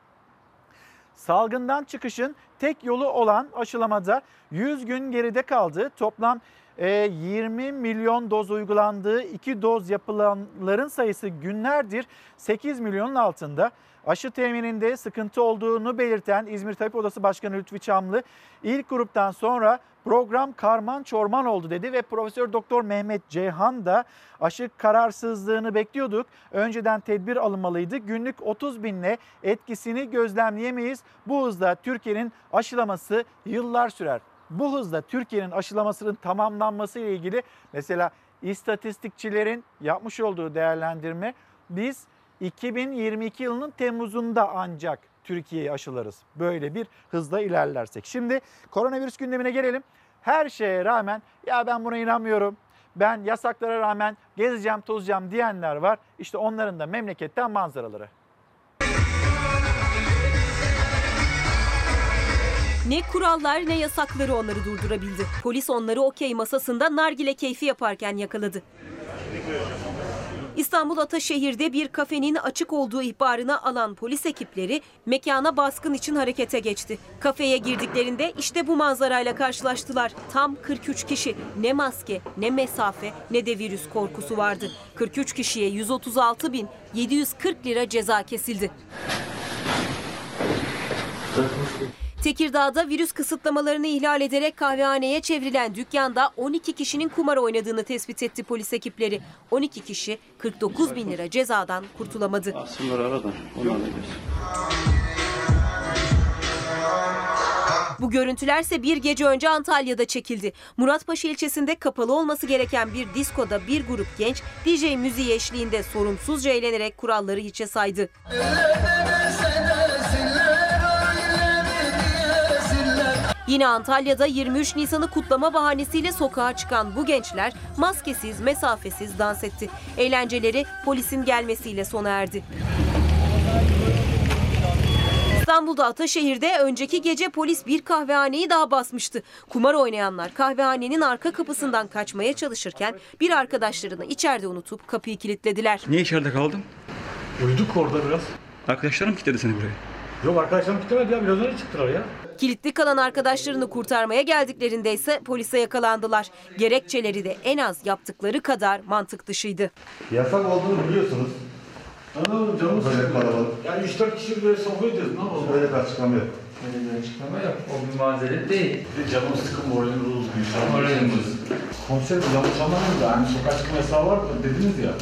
Salgından çıkışın tek yolu olan aşılamada 100 gün geride kaldı. Toplam e, 20 milyon doz uygulandığı, 2 doz yapılanların sayısı günlerdir 8 milyonun altında. Aşı temininde sıkıntı olduğunu belirten İzmir Tabip Odası Başkanı Lütfi Çamlı ilk gruptan sonra program karman çorman oldu dedi ve Profesör Doktor Mehmet Ceyhan da aşı kararsızlığını bekliyorduk. Önceden tedbir alınmalıydı. Günlük 30 binle etkisini gözlemleyemeyiz. Bu hızda Türkiye'nin aşılaması yıllar sürer. Bu hızda Türkiye'nin aşılamasının tamamlanması ile ilgili mesela istatistikçilerin yapmış olduğu değerlendirme biz 2022 yılının Temmuz'unda ancak Türkiye'yi aşılarız. Böyle bir hızla ilerlersek. Şimdi koronavirüs gündemine gelelim. Her şeye rağmen ya ben buna inanmıyorum. Ben yasaklara rağmen gezeceğim, tozacağım diyenler var. İşte onların da memleketten manzaraları. Ne kurallar ne yasakları onları durdurabildi. Polis onları okey masasında nargile keyfi yaparken yakaladı. İstanbul Ataşehir'de bir kafenin açık olduğu ihbarını alan polis ekipleri mekana baskın için harekete geçti. Kafeye girdiklerinde işte bu manzarayla karşılaştılar. Tam 43 kişi. Ne maske, ne mesafe, ne de virüs korkusu vardı. 43 kişiye 136 bin 740 lira ceza kesildi. Tekirdağ'da virüs kısıtlamalarını ihlal ederek kahvehaneye çevrilen dükkanda 12 kişinin kumar oynadığını tespit etti polis ekipleri. 12 kişi 49 bin lira cezadan kurtulamadı. Bu görüntülerse bir gece önce Antalya'da çekildi. Muratpaşa ilçesinde kapalı olması gereken bir diskoda bir grup genç DJ müziği eşliğinde sorumsuzca eğlenerek kuralları hiçe saydı. Yine Antalya'da 23 Nisan'ı kutlama bahanesiyle sokağa çıkan bu gençler maskesiz, mesafesiz dans etti. Eğlenceleri polisin gelmesiyle sona erdi. İstanbul'da Ataşehir'de önceki gece polis bir kahvehaneyi daha basmıştı. Kumar oynayanlar kahvehanenin arka kapısından kaçmaya çalışırken bir arkadaşlarını içeride unutup kapıyı kilitlediler. Niye içeride kaldın? Uyuduk orada biraz. Arkadaşlarım kilitledi seni buraya. Yok arkadaşlarım gitmedi ya biraz önce çıktılar ya. Kilitli kalan arkadaşlarını kurtarmaya geldiklerinde ise polise yakalandılar. Gerekçeleri de en az yaptıkları kadar mantık dışıydı. Yasak olduğunu biliyorsunuz. Anladım canım Böyle kalabalık. Yani 3-4 kişi böyle sohbet ediyoruz. Ne yapalım? Böyle bir açıklama yok. Öyle bir açıklama yok. O bir mazeret değil. Bir de canım sıkın moralim bozuluyor. Moralimiz. Komiserim yanlış anlamayın da hani sokağa çıkma yasağı var dediniz ya.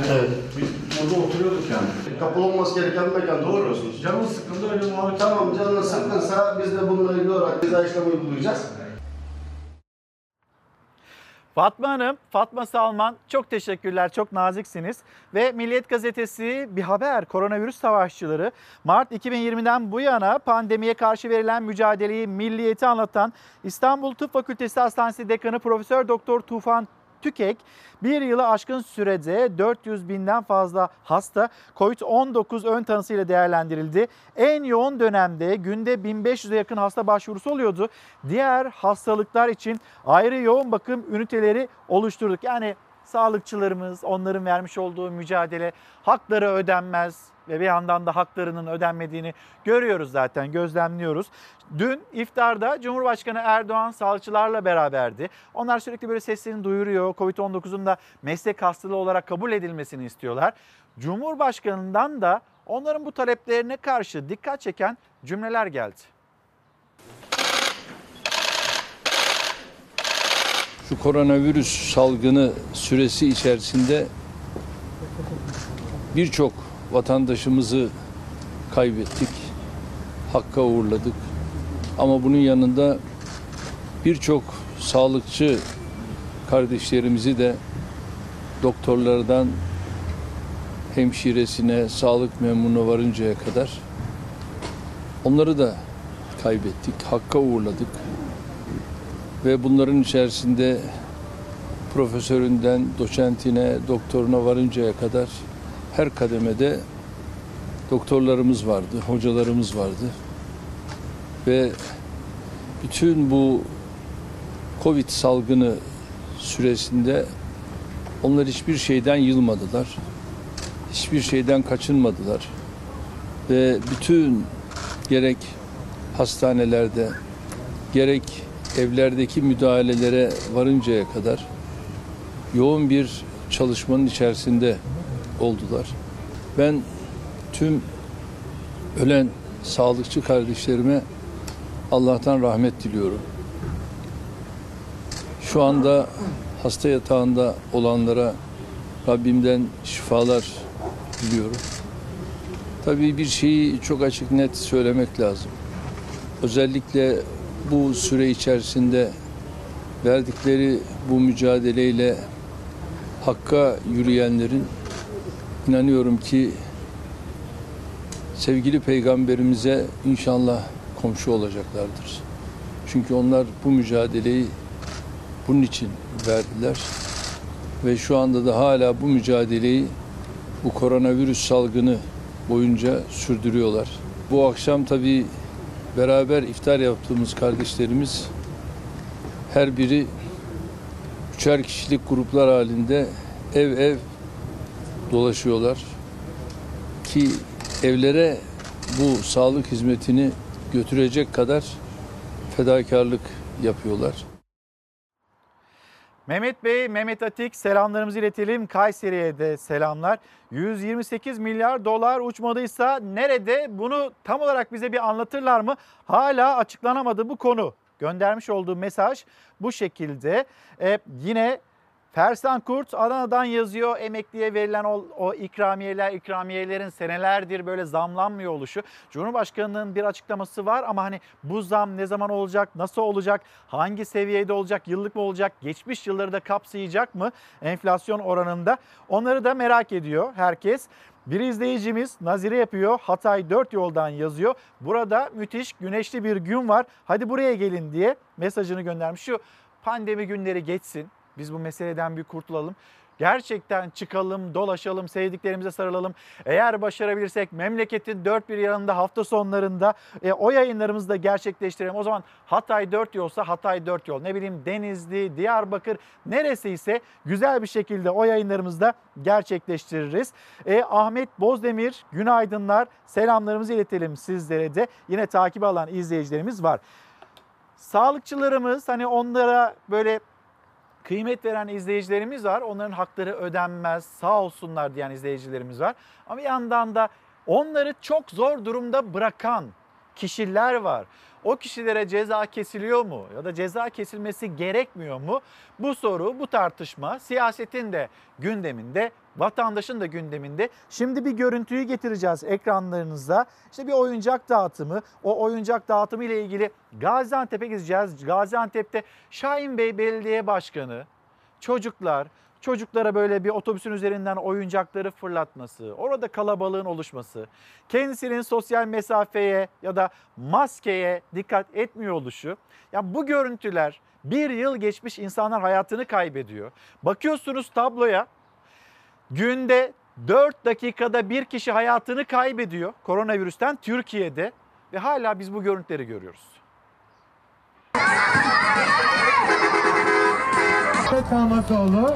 Hani evet. Biz burada oturuyorduk yani. Kapalı olması gereken bir mekan. Doğru. Canım sıkıldı öyle muhabbet. Tamam canın sıkkınsa biz de bununla ilgili olarak ceza işlemi uygulayacağız. Fatma Hanım, Fatma Salman çok teşekkürler, çok naziksiniz. Ve Milliyet Gazetesi bir haber, koronavirüs savaşçıları Mart 2020'den bu yana pandemiye karşı verilen mücadeleyi, milliyeti anlatan İstanbul Tıp Fakültesi Hastanesi Dekanı Profesör Doktor Tufan TÜKEK bir yılı aşkın sürede 400 binden fazla hasta COVID-19 ön tanısıyla değerlendirildi. En yoğun dönemde günde 1500'e yakın hasta başvurusu oluyordu. Diğer hastalıklar için ayrı yoğun bakım üniteleri oluşturduk. Yani sağlıkçılarımız, onların vermiş olduğu mücadele hakları ödenmez ve bir yandan da haklarının ödenmediğini görüyoruz zaten, gözlemliyoruz. Dün iftarda Cumhurbaşkanı Erdoğan sağlıkçılarla beraberdi. Onlar sürekli böyle seslerini duyuruyor. Covid-19'un da meslek hastalığı olarak kabul edilmesini istiyorlar. Cumhurbaşkanından da onların bu taleplerine karşı dikkat çeken cümleler geldi. Şu koronavirüs salgını süresi içerisinde birçok vatandaşımızı kaybettik. Hakka uğurladık. Ama bunun yanında birçok sağlıkçı kardeşlerimizi de doktorlardan hemşiresine, sağlık memuruna varıncaya kadar onları da kaybettik. Hakka uğurladık. Ve bunların içerisinde profesöründen doçentine, doktoruna varıncaya kadar her kademede doktorlarımız vardı, hocalarımız vardı. Ve bütün bu Covid salgını süresinde onlar hiçbir şeyden yılmadılar. Hiçbir şeyden kaçınmadılar. Ve bütün gerek hastanelerde gerek evlerdeki müdahalelere varıncaya kadar yoğun bir çalışmanın içerisinde oldular. Ben tüm ölen sağlıkçı kardeşlerime Allah'tan rahmet diliyorum. Şu anda hasta yatağında olanlara Rabbimden şifalar diliyorum. Tabii bir şeyi çok açık net söylemek lazım. Özellikle bu süre içerisinde verdikleri bu mücadeleyle hakka yürüyenlerin inanıyorum ki sevgili peygamberimize inşallah komşu olacaklardır. Çünkü onlar bu mücadeleyi bunun için verdiler ve şu anda da hala bu mücadeleyi bu koronavirüs salgını boyunca sürdürüyorlar. Bu akşam tabii beraber iftar yaptığımız kardeşlerimiz her biri üçer kişilik gruplar halinde ev ev dolaşıyorlar ki evlere bu sağlık hizmetini götürecek kadar fedakarlık yapıyorlar. Mehmet Bey, Mehmet Atik selamlarımızı iletelim. Kayseri'ye de selamlar. 128 milyar dolar uçmadıysa nerede? Bunu tam olarak bize bir anlatırlar mı? Hala açıklanamadı bu konu. Göndermiş olduğu mesaj bu şekilde. Ee, yine Fersan Kurt Adana'dan yazıyor emekliye verilen o, o ikramiyeler, ikramiyelerin senelerdir böyle zamlanmıyor oluşu. Cumhurbaşkanının bir açıklaması var ama hani bu zam ne zaman olacak, nasıl olacak, hangi seviyede olacak, yıllık mı olacak, geçmiş yılları da kapsayacak mı enflasyon oranında? Onları da merak ediyor herkes. Bir izleyicimiz Nazire yapıyor. Hatay 4 yoldan yazıyor. Burada müthiş güneşli bir gün var. Hadi buraya gelin diye mesajını göndermiş. Şu pandemi günleri geçsin. Biz bu meseleden bir kurtulalım. Gerçekten çıkalım, dolaşalım, sevdiklerimize sarılalım. Eğer başarabilirsek memleketin dört bir yanında hafta sonlarında e, o yayınlarımızı da gerçekleştirelim. O zaman Hatay 4 yolsa Hatay 4 yol. Ne bileyim Denizli, Diyarbakır neresi ise güzel bir şekilde o yayınlarımızda gerçekleştiririz. E, Ahmet Bozdemir günaydınlar. Selamlarımızı iletelim sizlere de. Yine takip alan izleyicilerimiz var. Sağlıkçılarımız hani onlara böyle kıymet veren izleyicilerimiz var. Onların hakları ödenmez, sağ olsunlar diyen izleyicilerimiz var. Ama bir yandan da onları çok zor durumda bırakan kişiler var. O kişilere ceza kesiliyor mu ya da ceza kesilmesi gerekmiyor mu? Bu soru, bu tartışma siyasetin de gündeminde, vatandaşın da gündeminde. Şimdi bir görüntüyü getireceğiz ekranlarınıza. İşte bir oyuncak dağıtımı. O oyuncak dağıtımı ile ilgili Gaziantep'e gideceğiz. Gaziantep'te Şahin Bey Belediye Başkanı, çocuklar, çocuklara böyle bir otobüsün üzerinden oyuncakları fırlatması, orada kalabalığın oluşması, kendisinin sosyal mesafeye ya da maskeye dikkat etmiyor oluşu. Ya bu görüntüler bir yıl geçmiş insanlar hayatını kaybediyor. Bakıyorsunuz tabloya günde 4 dakikada bir kişi hayatını kaybediyor koronavirüsten Türkiye'de ve hala biz bu görüntüleri görüyoruz. Kalmasoğlu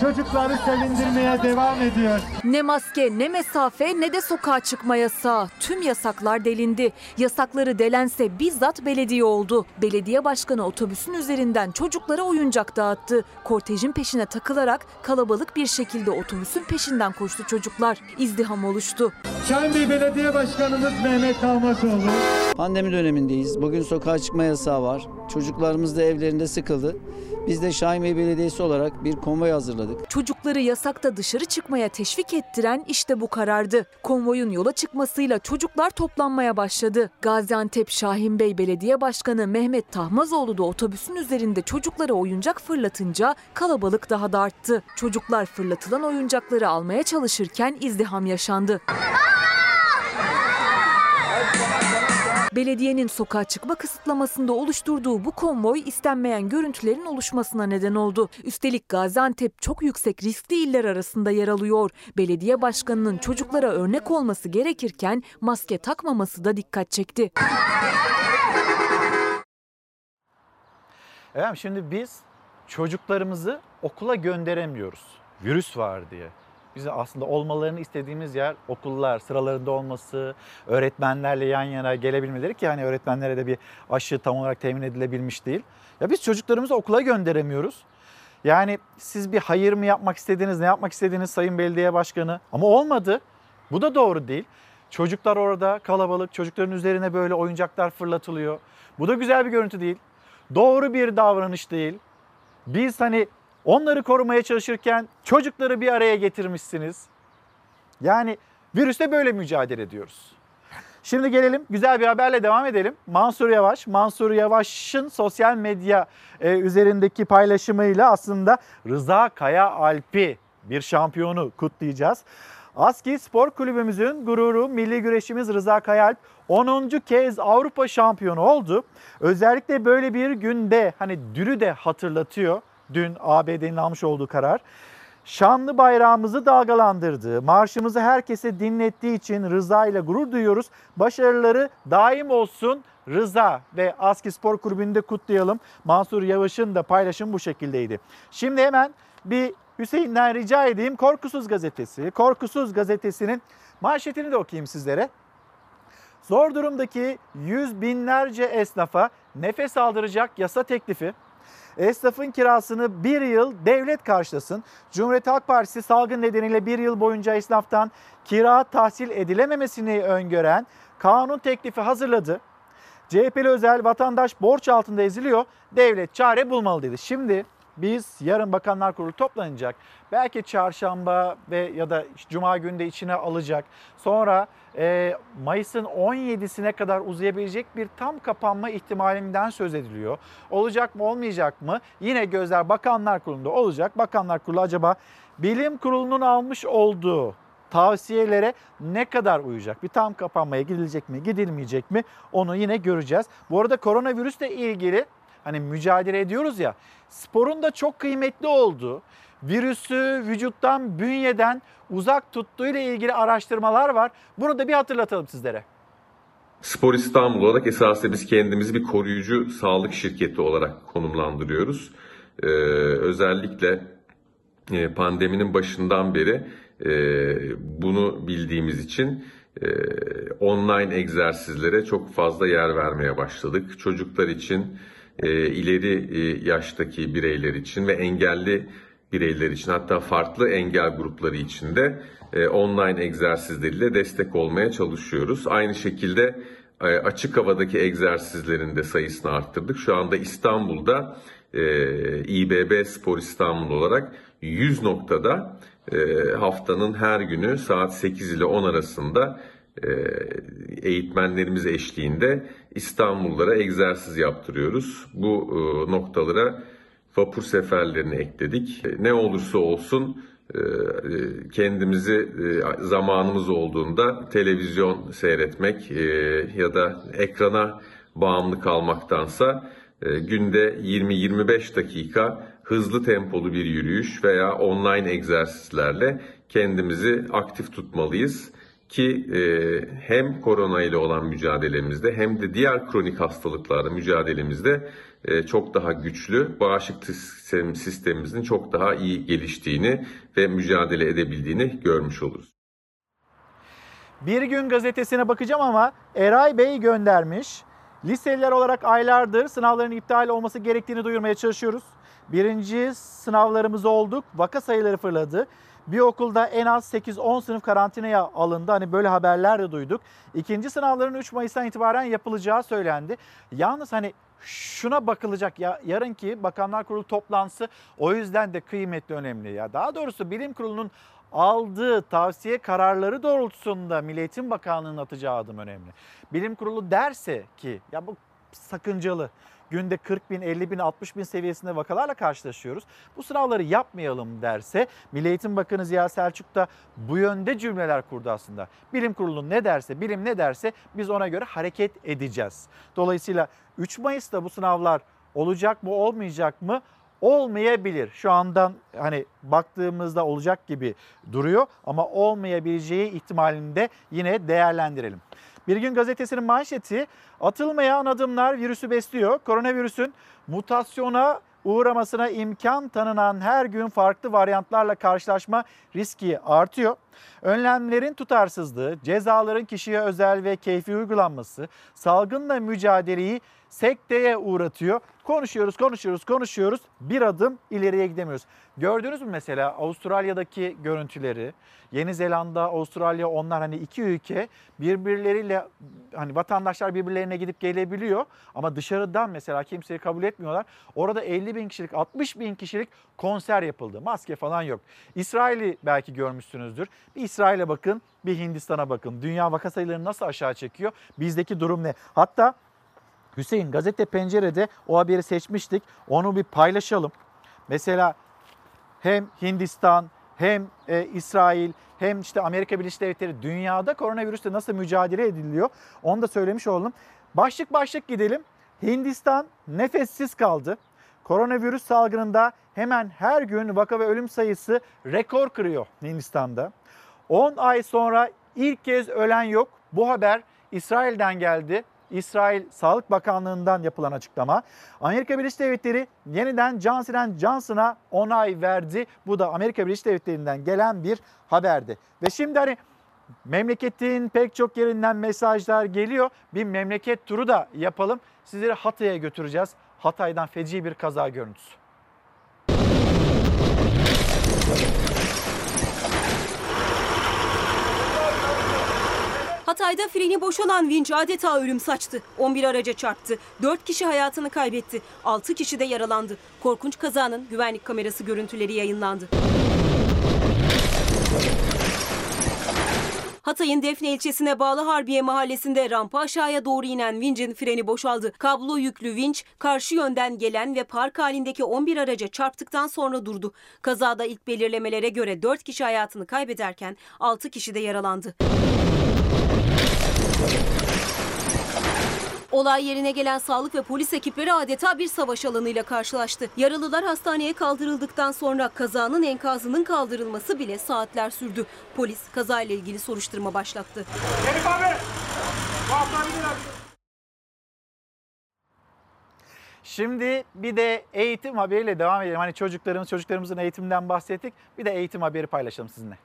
çocukları sevindirmeye devam ediyor. Ne maske, ne mesafe, ne de sokağa çıkma yasağı. Tüm yasaklar delindi. Yasakları delense bizzat belediye oldu. Belediye başkanı otobüsün üzerinden çocuklara oyuncak dağıttı. Kortejin peşine takılarak kalabalık bir şekilde otobüsün peşinden koştu çocuklar. İzdiham oluştu. Bey Belediye Başkanımız Mehmet Kalmasoğlu. Pandemi dönemindeyiz. Bugün sokağa çıkma yasağı var. Çocuklarımız da evlerinde sıkıldı. Biz de Şahin Bey Belediyesi olarak bir konvoy hazırladık. Çocukları yasakta dışarı çıkmaya teşvik ettiren işte bu karardı. Konvoyun yola çıkmasıyla çocuklar toplanmaya başladı. Gaziantep Şahin Bey Belediye Başkanı Mehmet Tahmazoğlu da otobüsün üzerinde çocuklara oyuncak fırlatınca kalabalık daha da arttı. Çocuklar fırlatılan oyuncakları almaya çalışırken izdiham yaşandı. Belediyenin sokağa çıkma kısıtlamasında oluşturduğu bu konvoy istenmeyen görüntülerin oluşmasına neden oldu. Üstelik Gaziantep çok yüksek riskli iller arasında yer alıyor. Belediye başkanının çocuklara örnek olması gerekirken maske takmaması da dikkat çekti. Efendim şimdi biz çocuklarımızı okula gönderemiyoruz. Virüs var diye. Biz aslında olmalarını istediğimiz yer okullar, sıralarında olması, öğretmenlerle yan yana gelebilmeleri ki hani öğretmenlere de bir aşı tam olarak temin edilebilmiş değil. Ya biz çocuklarımızı okula gönderemiyoruz. Yani siz bir hayır mı yapmak istediniz, ne yapmak istediniz Sayın Belediye Başkanı? Ama olmadı. Bu da doğru değil. Çocuklar orada kalabalık, çocukların üzerine böyle oyuncaklar fırlatılıyor. Bu da güzel bir görüntü değil. Doğru bir davranış değil. Biz hani onları korumaya çalışırken çocukları bir araya getirmişsiniz. Yani virüste böyle mücadele ediyoruz. Şimdi gelelim güzel bir haberle devam edelim. Mansur Yavaş, Mansur Yavaş'ın sosyal medya e, üzerindeki paylaşımıyla aslında Rıza Kaya Alp'i bir şampiyonu kutlayacağız. ASKİ Spor Kulübümüzün gururu milli güreşimiz Rıza Kayalp 10. kez Avrupa şampiyonu oldu. Özellikle böyle bir günde hani dünü de hatırlatıyor. Dün ABD'nin almış olduğu karar. Şanlı bayrağımızı dalgalandırdığı, marşımızı herkese dinlettiği için Rıza ile gurur duyuyoruz. Başarıları daim olsun Rıza ve ASKİ Spor Kulübü'nde kutlayalım. Mansur Yavaş'ın da paylaşım bu şekildeydi. Şimdi hemen bir Hüseyin'den rica edeyim. Korkusuz Gazetesi, Korkusuz Gazetesi'nin manşetini de okuyayım sizlere. Zor durumdaki yüz binlerce esnafa nefes aldıracak yasa teklifi. Esnafın kirasını bir yıl devlet karşılasın. Cumhuriyet Halk Partisi salgın nedeniyle bir yıl boyunca esnaftan kira tahsil edilememesini öngören kanun teklifi hazırladı. CHP'li özel vatandaş borç altında eziliyor. Devlet çare bulmalı dedi. Şimdi biz yarın Bakanlar Kurulu toplanacak. Belki çarşamba ve ya da cuma günde içine alacak. Sonra e, Mayıs'ın 17'sine kadar uzayabilecek bir tam kapanma ihtimalinden söz ediliyor. Olacak mı olmayacak mı? Yine gözler Bakanlar Kurulu'nda olacak. Bakanlar Kurulu acaba bilim kurulunun almış olduğu tavsiyelere ne kadar uyacak? Bir tam kapanmaya gidilecek mi, gidilmeyecek mi? Onu yine göreceğiz. Bu arada koronavirüsle ilgili hani mücadele ediyoruz ya sporun da çok kıymetli olduğu, virüsü vücuttan, bünyeden uzak tuttuğu ile ilgili araştırmalar var. Bunu da bir hatırlatalım sizlere. Spor İstanbul olarak esasında biz kendimizi bir koruyucu sağlık şirketi olarak konumlandırıyoruz. Ee, özellikle e, pandeminin başından beri e, bunu bildiğimiz için e, online egzersizlere çok fazla yer vermeye başladık. Çocuklar için, ileri e, yaştaki bireyler için ve engelli bireyler için hatta farklı engel grupları için de e, online egzersizleriyle destek olmaya çalışıyoruz. Aynı şekilde e, açık havadaki egzersizlerin de sayısını arttırdık. Şu anda İstanbul'da e, İBB Spor İstanbul olarak 100 noktada e, haftanın her günü saat 8 ile 10 arasında e, eğitmenlerimiz eşliğinde İstanbullulara egzersiz yaptırıyoruz. Bu e, noktalara vapur seferlerini ekledik. E, Ne olursa olsun e, e, kendimizi e, zamanımız olduğunda televizyon seyretmek e, ya da ekrana bağımlı kalmaktansa e, günde 20-25 dakika hızlı tempolu bir yürüyüş veya online egzersizlerle kendimizi aktif tutmalıyız ki e, hem korona ile olan mücadelemizde hem de diğer kronik hastalıklarla mücadelemizde e, çok daha güçlü, bağışıklık sistem, sistemimizin çok daha iyi geliştiğini ve mücadele edebildiğini görmüş oluruz. Bir gün gazetesine bakacağım ama Eray Bey göndermiş. Liseliler olarak aylardır sınavların iptal olması gerektiğini duyurmaya çalışıyoruz. Birinci sınavlarımız olduk. Vaka sayıları fırladı. Bir okulda en az 8-10 sınıf karantinaya alındı. Hani böyle haberler de duyduk. İkinci sınavların 3 Mayıs'tan itibaren yapılacağı söylendi. Yalnız hani şuna bakılacak ya yarınki Bakanlar Kurulu toplantısı o yüzden de kıymetli önemli ya. Daha doğrusu bilim kurulunun aldığı tavsiye kararları doğrultusunda Milli Bakanlığı'nın atacağı adım önemli. Bilim kurulu derse ki ya bu sakıncalı günde 40 bin, 50 bin, 60 bin seviyesinde vakalarla karşılaşıyoruz. Bu sınavları yapmayalım derse Milli Eğitim Bakanı Ziya Selçuk da bu yönde cümleler kurdu aslında. Bilim kurulu ne derse, bilim ne derse biz ona göre hareket edeceğiz. Dolayısıyla 3 Mayıs'ta bu sınavlar olacak mı, olmayacak mı? olmayabilir. Şu andan hani baktığımızda olacak gibi duruyor ama olmayabileceği ihtimalinde yine değerlendirelim. Bir gün gazetesinin manşeti atılmayan adımlar virüsü besliyor. Koronavirüsün mutasyona uğramasına imkan tanınan her gün farklı varyantlarla karşılaşma riski artıyor. Önlemlerin tutarsızlığı, cezaların kişiye özel ve keyfi uygulanması salgınla mücadeleyi sekteye uğratıyor. Konuşuyoruz, konuşuyoruz, konuşuyoruz. Bir adım ileriye gidemiyoruz. Gördünüz mü mesela Avustralya'daki görüntüleri? Yeni Zelanda, Avustralya onlar hani iki ülke birbirleriyle hani vatandaşlar birbirlerine gidip gelebiliyor ama dışarıdan mesela kimseyi kabul etmiyorlar. Orada 50 bin kişilik 60 bin kişilik konser yapıldı. Maske falan yok. İsrail'i belki görmüşsünüzdür. Bir İsrail'e bakın bir Hindistan'a bakın. Dünya vaka sayılarını nasıl aşağı çekiyor? Bizdeki durum ne? Hatta Hüseyin gazete pencerede o haberi seçmiştik. Onu bir paylaşalım. Mesela hem Hindistan hem e, İsrail hem işte Amerika Birleşik Devletleri dünyada koronavirüsle nasıl mücadele ediliyor onu da söylemiş oldum. Başlık başlık gidelim. Hindistan nefessiz kaldı. Koronavirüs salgınında hemen her gün vaka ve ölüm sayısı rekor kırıyor Hindistan'da. 10 ay sonra ilk kez ölen yok. Bu haber İsrail'den geldi. İsrail Sağlık Bakanlığı'ndan yapılan açıklama. Amerika Birleşik Devletleri yeniden Johnson Johnson'a onay verdi. Bu da Amerika Birleşik Devletleri'nden gelen bir haberdi. Ve şimdi hani memleketin pek çok yerinden mesajlar geliyor. Bir memleket turu da yapalım. Sizleri Hatay'a götüreceğiz. Hatay'dan feci bir kaza görüntüsü. Hatay'da freni boşalan vinç adeta ölüm saçtı. 11 araca çarptı. 4 kişi hayatını kaybetti. 6 kişi de yaralandı. Korkunç kazanın güvenlik kamerası görüntüleri yayınlandı. Hatay'ın Defne ilçesine bağlı Harbiye mahallesinde rampa aşağıya doğru inen vincin freni boşaldı. Kablo yüklü vinç karşı yönden gelen ve park halindeki 11 araca çarptıktan sonra durdu. Kazada ilk belirlemelere göre 4 kişi hayatını kaybederken 6 kişi de yaralandı. Olay yerine gelen sağlık ve polis ekipleri adeta bir savaş alanıyla karşılaştı. Yaralılar hastaneye kaldırıldıktan sonra kazanın enkazının kaldırılması bile saatler sürdü. Polis kazayla ilgili soruşturma başlattı. Şimdi bir de eğitim haberiyle devam edelim. Hani çocuklarımız, çocuklarımızın eğitiminden bahsettik. Bir de eğitim haberi paylaşalım sizinle.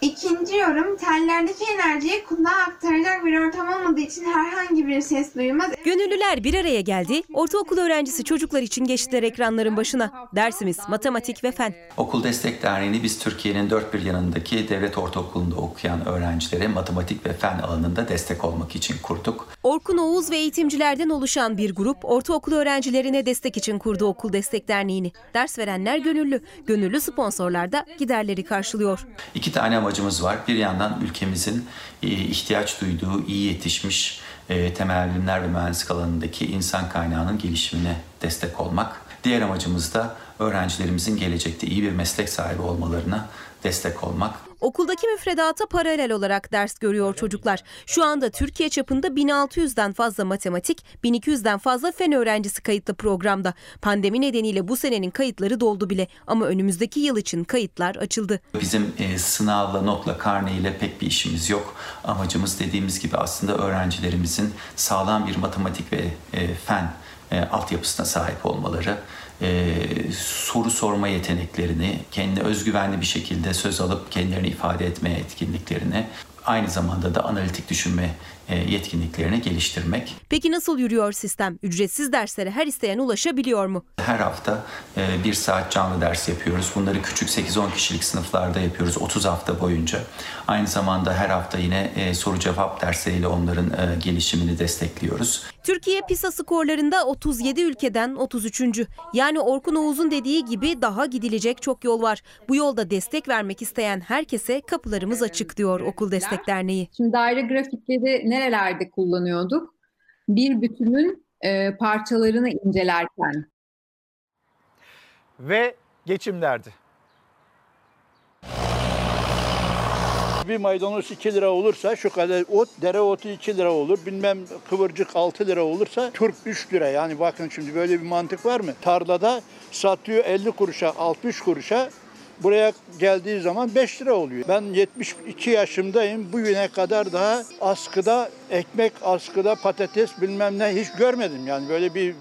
İkinci yorum tellerdeki enerjiyi kulağa aktaracak bir ortam olmadığı için herhangi bir ses duyulmaz. Gönüllüler bir araya geldi. Ortaokul öğrencisi çocuklar için geçtiler ekranların başına. Dersimiz matematik ve fen. Okul Destek Derneği'ni biz Türkiye'nin dört bir yanındaki devlet ortaokulunda okuyan öğrencilere matematik ve fen alanında destek olmak için kurduk. Orkun Oğuz ve eğitimcilerden oluşan bir grup ortaokul öğrencilerine destek için kurdu Okul Destek Derneği'ni. Ders verenler gönüllü. Gönüllü sponsorlar da giderleri karşılıyor. İki tane amacımız var. Bir yandan ülkemizin e, ihtiyaç duyduğu iyi yetişmiş e, temel bilimler ve mühendislik alanındaki insan kaynağının gelişimine destek olmak. Diğer amacımız da öğrencilerimizin gelecekte iyi bir meslek sahibi olmalarına destek olmak. Okuldaki müfredata paralel olarak ders görüyor çocuklar. Şu anda Türkiye çapında 1600'den fazla matematik, 1200'den fazla fen öğrencisi kayıtlı programda. Pandemi nedeniyle bu senenin kayıtları doldu bile ama önümüzdeki yıl için kayıtlar açıldı. Bizim e, sınavla, notla, karneyle pek bir işimiz yok. Amacımız dediğimiz gibi aslında öğrencilerimizin sağlam bir matematik ve e, fen e, altyapısına sahip olmaları, e, soru sorma yeteneklerini, kendine özgüvenli bir şekilde söz alıp kendilerini ifade etme etkinliklerini, aynı zamanda da analitik düşünme e, yetkinliklerini geliştirmek. Peki nasıl yürüyor sistem? Ücretsiz derslere her isteyen ulaşabiliyor mu? Her hafta e, bir saat canlı ders yapıyoruz. Bunları küçük 8-10 kişilik sınıflarda yapıyoruz 30 hafta boyunca. Aynı zamanda her hafta yine e, soru cevap dersleriyle onların e, gelişimini destekliyoruz. Türkiye PISA skorlarında 37 ülkeden 33. Yani Orkun Oğuz'un dediği gibi daha gidilecek çok yol var. Bu yolda destek vermek isteyen herkese kapılarımız açık diyor Okul Destek Derneği. Şimdi daire grafikleri nerelerde kullanıyorduk? Bir bütünün e, parçalarını incelerken. Ve geçim Bir maydanoz 2 lira olursa şu kadar ot, dereotu 2 lira olur. Bilmem kıvırcık 6 lira olursa turp 3 lira. Yani bakın şimdi böyle bir mantık var mı? Tarlada satıyor 50 kuruşa, 60 kuruşa. Buraya geldiği zaman 5 lira oluyor. Ben 72 yaşımdayım. Bugüne kadar daha askıda ekmek, askıda patates bilmem ne hiç görmedim. Yani böyle bir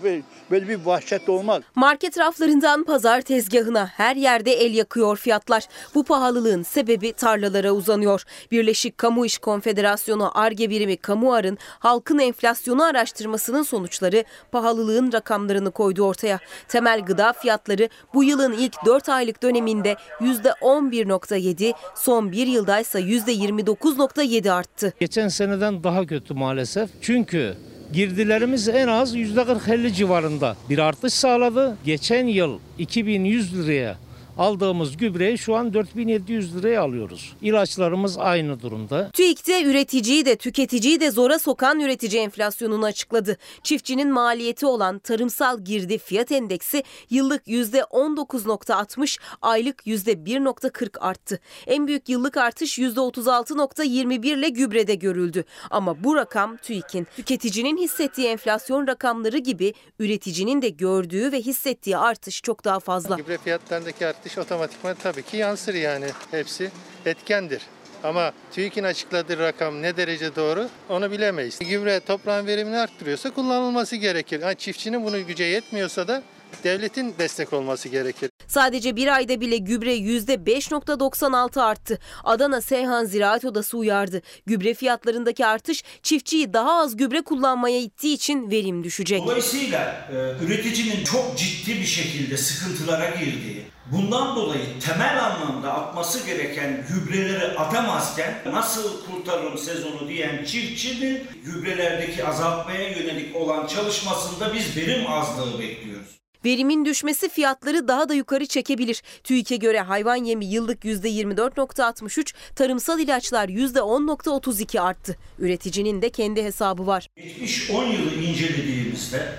böyle bir vahşet olmaz. Market raflarından pazar tezgahına her yerde el yakıyor fiyatlar. Bu pahalılığın sebebi tarlalara uzanıyor. Birleşik Kamu İş Konfederasyonu ARGE birimi Kamuar'ın halkın enflasyonu araştırmasının sonuçları pahalılığın rakamlarını koydu ortaya. Temel gıda fiyatları bu yılın ilk 4 aylık döneminde %11.7, son bir yılda ise %29.7 arttı. Geçen seneden daha kötü maalesef. Çünkü girdilerimiz en az %40-50 civarında bir artış sağladı. Geçen yıl 2100 liraya aldığımız gübreyi şu an 4700 liraya alıyoruz. İlaçlarımız aynı durumda. TÜİK'te üreticiyi de tüketiciyi de zora sokan üretici enflasyonunu açıkladı. Çiftçinin maliyeti olan tarımsal girdi fiyat endeksi yıllık %19.60, aylık %1.40 arttı. En büyük yıllık artış %36.21 ile gübrede görüldü. Ama bu rakam TÜİK'in tüketicinin hissettiği enflasyon rakamları gibi üreticinin de gördüğü ve hissettiği artış çok daha fazla. Gübre fiyatlarındaki artış otomatikman tabii ki yansır yani. Hepsi etkendir. Ama TÜİK'in açıkladığı rakam ne derece doğru onu bilemeyiz. Gübre toprağın verimini arttırıyorsa kullanılması gerekir. Yani çiftçinin bunu güce yetmiyorsa da devletin destek olması gerekir. Sadece bir ayda bile gübre %5.96 arttı. Adana Seyhan Ziraat Odası uyardı. Gübre fiyatlarındaki artış çiftçiyi daha az gübre kullanmaya ittiği için verim düşecek. Dolayısıyla e, üreticinin çok ciddi bir şekilde sıkıntılara girdiği, bundan dolayı temel anlamda atması gereken gübreleri atamazken nasıl kurtarırım sezonu diyen çiftçinin gübrelerdeki azaltmaya yönelik olan çalışmasında biz verim azlığı bekliyoruz. Verimin düşmesi fiyatları daha da yukarı çekebilir. TÜİK'e göre hayvan yemi yıllık %24.63, tarımsal ilaçlar %10.32 arttı. Üreticinin de kendi hesabı var. Geçmiş 10 yılı incelediğimizde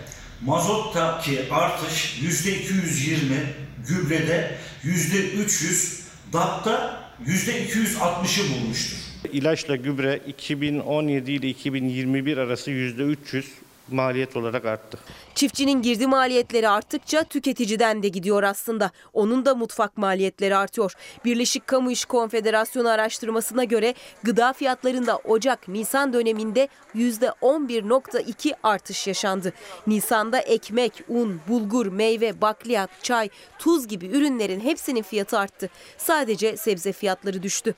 mazottaki artış %220, gübrede %300, DAP'ta %260'ı bulmuştur. İlaçla gübre 2017 ile 2021 arası %300 maliyet olarak arttı. Çiftçinin girdi maliyetleri arttıkça tüketiciden de gidiyor aslında. Onun da mutfak maliyetleri artıyor. Birleşik Kamu İş Konfederasyonu araştırmasına göre gıda fiyatlarında Ocak-Nisan döneminde %11.2 artış yaşandı. Nisan'da ekmek, un, bulgur, meyve, bakliyat, çay, tuz gibi ürünlerin hepsinin fiyatı arttı. Sadece sebze fiyatları düştü.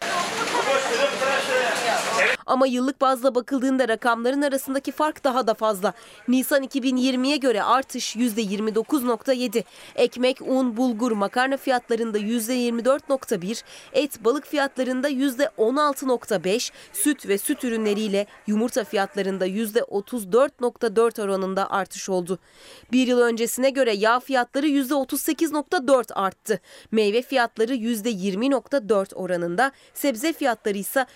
Ama yıllık bazla bakıldığında rakamların arasındaki fark daha da fazla. Nisan 2020'ye göre artış %29.7. Ekmek, un, bulgur, makarna fiyatlarında %24.1, et, balık fiyatlarında %16.5, süt ve süt ürünleriyle yumurta fiyatlarında %34.4 oranında artış oldu. Bir yıl öncesine göre yağ fiyatları %38.4 arttı. Meyve fiyatları %20.4 oranında, sebze fiyatları ise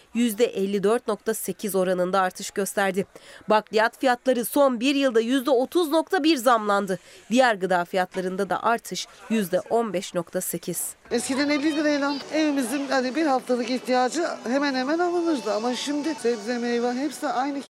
%54.8 oranında artış gösterdi. Bakliyat fiyatları son bir yılda %30.1 zamlandı. Diğer gıda fiyatlarında da artış %15.8. Eskiden 50 lirayla evimizin hani bir haftalık ihtiyacı hemen hemen alınırdı ama şimdi sebze meyve hepsi aynı.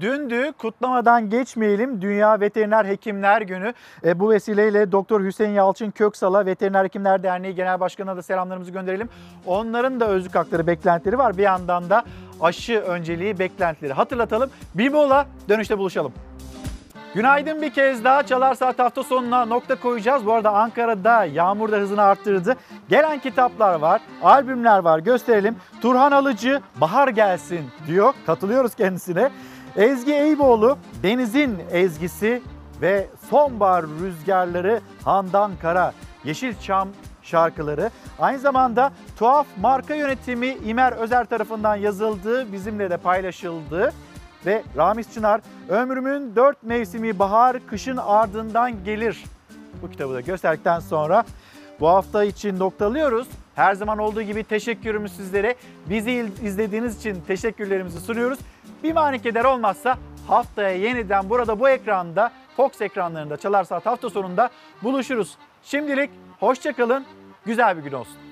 Dündü kutlamadan geçmeyelim Dünya Veteriner Hekimler Günü. E, bu vesileyle Doktor Hüseyin Yalçın Köksal'a Veteriner Hekimler Derneği Genel Başkanı'na da selamlarımızı gönderelim. Onların da özlük hakları beklentileri var. Bir yandan da aşı önceliği beklentileri hatırlatalım. Bir mola dönüşte buluşalım. Günaydın bir kez daha Çalar Saat hafta sonuna nokta koyacağız. Bu arada Ankara'da yağmur da hızını arttırdı. Gelen kitaplar var, albümler var gösterelim. Turhan Alıcı Bahar Gelsin diyor. Katılıyoruz kendisine. Ezgi Eyüboğlu Deniz'in ezgisi ve sonbahar rüzgarları Handan Kara. Yeşilçam şarkıları. Aynı zamanda tuhaf marka yönetimi İmer Özer tarafından yazıldı, bizimle de paylaşıldı. Ve Ramiz Çınar ömrümün dört mevsimi bahar kışın ardından gelir. Bu kitabı da gösterdikten sonra bu hafta için noktalıyoruz. Her zaman olduğu gibi teşekkürümüz sizlere. Bizi izlediğiniz için teşekkürlerimizi sunuyoruz. Bir manikeder olmazsa haftaya yeniden burada bu ekranda Fox ekranlarında Çalar Saat hafta sonunda buluşuruz. Şimdilik hoşçakalın, güzel bir gün olsun.